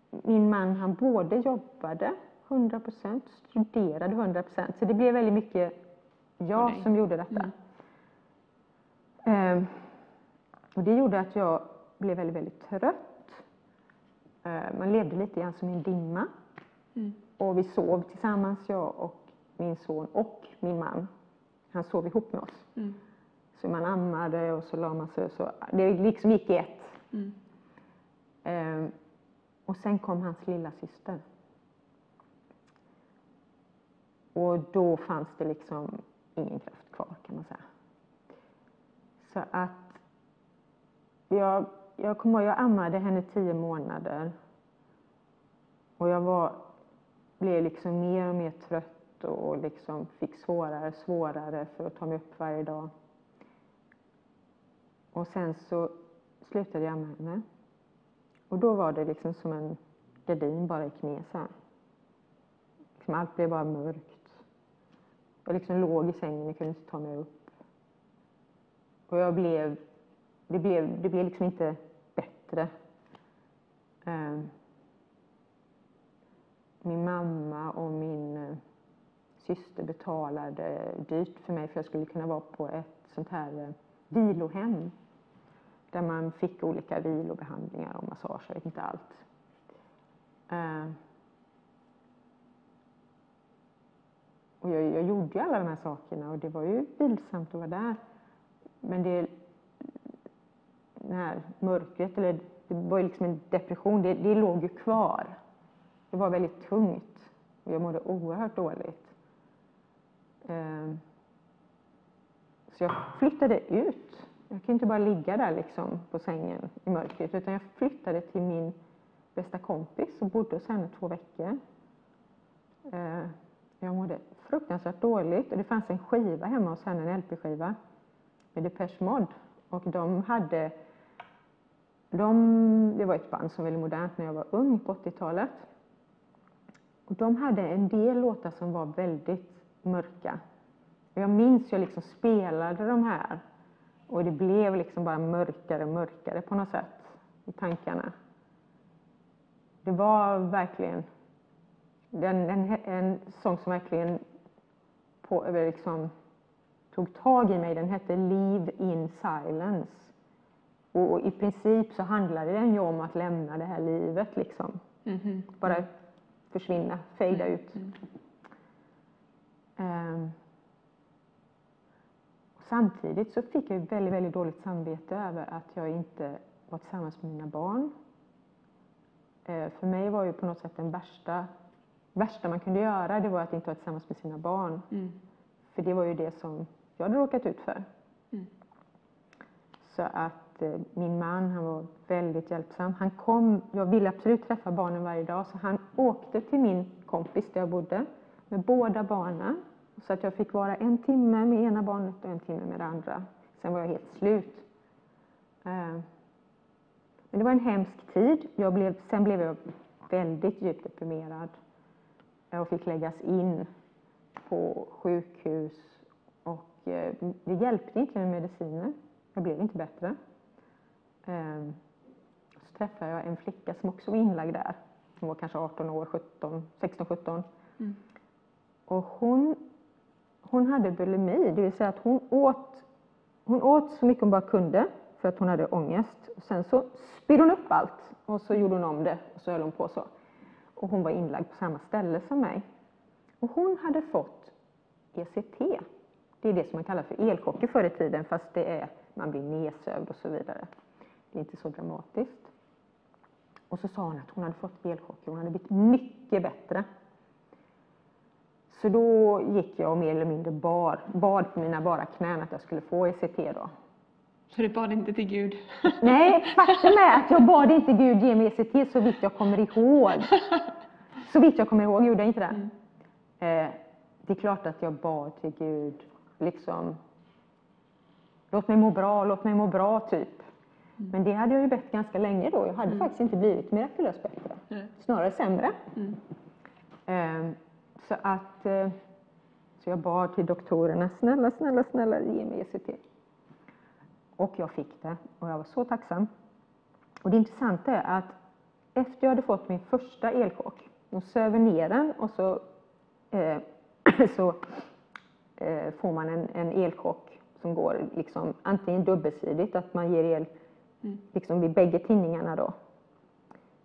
min man han både jobbade 100% studerade 100% Så det blev väldigt mycket jag dig. som gjorde detta. Ehm, och det gjorde att jag blev väldigt, väldigt trött. Ehm, man levde lite grann som i en dimma. Mm. Och vi sov tillsammans, jag och min son och min man. Han sov ihop med oss. Mm. Så man ammade och så la man sig. Så det liksom gick i ett. Mm. Ehm, och sen kom hans lilla syster. Och då fanns det liksom ingen kraft kvar kan man säga. Så att jag, jag kommer ihåg, jag ammade henne tio månader. Och jag var, blev liksom mer och mer trött och liksom fick svårare och svårare för att ta mig upp varje dag. Och sen så slutade jag med henne. Och då var det liksom som en gardin bara gick ner. Liksom allt blev bara mörkt. Jag liksom låg i sängen och kunde inte ta mig upp. Och jag blev, det blev, det blev liksom inte bättre. Um min mamma och min eh, syster betalade dyrt för mig för jag skulle kunna vara på ett sånt här eh, vilohem där man fick olika vilobehandlingar och massage, jag vet inte allt. Eh, och jag, jag gjorde ju alla de här sakerna och det var ju vilsamt att vara där. Men det, det här mörkret, eller det var ju liksom en depression, det, det låg ju kvar. Det var väldigt tungt och jag mådde oerhört dåligt. Ehm, så jag flyttade ut. Jag kunde inte bara ligga där liksom på sängen i mörkret utan jag flyttade till min bästa kompis och bodde hos henne två veckor. Ehm, jag mådde fruktansvärt dåligt och det fanns en skiva hemma hos henne, en LP-skiva med Depeche Mode. Och de hade, de, det var ett band som var väldigt modernt när jag var ung på 80-talet. Och de hade en del låtar som var väldigt mörka. Och jag minns jag liksom spelade de här och det blev liksom bara mörkare och mörkare på något sätt i tankarna. Det var verkligen den, en, en sång som verkligen på, liksom, tog tag i mig. Den hette Live in silence. Och, och i princip så handlade den ju om att lämna det här livet liksom. Mhm. Bara försvinna, fejda ut. Mm. Ehm, samtidigt så fick jag väldigt, väldigt dåligt samvete över att jag inte var tillsammans med mina barn. Eh, för mig var ju på något sätt den värsta, värsta man kunde göra, det var att inte vara tillsammans med sina barn. Mm. För det var ju det som jag hade råkat ut för. Mm. Så att att eh, min man, han var väldigt hjälpsam. Han kom, jag ville absolut träffa barnen varje dag, så han åkte till min kompis där jag bodde med båda barnen. Så att jag fick vara en timme med ena barnet och en timme med det andra. Sen var jag helt slut. Eh, men det var en hemsk tid. Jag blev, sen blev jag väldigt djupt deprimerad. Eh, jag fick läggas in på sjukhus och det hjälpte inte med mediciner. Jag blev inte bättre. Eh, Så träffade jag en flicka som också var inlagd där. Hon var kanske 18 år, 17, 16-17. Mm. Och hon, hon hade bulimi, det vill säga att hon åt, hon åt så mycket hon bara kunde för att hon hade ångest. Och sen så spydde hon upp allt och så gjorde hon om det och så höll hon på så. Och hon var inlagd på samma ställe som mig. Och hon hade fått ECT. Det är det som man kallar för elchocker förr i tiden fast det är, man blir nedsövd och så vidare. Det är inte så dramatiskt. Och så sa hon att hon hade fått elchocker, hon hade blivit mycket bättre. Så då gick jag och mer eller mindre bar, bad på mina bara knän att jag skulle få ECT då. Så du bad inte till Gud? Nej, faktum är att jag bad inte Gud ge mig ECT så vitt jag kommer ihåg. Så vitt jag kommer ihåg gjorde jag inte det. Eh, det är klart att jag bad till Gud, liksom, låt mig må bra, låt mig må bra, typ. Men det hade jag ju bett ganska länge då. Jag hade faktiskt inte blivit mirakulöst bättre. Nej. Snarare sämre. Mm. Eh, så att eh, så jag bad till doktorerna, snälla, snälla, snälla ge mig ECT. Och jag fick det och jag var så tacksam. Och det intressanta är att efter jag hade fått min första elchock, de söver ner den och så, eh, så eh, får man en, en elchock som går liksom antingen dubbelsidigt, att man ger el liksom vid bägge tinningarna då.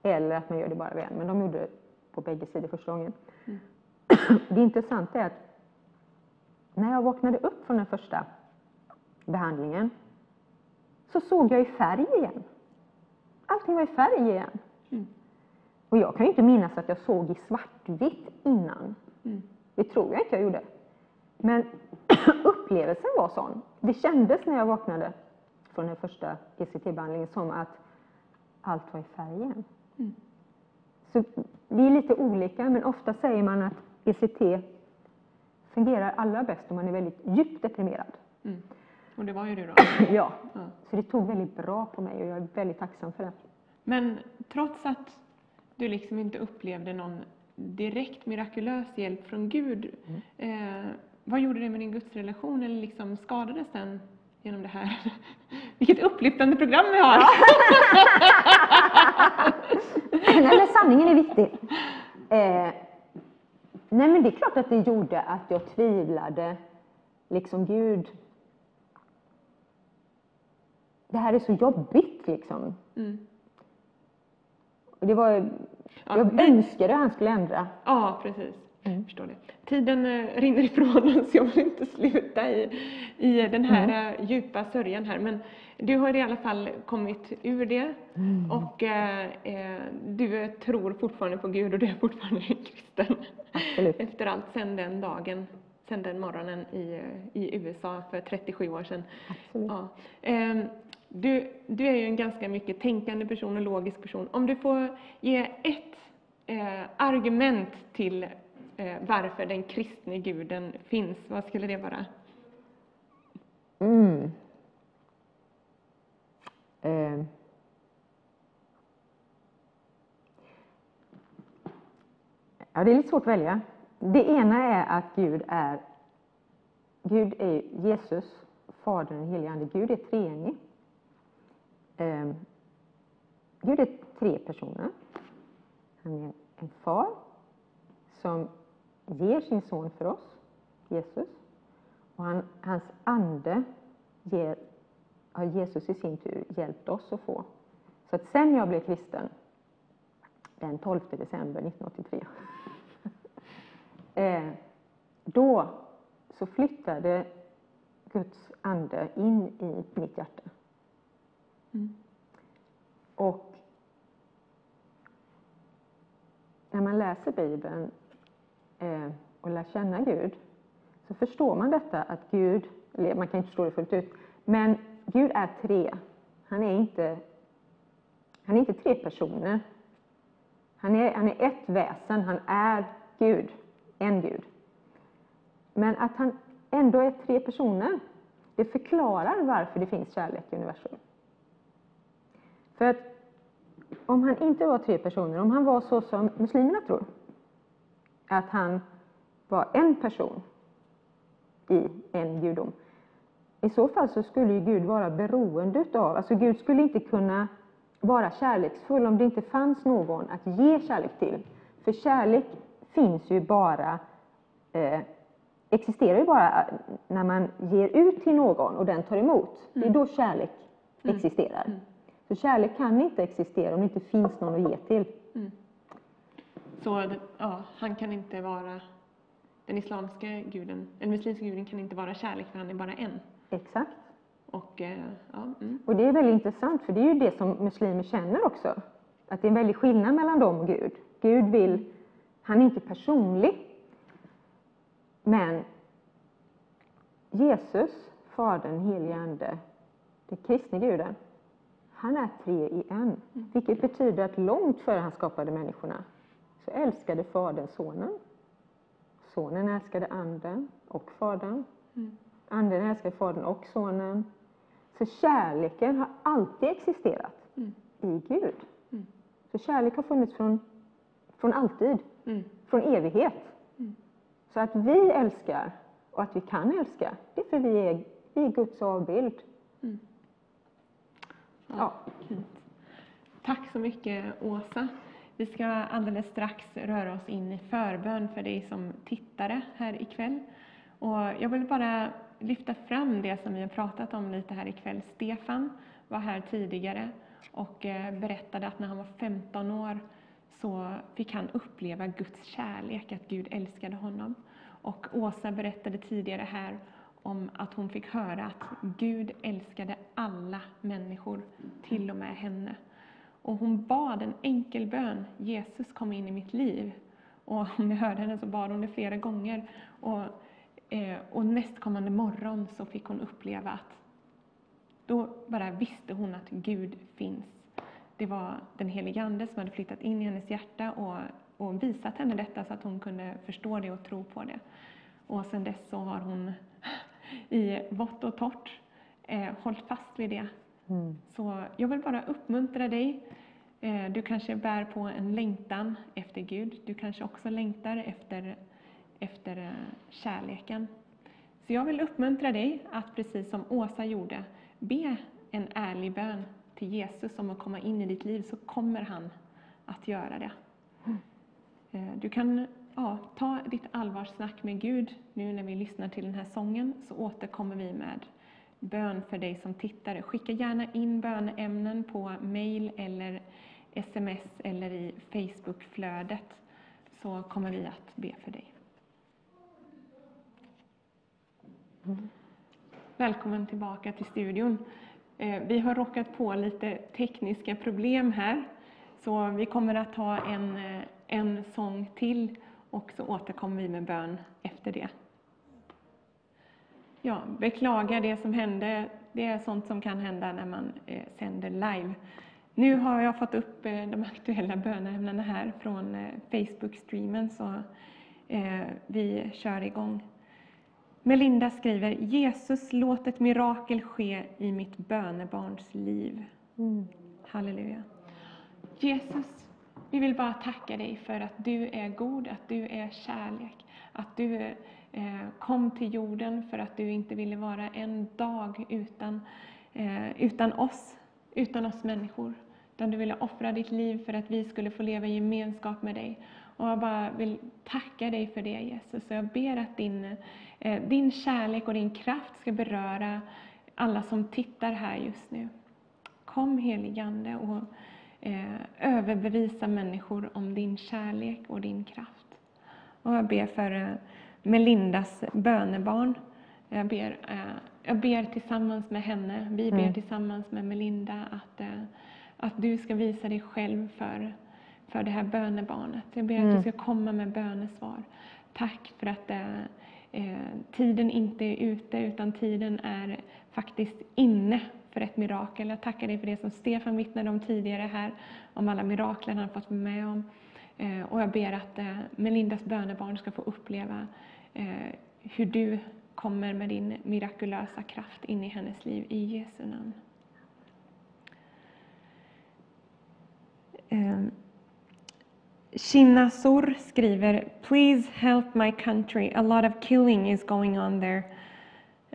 Eller att man gör det bara vid en, men de gjorde det på bägge sidor första gången. Det intressanta är att när jag vaknade upp från den första behandlingen så såg jag i färg igen. Allting var i färg igen. Och jag kan ju inte minnas att jag såg i svartvitt innan. Det tror jag inte jag gjorde. Men upplevelsen var sån. Det kändes när jag vaknade från den första ECT-behandlingen som att allt var i färg igen. Så vi är lite olika, men ofta säger man att ECT fungerar allra bäst om man är väldigt djupt deprimerad. Mm. Och det var ju du då. Ja, Ja. så det tog väldigt bra på mig och jag är väldigt tacksam för det. Men trots att du liksom inte upplevde någon direkt mirakulös hjälp från Gud, eh, vad gjorde det med din gudsrelation eller liksom skadades den genom det här? Vilket upplyftande program vi har! nej, men sanningen är viktig. Eh, nej, men det är klart att det gjorde att jag tvivlade. Liksom, Gud, det här är så jobbigt liksom. Mm. Och Det var, Ja, jag vi- önskade att han skulle ändra. Ja, precis. Förstår det. Tiden eh, rinner ifrån oss, jag vill inte sluta i, i den här eh, djupa sörjan här. Men du har i alla fall kommit ur det och eh, eh, du tror fortfarande på Gud och du är fortfarande en kristen. Absolut. Efter allt, sen den dagen, sen den morgonen i, eh, i USA för 37 år sedan. Absolut. Ja. Ehm, Du, du är ju en ganska mycket tänkande person och logisk person. Om du får ge ett eh, argument till eh, Eh, varför den kristne guden finns, vad skulle det vara? Mm. Eh. Ja, det är lite svårt att välja. Det ena är att Gud är Gud är Jesus, Fadern och helige Ande. Gud är treenig. Eh. Gud är tre personer. Han är en far som ger sin son för oss, Jesus. Och han, hans ande ger, har Jesus i sin tur hjälpt oss att få. Så att sen jag blev kristen, den 12 december 1983, eh, då så flyttade Guds ande in i mitt hjärta. Och när man läser Bibeln eh, och lär känna Gud så förstår man detta att Gud, eller man kan inte förstå det fullt ut, men Gud är tre. Han är inte, han är inte tre personer. Han är, han är ett väsen, han är Gud, en Gud. Men att han ändå är tre personer, det förklarar varför det finns kärlek i universum. För att om han inte var tre personer, om han var så som muslimerna tror, att han var en person i en gudom. I så fall så skulle ju Gud vara beroende utav, alltså Gud skulle inte kunna vara kärleksfull om det inte fanns någon att ge kärlek till. För kärlek finns ju bara, eh, existerar ju bara när man ger ut till någon och den tar emot. Det är då kärlek existerar. Så kärlek kan inte existera om det inte finns någon att ge till. Så ja, han kan inte vara, den islamska guden, den muslimska guden kan inte vara kärlek för han är bara en. Exakt. Och eh, ja, mm. Och det är väldigt intressant, för det är ju det som muslimer känner också. Att det är en väldig skillnad mellan dem och Gud. Gud vill, han är inte personlig. Men Jesus, Fadern, helige Ande, den kristne guden, han är tre i en. Vilket betyder att långt före han skapade människorna så älskade Fadern Sonen. Sonen älskade Anden och Fadern. Anden älskade Fadern och Sonen. Så kärleken har alltid existerat i Gud. Så kärlek har funnits från, från alltid, från evighet. Så att vi älskar och att vi kan älska, det är för vi är, vi är Guds avbild. Ja. Fint. Tack så mycket Åsa. Vi ska alldeles strax röra oss in i förbön för dig som tittare här ikväll. Och jag vill bara lyfta fram det som vi har pratat om lite här ikväll. Stefan var här tidigare och eh, berättade att när han var 15 år så fick han uppleva Guds kärlek, att Gud älskade honom. Och Åsa berättade tidigare här om att hon fick höra att Gud älskade alla människor, till och med henne. Och hon bad en enkel bön, Jesus kom in i mitt liv. Och om ni hörde henne så bad hon det flera gånger. Och, eh, och nästkommande morgon så fick hon uppleva att då bara visste hon att Gud finns. Det var den helige Ande som hade flyttat in i hennes hjärta och, och visat henne detta så att hon kunde förstå det och tro på det. Och sedan dess så har hon i vått och torrt eh, hållit fast vid det. Så jag vill bara uppmuntra dig. Eh, du kanske bär på en längtan efter Gud. Du kanske också längtar efter, efter eh, kärleken. Så jag vill uppmuntra dig att precis som Åsa gjorde, be en ärlig bön till Jesus om att komma in i ditt liv, så kommer han att göra det. Eh, Du kan ja, ta ditt allvarssnack med Gud nu när vi lyssnar till den här sången, så återkommer vi med bön för dig som tittare. Skicka gärna in bönämnen på mail eller sms eller i Facebookflödet, så kommer vi att be för dig. Välkommen tillbaka till studion. Eh, vi har råkat på lite tekniska problem här, så vi kommer att ha en, eh, en sång till och så återkommer vi med bön efter det. Ja, beklagar det som hände. Det är sånt som kan hända när man eh, sänder live. Nu har jag fått upp eh, de aktuella böneämnena här från eh, Facebook-streamen, så eh, vi kör igång. Melinda skriver, Jesus låt ett mirakel ske i mitt bönebarns liv. Halleluja. Jesus, vi vill bara tacka dig för att du är god, att du är kärlek, att du Eh, kom till jorden för att du inte ville vara en dag utan, eh, utan oss, utan oss människor. Utan du ville offra ditt liv för att vi skulle få leva i gemenskap med dig. Och jag bara vill tacka dig för det Jesus. Jag ber att din, eh, din kärlek och din kraft ska beröra alla som tittar här just nu. Kom heligande och eh, överbevisa människor om din kärlek och din kraft. Och jag ber för Melindas bönebarn. Jag ber, eh, jag ber tillsammans med henne, vi ber tillsammans med Melinda att, eh, att du ska visa dig själv för, för det här bönebarnet. Jag ber att du ska komma med bönesvar. Tack för att eh, eh, tiden inte är ute, utan tiden är faktiskt inne för ett mirakel. Jag tackar dig för det som Stefan vittnade om tidigare här, om alla mirakler han fått med om. Eh, och jag ber att eh, Melindas bönebarn ska få uppleva hur du kommer med din mirakulösa kraft in i hennes liv, i Jesu namn. Eh, Shinasur skriver Please help my country. A lot of killing is going on there.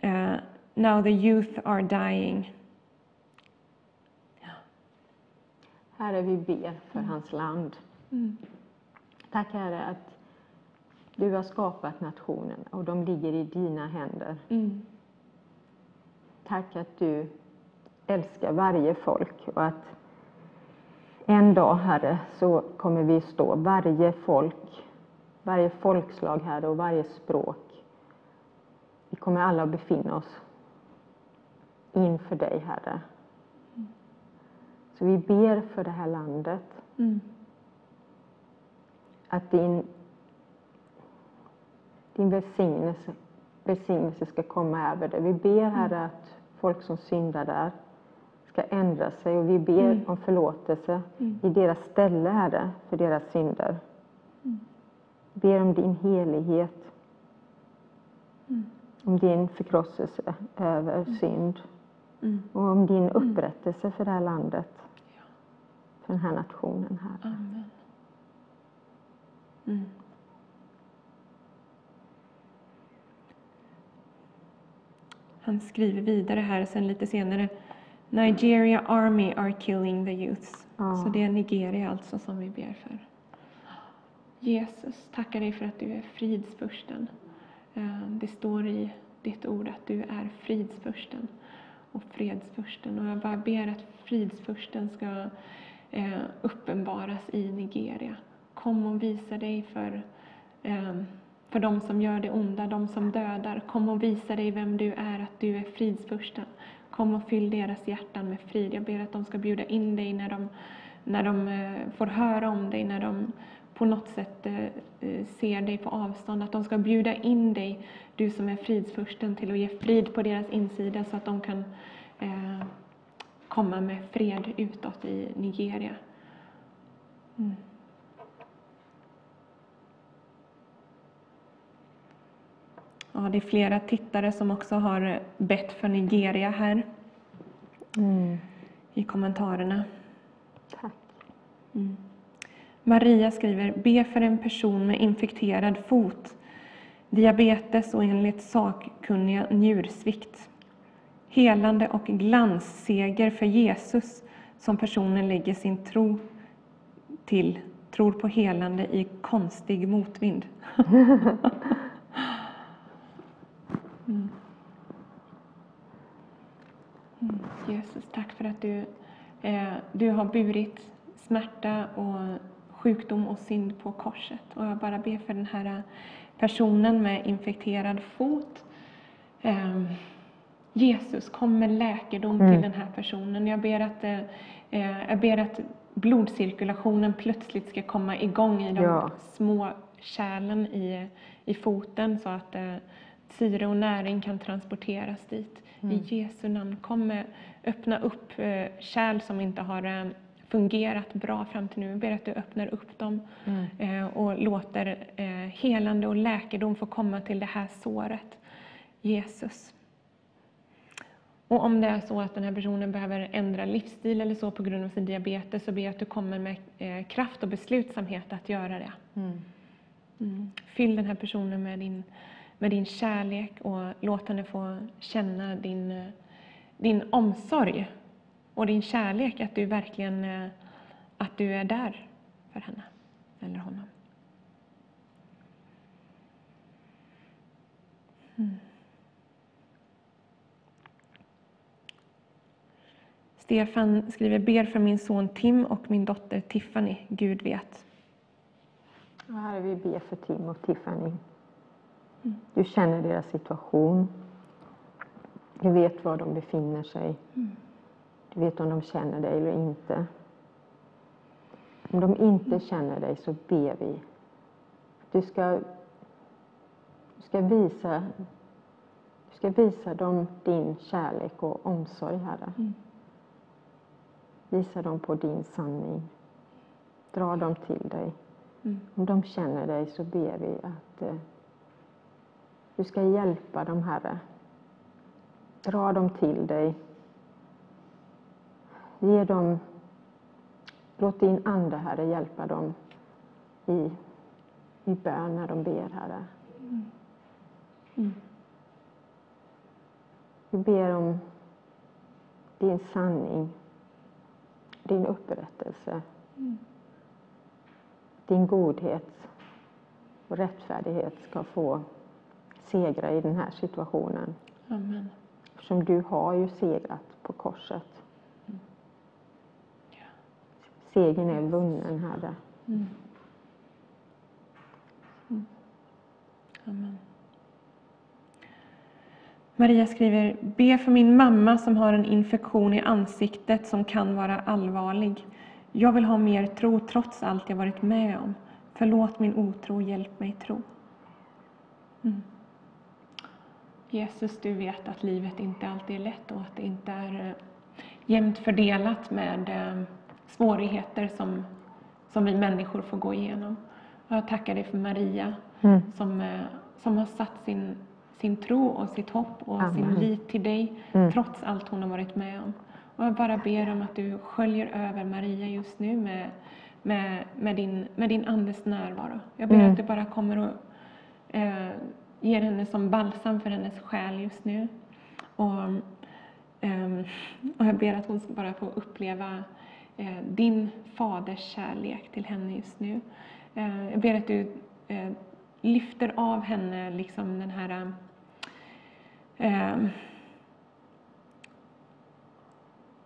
Uh, now the youth are dying. Herre, vi ber för hans land. Tack Herre att du har skapat nationen och de ligger i dina händer. Mm. Tack att du älskar varje folk och att en dag, Herre, så kommer vi stå, varje folk, varje folkslag, Herre, och varje språk. Vi kommer alla att befinna oss inför dig, Herre. Så vi ber för det här landet. Mm. Att din, din välsignelse, välsignelse ska komma över det. Vi ber, Herre, att folk som syndar där ska ändra sig och vi ber om förlåtelse i deras ställe, Herre, för deras synder. Ber om din helighet, om din förkrosselse över synd. Och om din upprättelse för det här landet, för den här nationen, Herre. Amen. Han skriver vidare här sen lite senare. Nigeria Army are killing the youths. Ja. Så det är Nigeria alltså som vi ber för. Jesus, tackar dig för att du är fridsfursten. Eh, Det står i ditt ord att du är fridsfursten och fredsfursten. Och jag bara ber att fridsfursten ska eh, uppenbaras i Nigeria. Kom och visa dig för, eh, för de som gör det onda, de som dödar. Kom och visa dig vem du är, att du är fridsfursten. Kom och fyll deras hjärtan med frid. Jag ber att de ska bjuda in dig när de, när de eh, får höra om dig, när de på något sätt eh, eh, ser dig på avstånd. Att de ska bjuda in dig, du som är fridsfursten, till att ge frid på deras insida så att de kan komma med fred utåt i Nigeria. Mm. Ja, det är flera tittare som också har bett för Nigeria här i kommentarerna. Tack. Maria skriver, be för en person med infekterad fot, diabetes och enligt sakkunniga njursvikt. Helande och glansseger för Jesus som personen lägger sin tro till, tror på helande i konstig motvind. Mm. Mm, Jesus, tack för att du, eh, du har burit smärta och sjukdom och synd på korset. Och jag bara ber för den här personen med infekterad fot. Ehm, Jesus, kom med läkedom till den här personen. Jag ber att, eh, eh, jag ber att blodcirkulationen plötsligt ska komma igång i de Ja. små kärlen i, i foten så att eh, syre och näring kan transporteras dit. I Jesu namn, kom med, öppna upp eh, kärl som inte har eh, fungerat bra fram till nu. Jag ber att du öppnar upp dem eh, och låter helande och läkedom få komma till det här såret. Jesus. Och om det är så att den här personen behöver ändra livsstil eller så på grund av sin diabetes så ber jag att du kommer med kraft och beslutsamhet att göra det. Mm. Fyll den här personen med din, med din kärlek och låt henne få känna din, din omsorg och din kärlek, att du verkligen eh, att du är där för henne eller honom. Mm. Stefan skriver, ber för min son Tim och min dotter Tiffany, Gud vet. Och är vi ber för Tim och Tiffany. Du känner deras situation. Du vet var de befinner sig. Du vet om de känner dig eller inte. Om de inte känner dig så ber vi du ska, du ska visa du ska visa dem din kärlek och omsorg, Herre. Visa dem på din sanning. Dra dem till dig. Om de känner dig så ber vi att eh, du ska hjälpa dem, Herre. Dra dem till dig. Ge dem, låt din Ande, Herre, hjälpa dem i, i bön när de ber, Herre. Vi ber om din sanning, din upprättelse, din godhet och rättfärdighet ska få segra i den här situationen. Amen. Eftersom du har ju segrat på korset. Segern är vunnen, Herre. Amen. Maria skriver, be för min mamma som har en infektion i ansiktet som kan vara allvarlig. Jag vill ha mer tro trots allt jag varit med om. Förlåt min otro, hjälp mig tro. Mm. Jesus, du vet att livet inte alltid är lätt och att det inte är eh, jämnt fördelat med eh, svårigheter som, som vi människor får gå igenom. Och jag tackar dig för Maria Mm. som, eh, som har satt sin, sin tro och sitt hopp och sin Amen. lit till dig Mm. trots allt hon har varit med om. Och jag bara ber om att du sköljer över Maria just nu med, med, med, din, med din andes närvaro. Jag ber Mm. att du bara kommer och eh, ger henne som balsam för hennes själ just nu. Och, ehm, och jag ber att hon ska bara få uppleva eh, din faders kärlek till henne just nu. Eh, jag ber att du eh, lyfter av henne liksom den här ehm,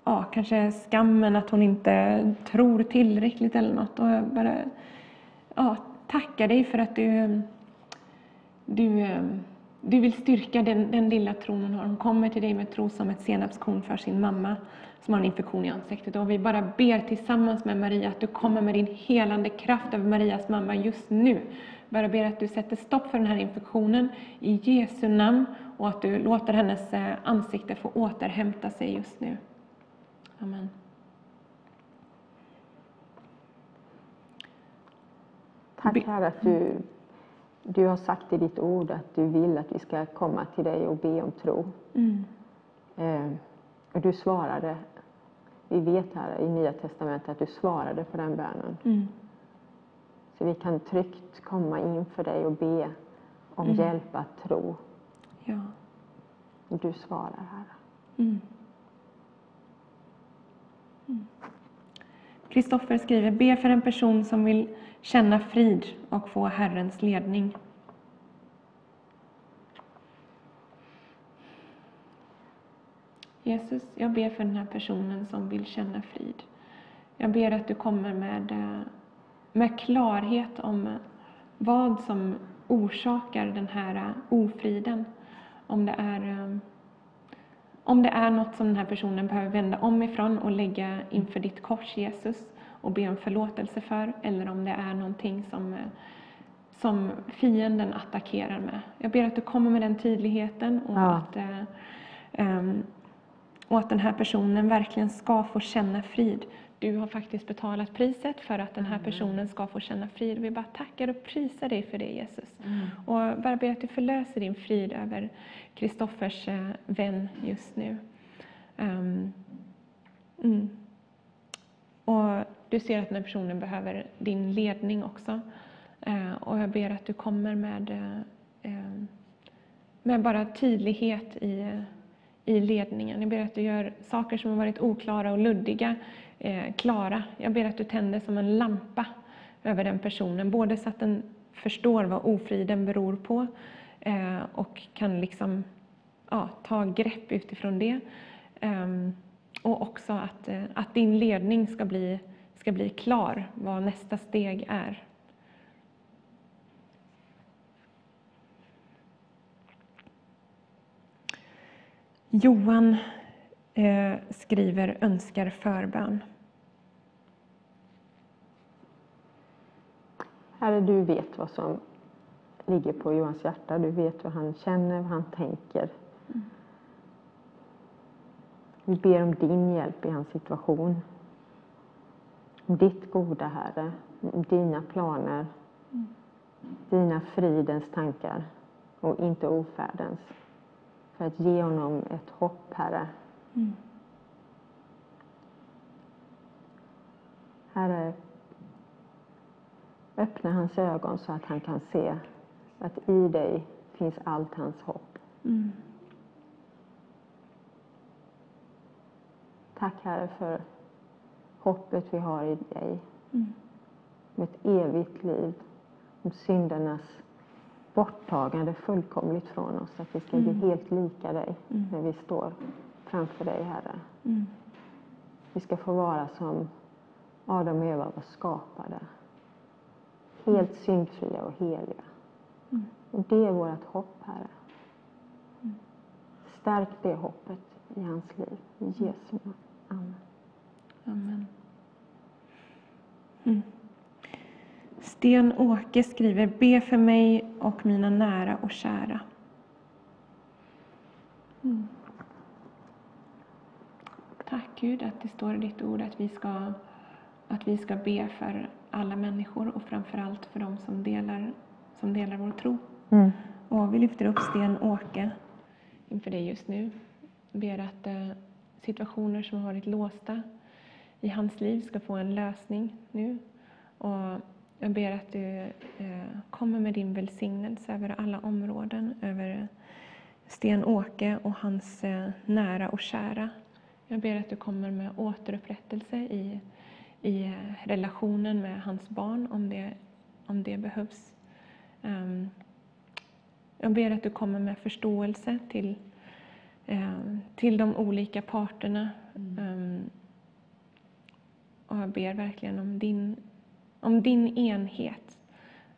ja, kanske skammen att hon inte tror tillräckligt eller något. Och jag bara ja, tackar dig för att du, du, eh, du vill styrka den, den lilla tron hon har. Hon kommer till dig med tro som ett senapskorn för sin mamma som har en infektion i ansiktet. Och vi bara ber tillsammans med Maria att du kommer med din helande kraft över Marias mamma just nu. Bara ber att du sätter stopp för den här infektionen i Jesu namn och att du låter hennes eh, ansikte få återhämta sig just nu. Amen. Tack Herre att du, du har sagt i ditt ord att du vill att vi ska komma till dig och be om tro. Mm. Eh, och du svarade, vi vet här i Nya Testamentet att du svarade på den bönen. Mm. Så vi kan tryggt komma inför dig och be om Mm. hjälp att tro. Ja. Och du svarar Herre. Mm. Kristoffer skriver, be för en person som vill känna frid och få Herrens ledning. Jesus, jag ber för den här personen som vill känna frid. Jag ber att du kommer med, eh, med klarhet om vad som orsakar den här eh, ofriden. Om det är eh, om det är något som den här personen behöver vända om ifrån och lägga inför ditt kors Jesus och be om förlåtelse för, eller om det är någonting som, eh, som fienden attackerar med. Jag ber att du kommer med den tydligheten och, Ja. att, ehm, och att den här personen verkligen ska få känna frid. Du har faktiskt betalat priset för att den här personen ska få känna frid. Vi bara tackar och prisar dig för det Jesus. Och bara ber att du förlöser din frid över Kristoffers eh, vän just nu. Ehm, mm. Och du ser att den här personen behöver din ledning också. Eh, och jag ber att du kommer med, eh, eh, med bara tydlighet i, i ledningen. Jag ber att du gör saker som har varit oklara och luddiga klara. Jag ber att du tänder som en lampa över den personen, både så att den förstår vad ofriden beror på och kan liksom ja, ta grepp utifrån det. Ehm, och också att, eh, att din ledning ska bli, ska bli klar, vad nästa steg är. Johan eh, skriver önskar förbön. Herre, du vet vad som ligger på Johans hjärta. Du vet vad han känner, vad han tänker. Vi ber om din hjälp i hans situation. Om ditt goda, Herre. Om dina planer. Dina fridens tankar och inte ofärdens. För att ge honom ett hopp, Herre. Herre, öppna hans ögon så att han kan se att i dig finns allt hans hopp. Mm. Tack Herre för hoppet vi har i dig. Mm. Om ett evigt liv. Om syndernas borttagande fullkomligt från oss. Att vi ska bli helt lika dig när vi står framför dig Herre. Mm. Vi ska få vara som Adam och Eva var skapade. Helt syndfria och heliga. Och det är vårt hopp, Herre. Stärk det hoppet i hans liv. I Jesu namn. Amen. Amen. Mm. Sten-Åke skriver, be för mig och mina nära och kära. Mm. Tack Gud att det står i ditt ord att vi ska, att vi ska be för alla människor och framförallt för de som delar, som delar vår tro. Mm. Och vi lyfter upp Sten-Åke inför dig just nu. Ber att eh, situationer som har varit låsta i hans liv ska få en lösning nu. Och jag ber att du eh, kommer med din välsignelse över alla områden, över Sten-Åke och hans eh, nära och kära. Jag ber att du kommer med återupprättelse i, i eh, relationen med hans barn, om det, om det behövs. Ehm, jag ber att du kommer med förståelse till, till de olika parterna. Um, och jag ber verkligen om din, om din enhet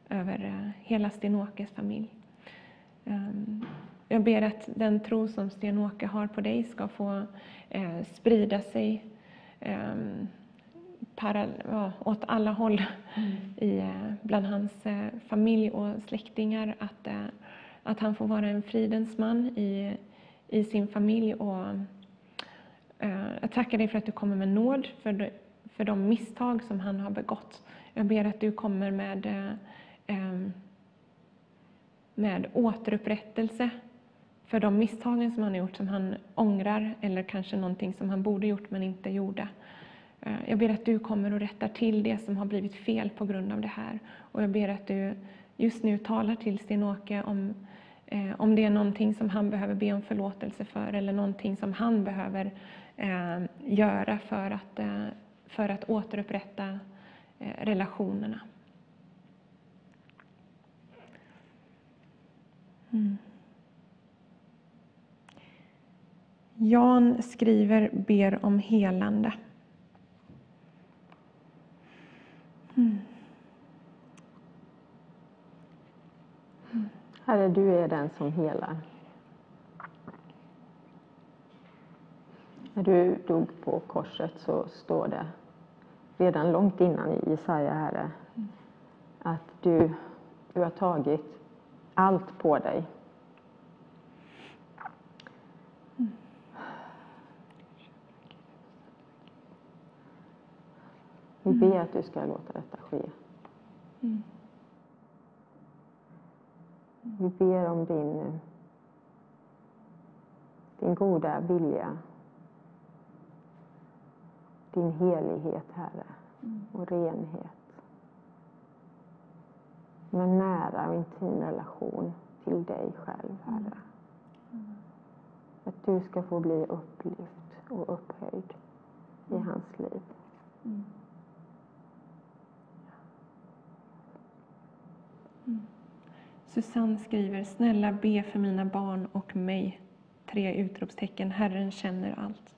över uh, hela Sten-Åkes familj. Jag ber att den tro som Sten-Åke har på dig ska få eh, sprida sig eh, para, ja, åt alla håll mm. i, eh, bland hans eh, familj och släktingar. Att, eh, att han får vara en fridens man i, i sin familj. Och, eh, jag tackar dig för att du kommer med nåd för de, för de misstag som han har begått. Jag ber att du kommer med, eh, eh, med återupprättelse för de misstagen som han har gjort, som han ångrar, eller kanske någonting som han borde gjort men inte gjorde. Eh, jag ber att du kommer och rättar till det som har blivit fel på grund av det här. Och jag ber att du just nu talar till Sten-Åke om, eh, om det är någonting som han behöver be om förlåtelse för eller någonting som han behöver eh, göra för att, eh, för att återupprätta eh, relationerna. Mm. Jan skriver, ber om helande. Mm. Herre, du är den som helar. När du dog på korset så står det redan långt innan i Jesaja, Herre, att du, du har tagit allt på dig Vi ber att du ska låta detta ske. Mm. Mm. Vi ber om din, din goda vilja, din helighet, Herre, mm. och renhet. Med nära och intim relation till dig själv, Herre. Mm. Att du ska få bli upplyft och upphöjd i hans liv. Susanne skriver, snälla be för mina barn och mig. Tre utropstecken, Herren känner allt.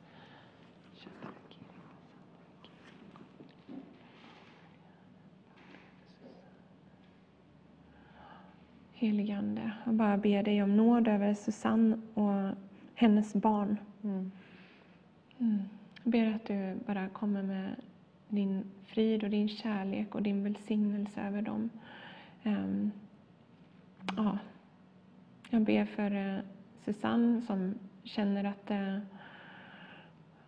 Heligande, jag bara ber dig om nåd över Susanne och hennes barn. Mm. Mm. Jag ber att du bara kommer med din frid och din kärlek och din välsignelse över dem. Um, ja, jag ber för eh, Susanne som känner att, eh,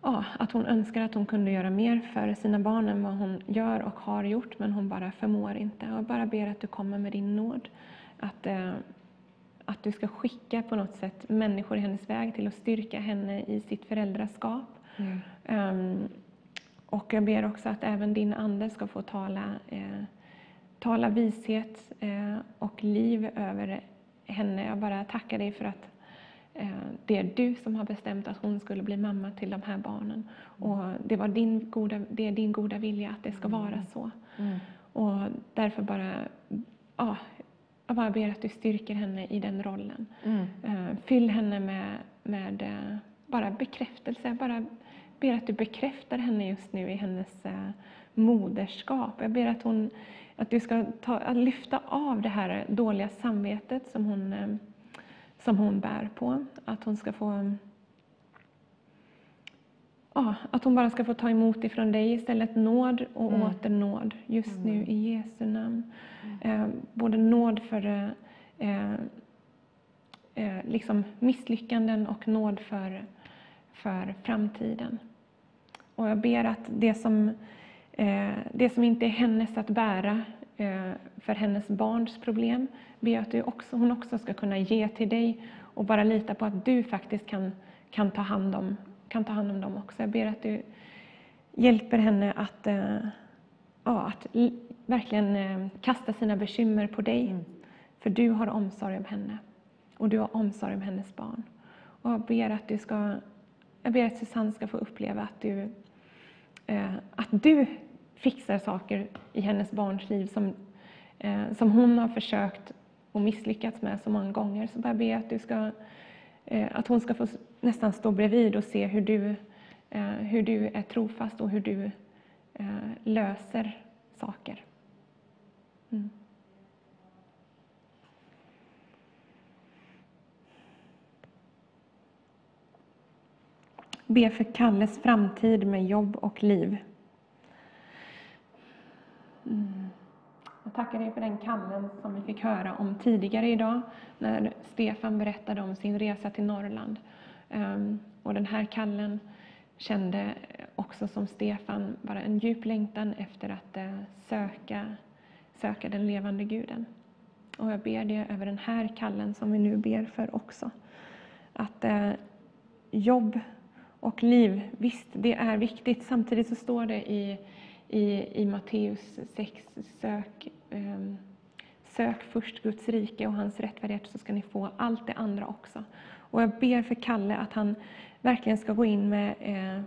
ja, att hon önskar att hon kunde göra mer för sina barn än vad hon gör och har gjort, men hon bara förmår inte. Jag bara ber att du kommer med din nåd. Att, eh, att du ska skicka på något sätt människor i hennes väg till att styrka henne i sitt föräldraskap. Mm. Um, och jag ber också att även din ande ska få tala eh, tala vishet eh, och liv över henne. Jag bara tackar dig för att eh, det är du som har bestämt att hon skulle bli mamma till de här barnen. Och det, var din goda, det är din goda vilja att det ska vara mm. så. Mm. Och därför bara, ja, jag bara ber att du styrker henne i den rollen. Mm. Eh, fyll henne med, med bara bekräftelse. Bara ber att du bekräftar henne just nu i hennes moderskap. Jag ber att hon att du ska ta, att lyfta av det här dåliga samvetet som hon, eh, som hon bär på. Att hon ska få ja, att hon bara ska få ta emot ifrån dig istället nåd och mm. åter nåd just mm. nu i Jesu namn. Mm. Eh, både nåd för eh, eh, liksom misslyckanden och nåd för, för framtiden. Och jag ber att det som, eh, det som inte är hennes att bära eh, för hennes barns problem, ber att du också, hon också ska kunna ge till dig och bara lita på att du faktiskt kan, kan, ta, hand om, kan ta hand om dem också. Jag ber att du hjälper henne att, eh, ja, att verkligen eh, kasta sina bekymmer på dig. Mm. För du har omsorg om henne och du har omsorg om hennes barn. Och jag ber att du ska, jag ber att Susanne ska få uppleva att du, eh, att du fixar saker i hennes barns liv som, eh, som hon har försökt och misslyckats med så många gånger. Så bara be att, du ska, eh, att hon ska få nästan stå bredvid och se hur du, eh, hur du är trofast och hur du eh, löser saker. Mm. Be för Kalles framtid med jobb och liv. Mm. Jag tackar dig för den Kallen som vi fick höra om tidigare idag när Stefan berättade om sin resa till Norrland. Ehm, och den här Kallen kände också som Stefan bara en djup längtan efter att eh, söka, söka den levande guden. Och jag ber det över den här kallen som vi nu ber för också. Att eh, jobb och liv, visst det är viktigt. Samtidigt så står det i, i, i Matteus 6, sök, eh, sök först Guds rike och hans rättfärdighet så ska ni få allt det andra också. Och jag ber för Kalle att han verkligen ska gå in med eh,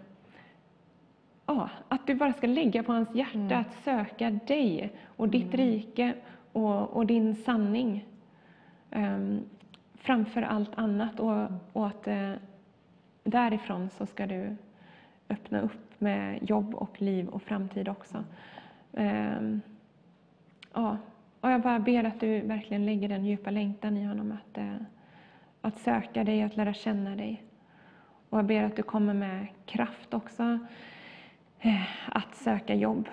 ja, att du bara ska lägga på hans hjärta mm. att söka dig och ditt mm. rike och, och, din sanning um, framför allt annat. Och, och att uh, därifrån så ska du öppna upp med jobb och liv och framtid också. Um, ja, och jag bara ber att du verkligen lägger den djupa längtan i honom att, uh, att söka dig, att lära känna dig. Och jag ber att du kommer med kraft också Eh, att söka jobb.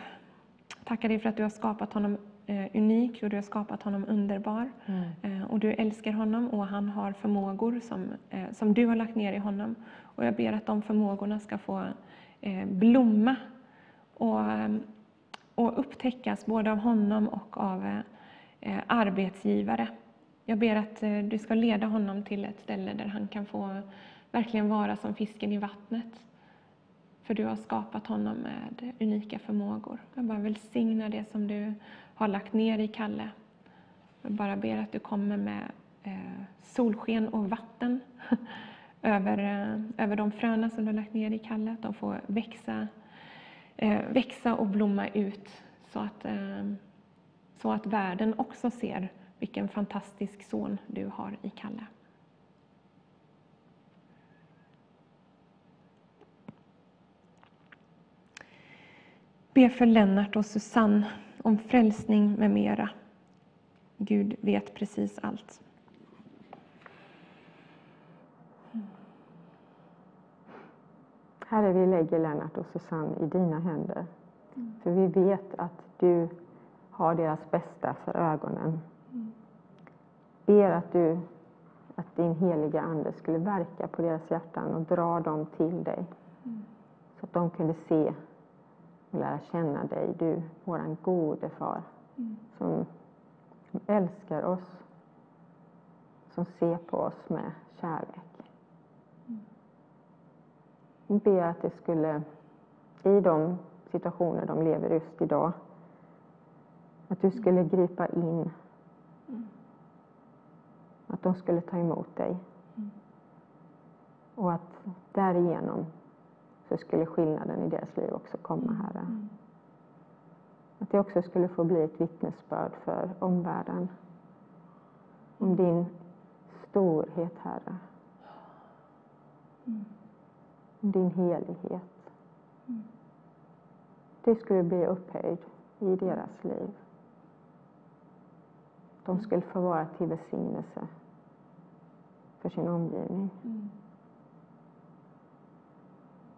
Tackar dig för att du har skapat honom eh, unik och du har skapat honom underbar. Mm. Eh, och du älskar honom och han har förmågor som, som du har lagt ner i honom. Och jag ber att de förmågorna ska få Eh, blomma och, eh, och upptäckas både av honom och av eh, arbetsgivare. Jag ber att du ska leda honom till ett ställe där han kan få verkligen vara som fisken i vattnet. För du har skapat honom med unika förmågor. Jag bara välsignar det som du har lagt ner i Kalle. Jag bara ber att du kommer med solsken och vatten över, eh, över de fröna som du har lagt ner i Kalle. De får växa, eh, växa och blomma ut så att, eh, så att världen också ser vilken fantastisk son du har i Kalle. Be för Lennart och Susanne om frälsning med mera. Gud vet precis allt. Herre, vi lägger Lennart och Susanne i dina händer. Mm. För vi vet att du har deras bästa för ögonen. Mm. Ber att, du, att din heliga Ande skulle verka på deras hjärtan och dra dem till dig. Mm. Så att de kunde se och lära känna dig, du våran gode far mm. som, som älskar oss, som ser på oss med kärlek. Mm. Ber att det skulle, i de situationer de lever just idag, att du skulle gripa in. Mm. Att de skulle ta emot dig. Mm. Och att därigenom så skulle skillnaden i deras liv också komma, Herre. Mm. Att det också skulle få bli ett vittnesbörd för omvärlden om din storhet, Herre. Din helighet. Mm. Skulle bli upphöjd i deras liv. De skulle få vara till välsignelse för sin omgivning. Mm.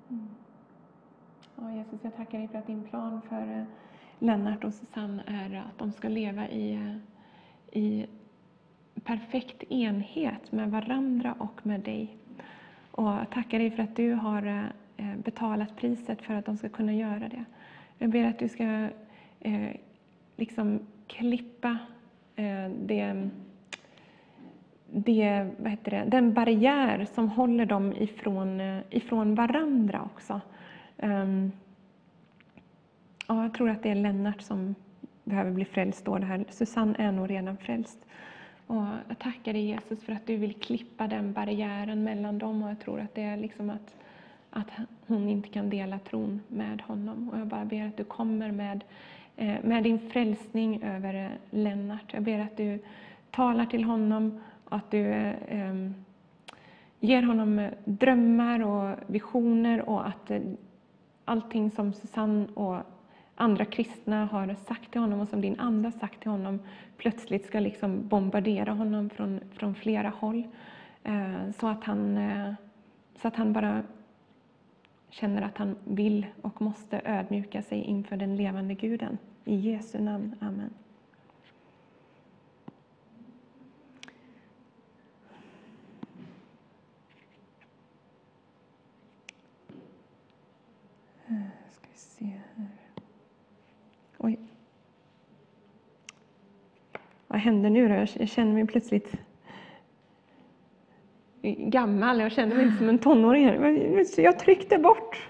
Mm. Ja, Jesus, jag tackar dig för att din plan för eh, Lennart och Susanne är att de ska leva i, eh, i perfekt enhet med varandra och med dig. Och tackar dig för att du har eh, betalat priset för att de ska kunna göra det. Jag ber att du ska eh, liksom klippa eh, det, det, vad heter det, den barriär som håller dem ifrån, eh, ifrån varandra också. Um, ja, jag tror att det är Lennart som behöver bli frälst, då. det här. Susanne är nog redan frälst. Och jag tackar dig Jesus för att du vill klippa den barriären mellan dem och jag tror att det är liksom att, att hon inte kan dela tron med honom. Och jag bara ber att du kommer med, eh, med din frälsning över eh, Lennart. Jag ber att du talar till honom och att du eh, ger honom eh, drömmar och visioner och att allting som Susanne och andra kristna har sagt till honom och som din ande har sagt till honom plötsligt ska liksom bombardera honom från, från flera håll. Eh, så, att han, eh, så att han bara känner att han vill och måste ödmjuka sig inför den levande guden. I Jesu namn. Amen. Eh, ska vi se här. Oj. Vad händer nu då? Jag känner mig plötsligt gammal. Jag känner mig som en tonåring. Jag tryckte bort.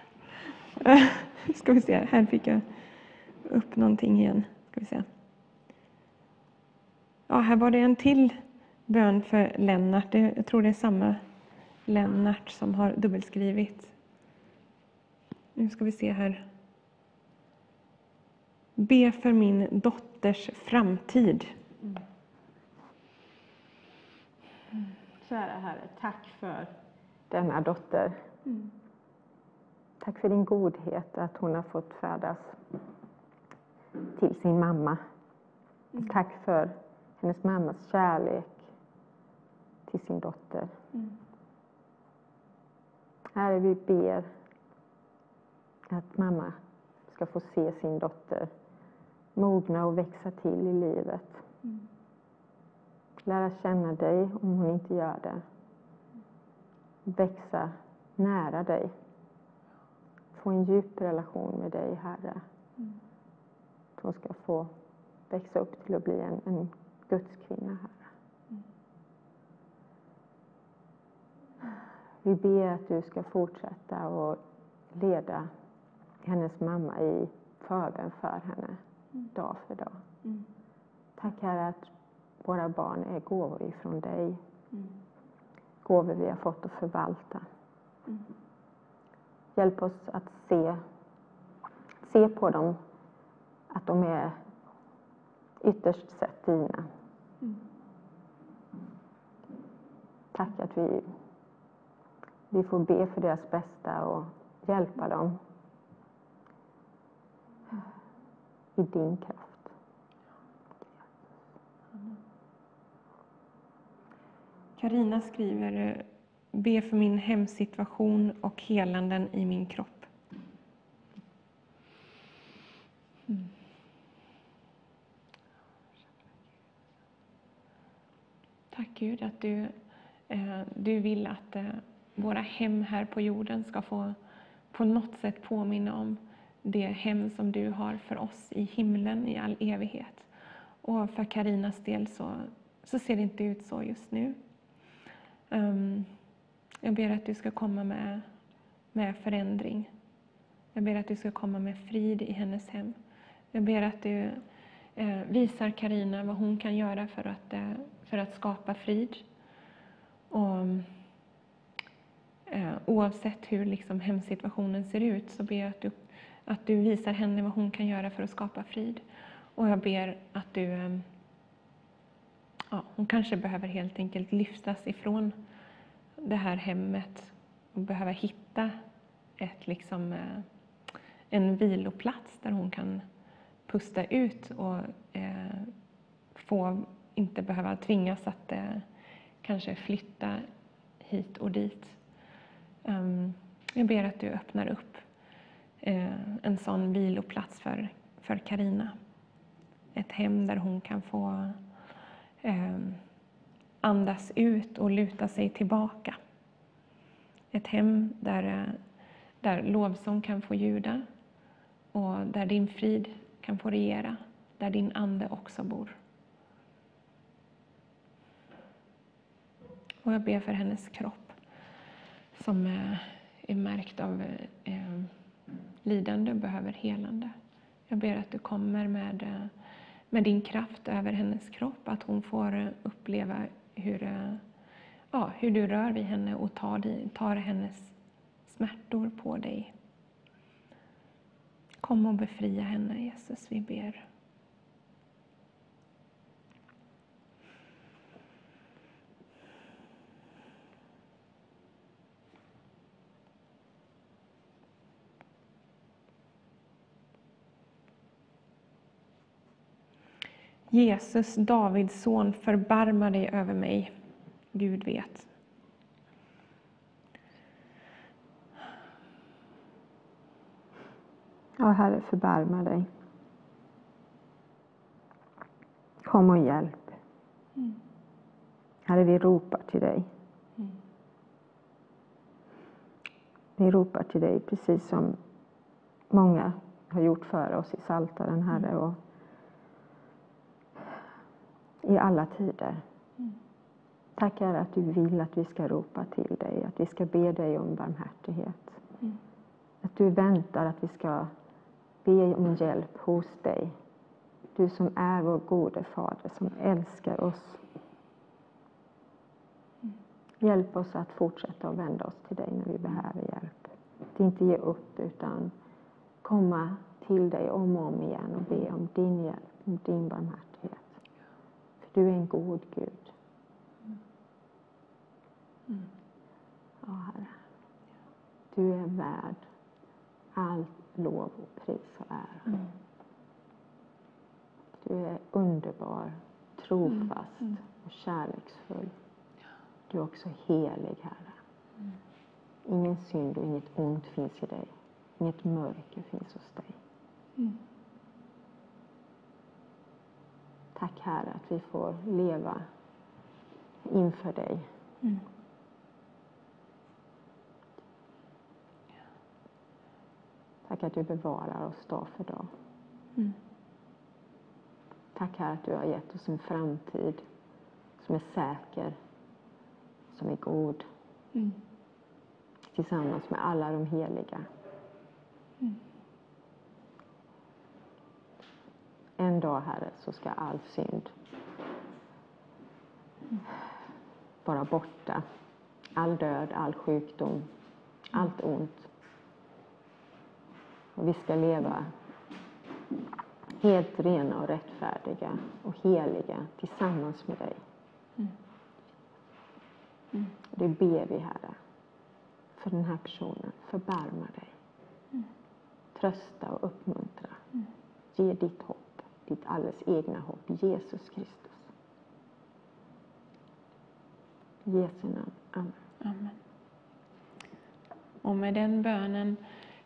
Ska vi se, här fick jag upp någonting igen. Ska vi se. Ja, här var det en till bön för Lennart. Jag tror det är samma Lennart som har dubbelskrivit. Nu ska vi se här. Be för min dotters framtid. Mm. Kära Herre, tack för denna dotter. Mm. Tack för din godhet, att hon har fått födas till sin mamma. Mm. Tack för hennes mammas kärlek till sin dotter. Mm. Herre, vi ber att mamma ska få se sin dotter mogna och växa till i livet. Mm. Lära känna dig om hon inte gör det. Växa nära dig. Få en djup relation med dig, Herre. Mm. Att hon ska få växa upp till att bli en, en Guds kvinna, Herre. Mm. Vi ber att du ska fortsätta och leda hennes mamma i förbön för henne dag för dag. Mm. Tack Herre att våra barn är gåvor ifrån dig. Mm. Gåvor vi har fått att förvalta. Mm. Hjälp oss att se, se på dem att de är ytterst sett dina. Mm. Tack att vi, vi får be för deras bästa och hjälpa dem i din kraft. Karina skriver, eh, be för min hemsituation och helanden i min kropp. Mm. Tack Gud att du, eh, du vill att eh, våra hem här på jorden ska få på något sätt påminna om det hem som du har för oss i himlen i all evighet. Och för Karinas del så, så ser det inte ut så just nu. Um, jag ber att du ska komma med, med förändring. Jag ber att du ska komma med frid i hennes hem. Jag ber att du eh, visar Karina vad hon kan göra för att, eh, för att skapa frid. Och, eh, oavsett hur liksom hemsituationen ser ut så ber jag att du att du visar henne vad hon kan göra för att skapa frid. Och jag ber att du... Ehm, Ja, hon kanske behöver helt enkelt lyftas ifrån det här hemmet och behöver hitta ett, liksom, eh, en viloplats där hon kan pusta ut och eh, få, inte behöva tvingas att eh, kanske flytta hit och dit. Um, jag ber att du öppnar upp Eh, en sån viloplats för för Karina. Ett hem där hon kan få Ehm, andas ut och luta sig tillbaka. Ett hem där, där lovsång kan få ljuda och där din frid kan få regera, där din ande också bor. Och jag ber för hennes kropp som eh, är märkt av eh, lidande och behöver helande. Jag ber att du kommer med, eh, med din kraft över hennes kropp, att hon får uppleva hur, ja, hur du rör vid henne och tar, tar hennes smärtor på dig. Kom och befria henne, Jesus, vi ber. Jesus, Davids son, förbarma dig över mig. Gud vet. Ja, Herre, förbarma dig. Kom och hjälp. Mm. Herre, vi ropar till dig. Mm. Vi ropar till dig precis som många har gjort före oss i Saltaren, Herre. Och i alla tider. Mm. Tack Herre att du vill att vi ska ropa till dig, att vi ska be dig om barmhärtighet. Mm. Att du väntar att vi ska be om hjälp hos dig. Du som är vår gode Fader, som älskar oss. Mm. Hjälp oss att fortsätta att vända oss till dig när vi behöver hjälp. Att inte ge upp, utan komma till dig om och om igen och be om din hjälp, om din barmhärtighet. Du är en god Gud. Mm. Ja, Herre. Du är värd allt lov och pris och ära. Mm. Du är underbar, trofast mm. och kärleksfull. Du är också helig, Herre. Mm. Ingen synd och inget ont finns i dig. Inget mörker finns hos dig. Mm. Tack Herre att vi får leva inför dig. Mm. Tack att du bevarar oss dag för dag. Mm. Tack Herre att du har gett oss en framtid som är säker, som är god. Mm. Tillsammans med alla de heliga. Mm. En dag, Herre, så ska all synd vara borta. All död, all sjukdom, allt ont. Och vi ska leva helt rena och rättfärdiga och heliga tillsammans med dig. Mm. Mm. Det ber vi, Herre, för den här personen. Förbarma dig. Mm. Trösta och uppmuntra. Ge ditt hopp ditt alldeles egna hopp, Jesus Kristus. I Jesu namn. Amen. Amen. Och med den bönen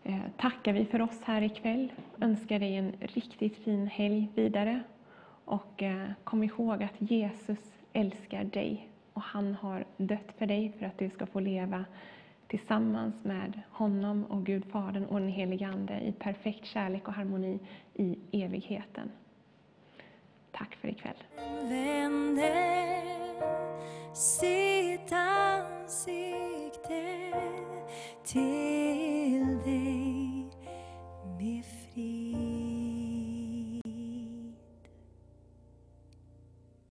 eh, tackar vi för oss här ikväll. Önskar dig en riktigt fin helg vidare. Och eh, kom ihåg att Jesus älskar dig och han har dött för dig för att du ska få leva tillsammans med honom och Gud Fadern och den helige Ande i perfekt kärlek och harmoni i evigheten. Tack för ikväll. Vände sitt ansikte till